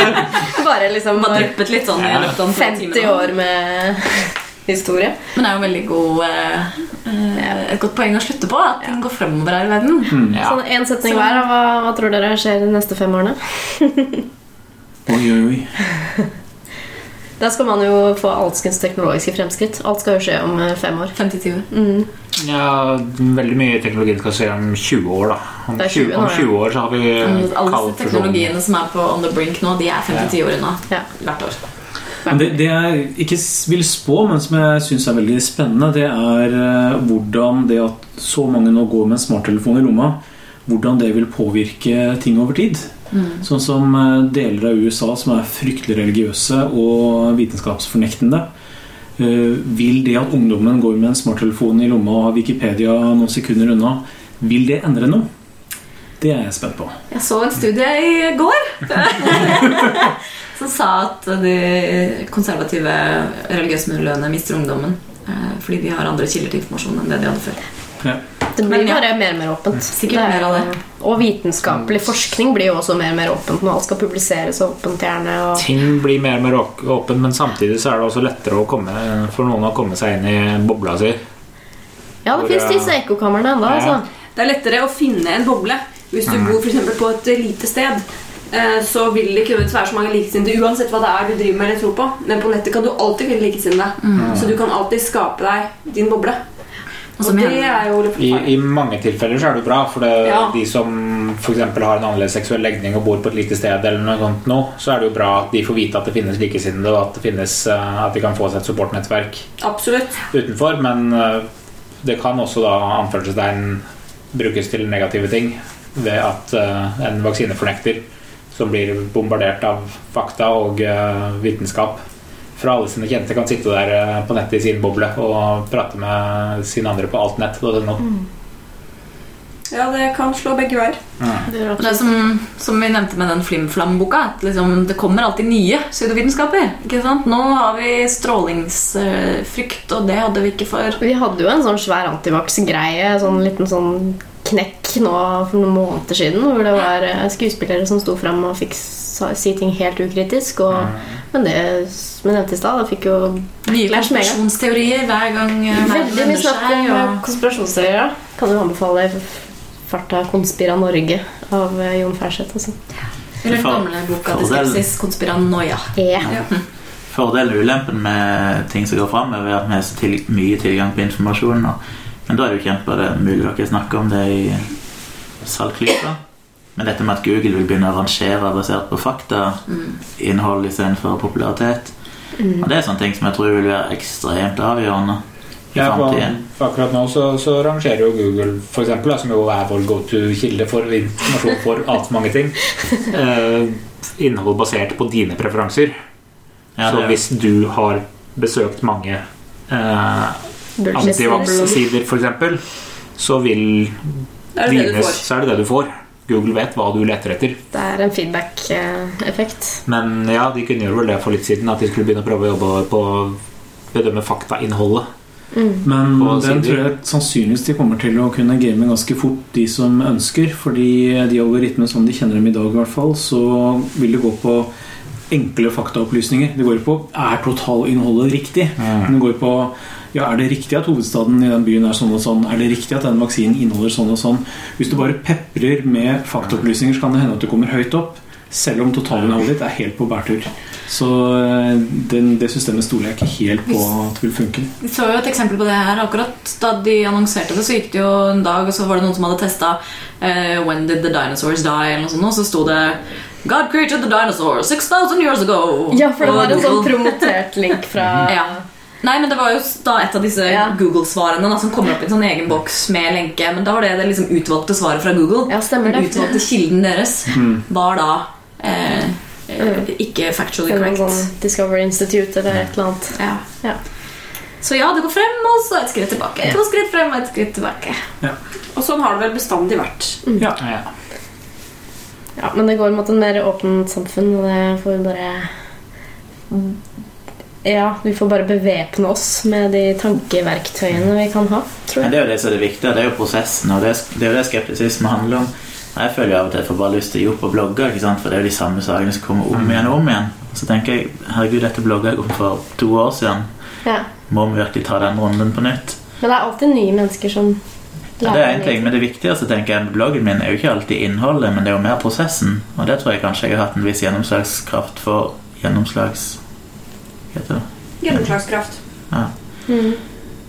Bare liksom Man har dryppet litt sånn i løpet av 50 år med historie. Men det er jo veldig god eh, eh, et godt poeng å slutte på. At ting går fremover her i verden. Ja. Sånn en setning hver. Hva, hva tror dere skjer de neste fem årene? Oi, oi, oi. Da skal man jo få alskens teknologiske fremskritt. Alt skal jo skje om eh, fem år. 50-10 år. Mm. ja, veldig mye teknologi skal skje om 20 år, da. Om Det er 20, 20 nå, om 20 år så har vi Alle teknologiene som er på on the brink nå, de er 50-10 år unna Ja. hvert år. Men det, det jeg ikke vil spå, men som jeg syns er veldig spennende, det er eh, hvordan det at så mange nå går med en smarttelefon i lomma, hvordan det vil påvirke ting over tid. Sånn som eh, deler av USA som er fryktelig religiøse og vitenskapsfornektende. Eh, Vil det at ungdommen går med en smarttelefon i lomma og har Wikipedia noen sekunder unna, vil det endre noe? Det er jeg spent på. Jeg så en studie i går som sa at de konservative religiøse miljøene mister ungdommen eh, fordi de har andre kilder til informasjon enn det de hadde før. Ja. Det blir Men ja. bare mer og mer åpent. Sikkert Det er- mer av det. Og vitenskapelig forskning blir jo også mer og mer åpent når alt skal publiseres åpent gjerne. Og... Ting blir mer og mer åpent, men samtidig så er det også lettere å komme, for noen å komme seg inn i bobla si. Ja, det fins disse ekkokamrene ennå, Ja. altså. Det er lettere å finne en boble hvis du bor for på et lite sted. Eh, Så vil det ikke nødvendigvis være så mange likesinnede uansett hva det er du driver med eller tror på. Men på nettet kan du alltid finne likesinnede. Så du kan alltid skape deg din boble. Og Og det er jo litt I. I mange tilfeller så er det bra, for det, Ja. de som f.eks. har en annerledes seksuell legning og bor på et lite sted, eller noe sånt nå, så er det jo bra at de får vite at det finnes likesinnede, og at, det finnes, eh, at de kan få seg et supportnettverk Absolutt. utenfor. Men eh, det kan også da anførselstegn brukes til negative ting ved at en vaksinefornekter som blir bombardert av fakta og eh, vitenskap fra alle sine kjente, kan sitte der eh, på nettet i sin boble og prate med sine andre på alt nett. Mm. Ja, det kan slå begge veier. Det er det er som, som vi nevnte med den Flimflam-boka, at liksom, det kommer alltid nye pseudovitenskaper. Ikke sant? Nå har vi strålingsfrykt, og det hadde vi ikke før. Vi hadde jo en sånn svær antivax-greie, sånn liten sånn knekk nå for noen måneder siden, hvor det var eh, skuespillere som sto fram og fikk si ting helt ukritisk. Og, Men det som jeg nevnte i stad, fikk jo Nye konspirasjonsteorier hver gang eh, veldig mye snakk om Og... konspirasjonsteorier. ja. Kan jo anbefale Farta Konspira Norge av eh, Jon Færseth. Altså. Eller den gamle boka til Skepsis, Konspiranoia. Ja. Fordelen og ulempen med ting som går fram, er at vi har så til, mye tilgang på informasjon. Og, men da er det jo. Det er mulig dere snakker om det i saltklypa. Men dette med at Google vil begynne å rangere basert på fakta, mm. innhold istedenfor popularitet Og Det er sånne ting som jeg tror vil være ekstremt avgjørende i Ja, på, akkurat nå så, så rangerer jo Google, for eksempel, som jo er vår go-to-kilde for informasjon for altfor mange ting, eh, innhold basert på dine preferanser. Ja, så hvis du har besøkt mange eh. Antivax-sider, f.eks., så vil Det er så er det det du får. Google vet hva du leter etter. Det er en feedback-effekt. Men ja, de kunne gjøre vel det for litt siden, at de skulle begynne å prøve å jobbe på å bedømme faktainnholdet. Men På den sider. tror jeg sannsynligvis de kommer til å kunne game ganske fort, de som ønsker. Fordi de algoritmene som de kjenner dem i dag, i hvert fall, så vil det gå på enkle faktaopplysninger. Det går på er totalinnholdet riktig. Men det går på ja, er det riktig at hovedstaden i den byen er sånn og sånn. Er det riktig at den vaksinen inneholder sånn og sånn. Hvis du bare peprer med faktaopplysninger, så kan det hende at du kommer høyt opp. Selv om totalinnholdet ditt er helt på bærtur. Så eh, den, det systemet stoler jeg ikke helt på at vil funke. Vi så jo et eksempel på det her akkurat Da de annonserte det, så gikk det jo en dag, og så var det noen som hadde testa uh, When did the dinosaurs die? Eller noe sånt, og så sto det God created the dinosaurs 6000 years ago. Ja, for det var en sånn promotert link fra ja. Nei, men det var jo da et av disse Ja. Google-svarene som kommer opp i en sånn egen boks med lenke. Men da var det det liksom utvalgte svaret fra Google. Ja, stemmer Den det. utvalgte kilden deres var da eh, eh, ikke factually correct. Discovery Institute eller et eller annet. Ja. Ja. Så ja, det går frem, og så et skritt tilbake. To skritt frem og et skritt tilbake. Og sånn har det vel bestandig vært. Ja. Ja. Ja, men det går mot en mer åpent samfunn, og det får vi bare Ja, vi får bare bevepne oss med de tankeverktøyene vi kan ha, tror Men Ja, det er jo det som er det viktige. Det er jo prosessen, og det er, er jo det skeptisisme handler om. Jeg føler jo av og til jeg får bare lyst til å gi opp å blogge, ikke sant? for det er jo de samme sakene som kommer om igjen og om igjen. Så tenker jeg herregud, dette blogga jeg om for to år siden. Ja. Må vi virkelig ta den runden på nytt? Men det er alltid nye mennesker som Ja, det er en ting, men det viktigste tenker jeg med bloggen min er jo ikke alltid innholdet, men det er jo mer prosessen. Og det tror jeg kanskje jeg har hatt en viss gjennomslagskraft for gjennomslags... Heter det? Gjennomslagskraft. Ja.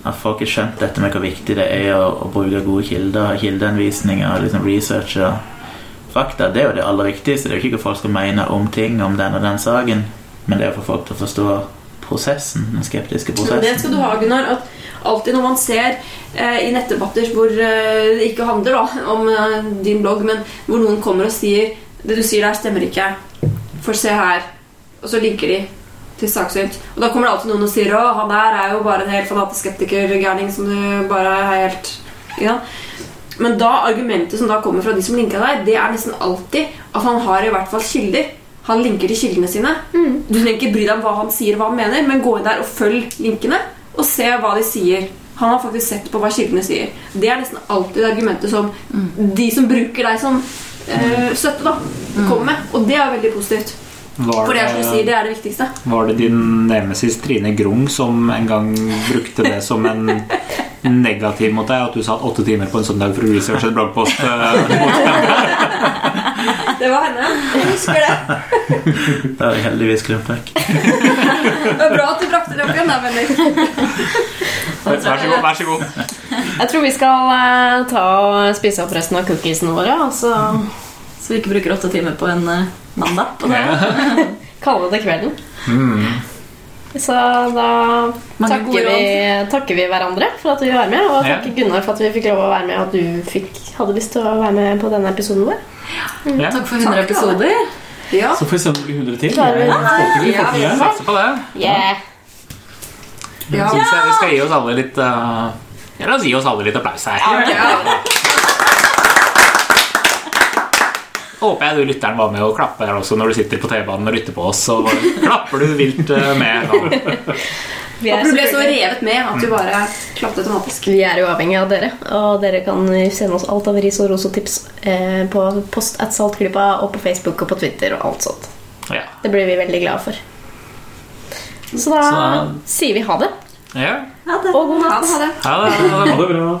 At folk har skjønt dette med hvor viktig det er å, å bruke gode kilder, kildeanvisninger, liksom research og fakta. Det er jo det aller viktigste. Det er jo ikke hva folk skal mene om ting om den og den saken, men det er å få folk til å forstå prosessen. Den skeptiske Men Det skal du ha, Gunnar. At alltid når man ser eh, i nettdebatter hvor eh, det ikke handler da, om eh, din blogg, men hvor noen kommer og sier det du sier der, stemmer ikke. For se her. Og så linker de til saksynt. Og da kommer det alltid noen og sier å, han der er jo bare en helt fanatisk skeptiker-gærning som du bare er helt ikke? Men da argumentet som da kommer fra de som linka deg, det er nesten alltid at han har i hvert fall kilder. Han linker til kildene sine. Du trenger ikke bry deg om hva han sier, hva han mener, men gå inn der og følg linkene, og se hva de sier. Han har faktisk sett på hva kildene sier. Det er nesten alltid argumentet som de som bruker deg som eh, støtte, da, kommer med. Og det er veldig positivt. Var det du sier, det, det er det viktigste. var det din nemesis Trine Grung som en gang brukte det som en negativ mot deg? At du satt åtte timer på en søndag for å researche et bloggpost? eh, Det var henne. Jeg husker det. Det har jeg heldigvis glemt vekk. Det var bra at du brakte det opp igjen, da, Bendik. Vær så god. vær så god Jeg tror vi skal eh, ta og spise opp resten av cookiesene våre, så Så vi ikke bruker åtte timer på en mandag. På det. Ja. kalle det kvelden. Mm. Så da takker vi, takker vi hverandre for at du var med, og Ja. takker Gunnar for at vi fikk lov å være med, og at du fikk, hadde lyst til å være med på denne episoden vår. Ja. Takk for 100 Takk, episoder. Ja. Så får vi se om det blir 100 til. Får. Satser på det. Yeah. Ja. Syns jeg vi skal gi oss alle litt uh, La oss gi oss alle litt applaus her. Håper jeg du lytteren var med og klapper her også når du sitter på T-banen og lytter på oss. Så klapper du vilt eh, med. Da. Vi er, ble så revet med at du bare klappet automatisk. vi er jo avhengig av dere, og dere kan sende oss alt av ris og ros og tips eh, på post at saltklypa og på Facebook og på Twitter og alt sånt. Ja. Det blir vi veldig glade for. Så da, Så da- sier vi ha det. ja. Og god Ha natt. det. Ha det. Ha det. Ha det. Ha det bra.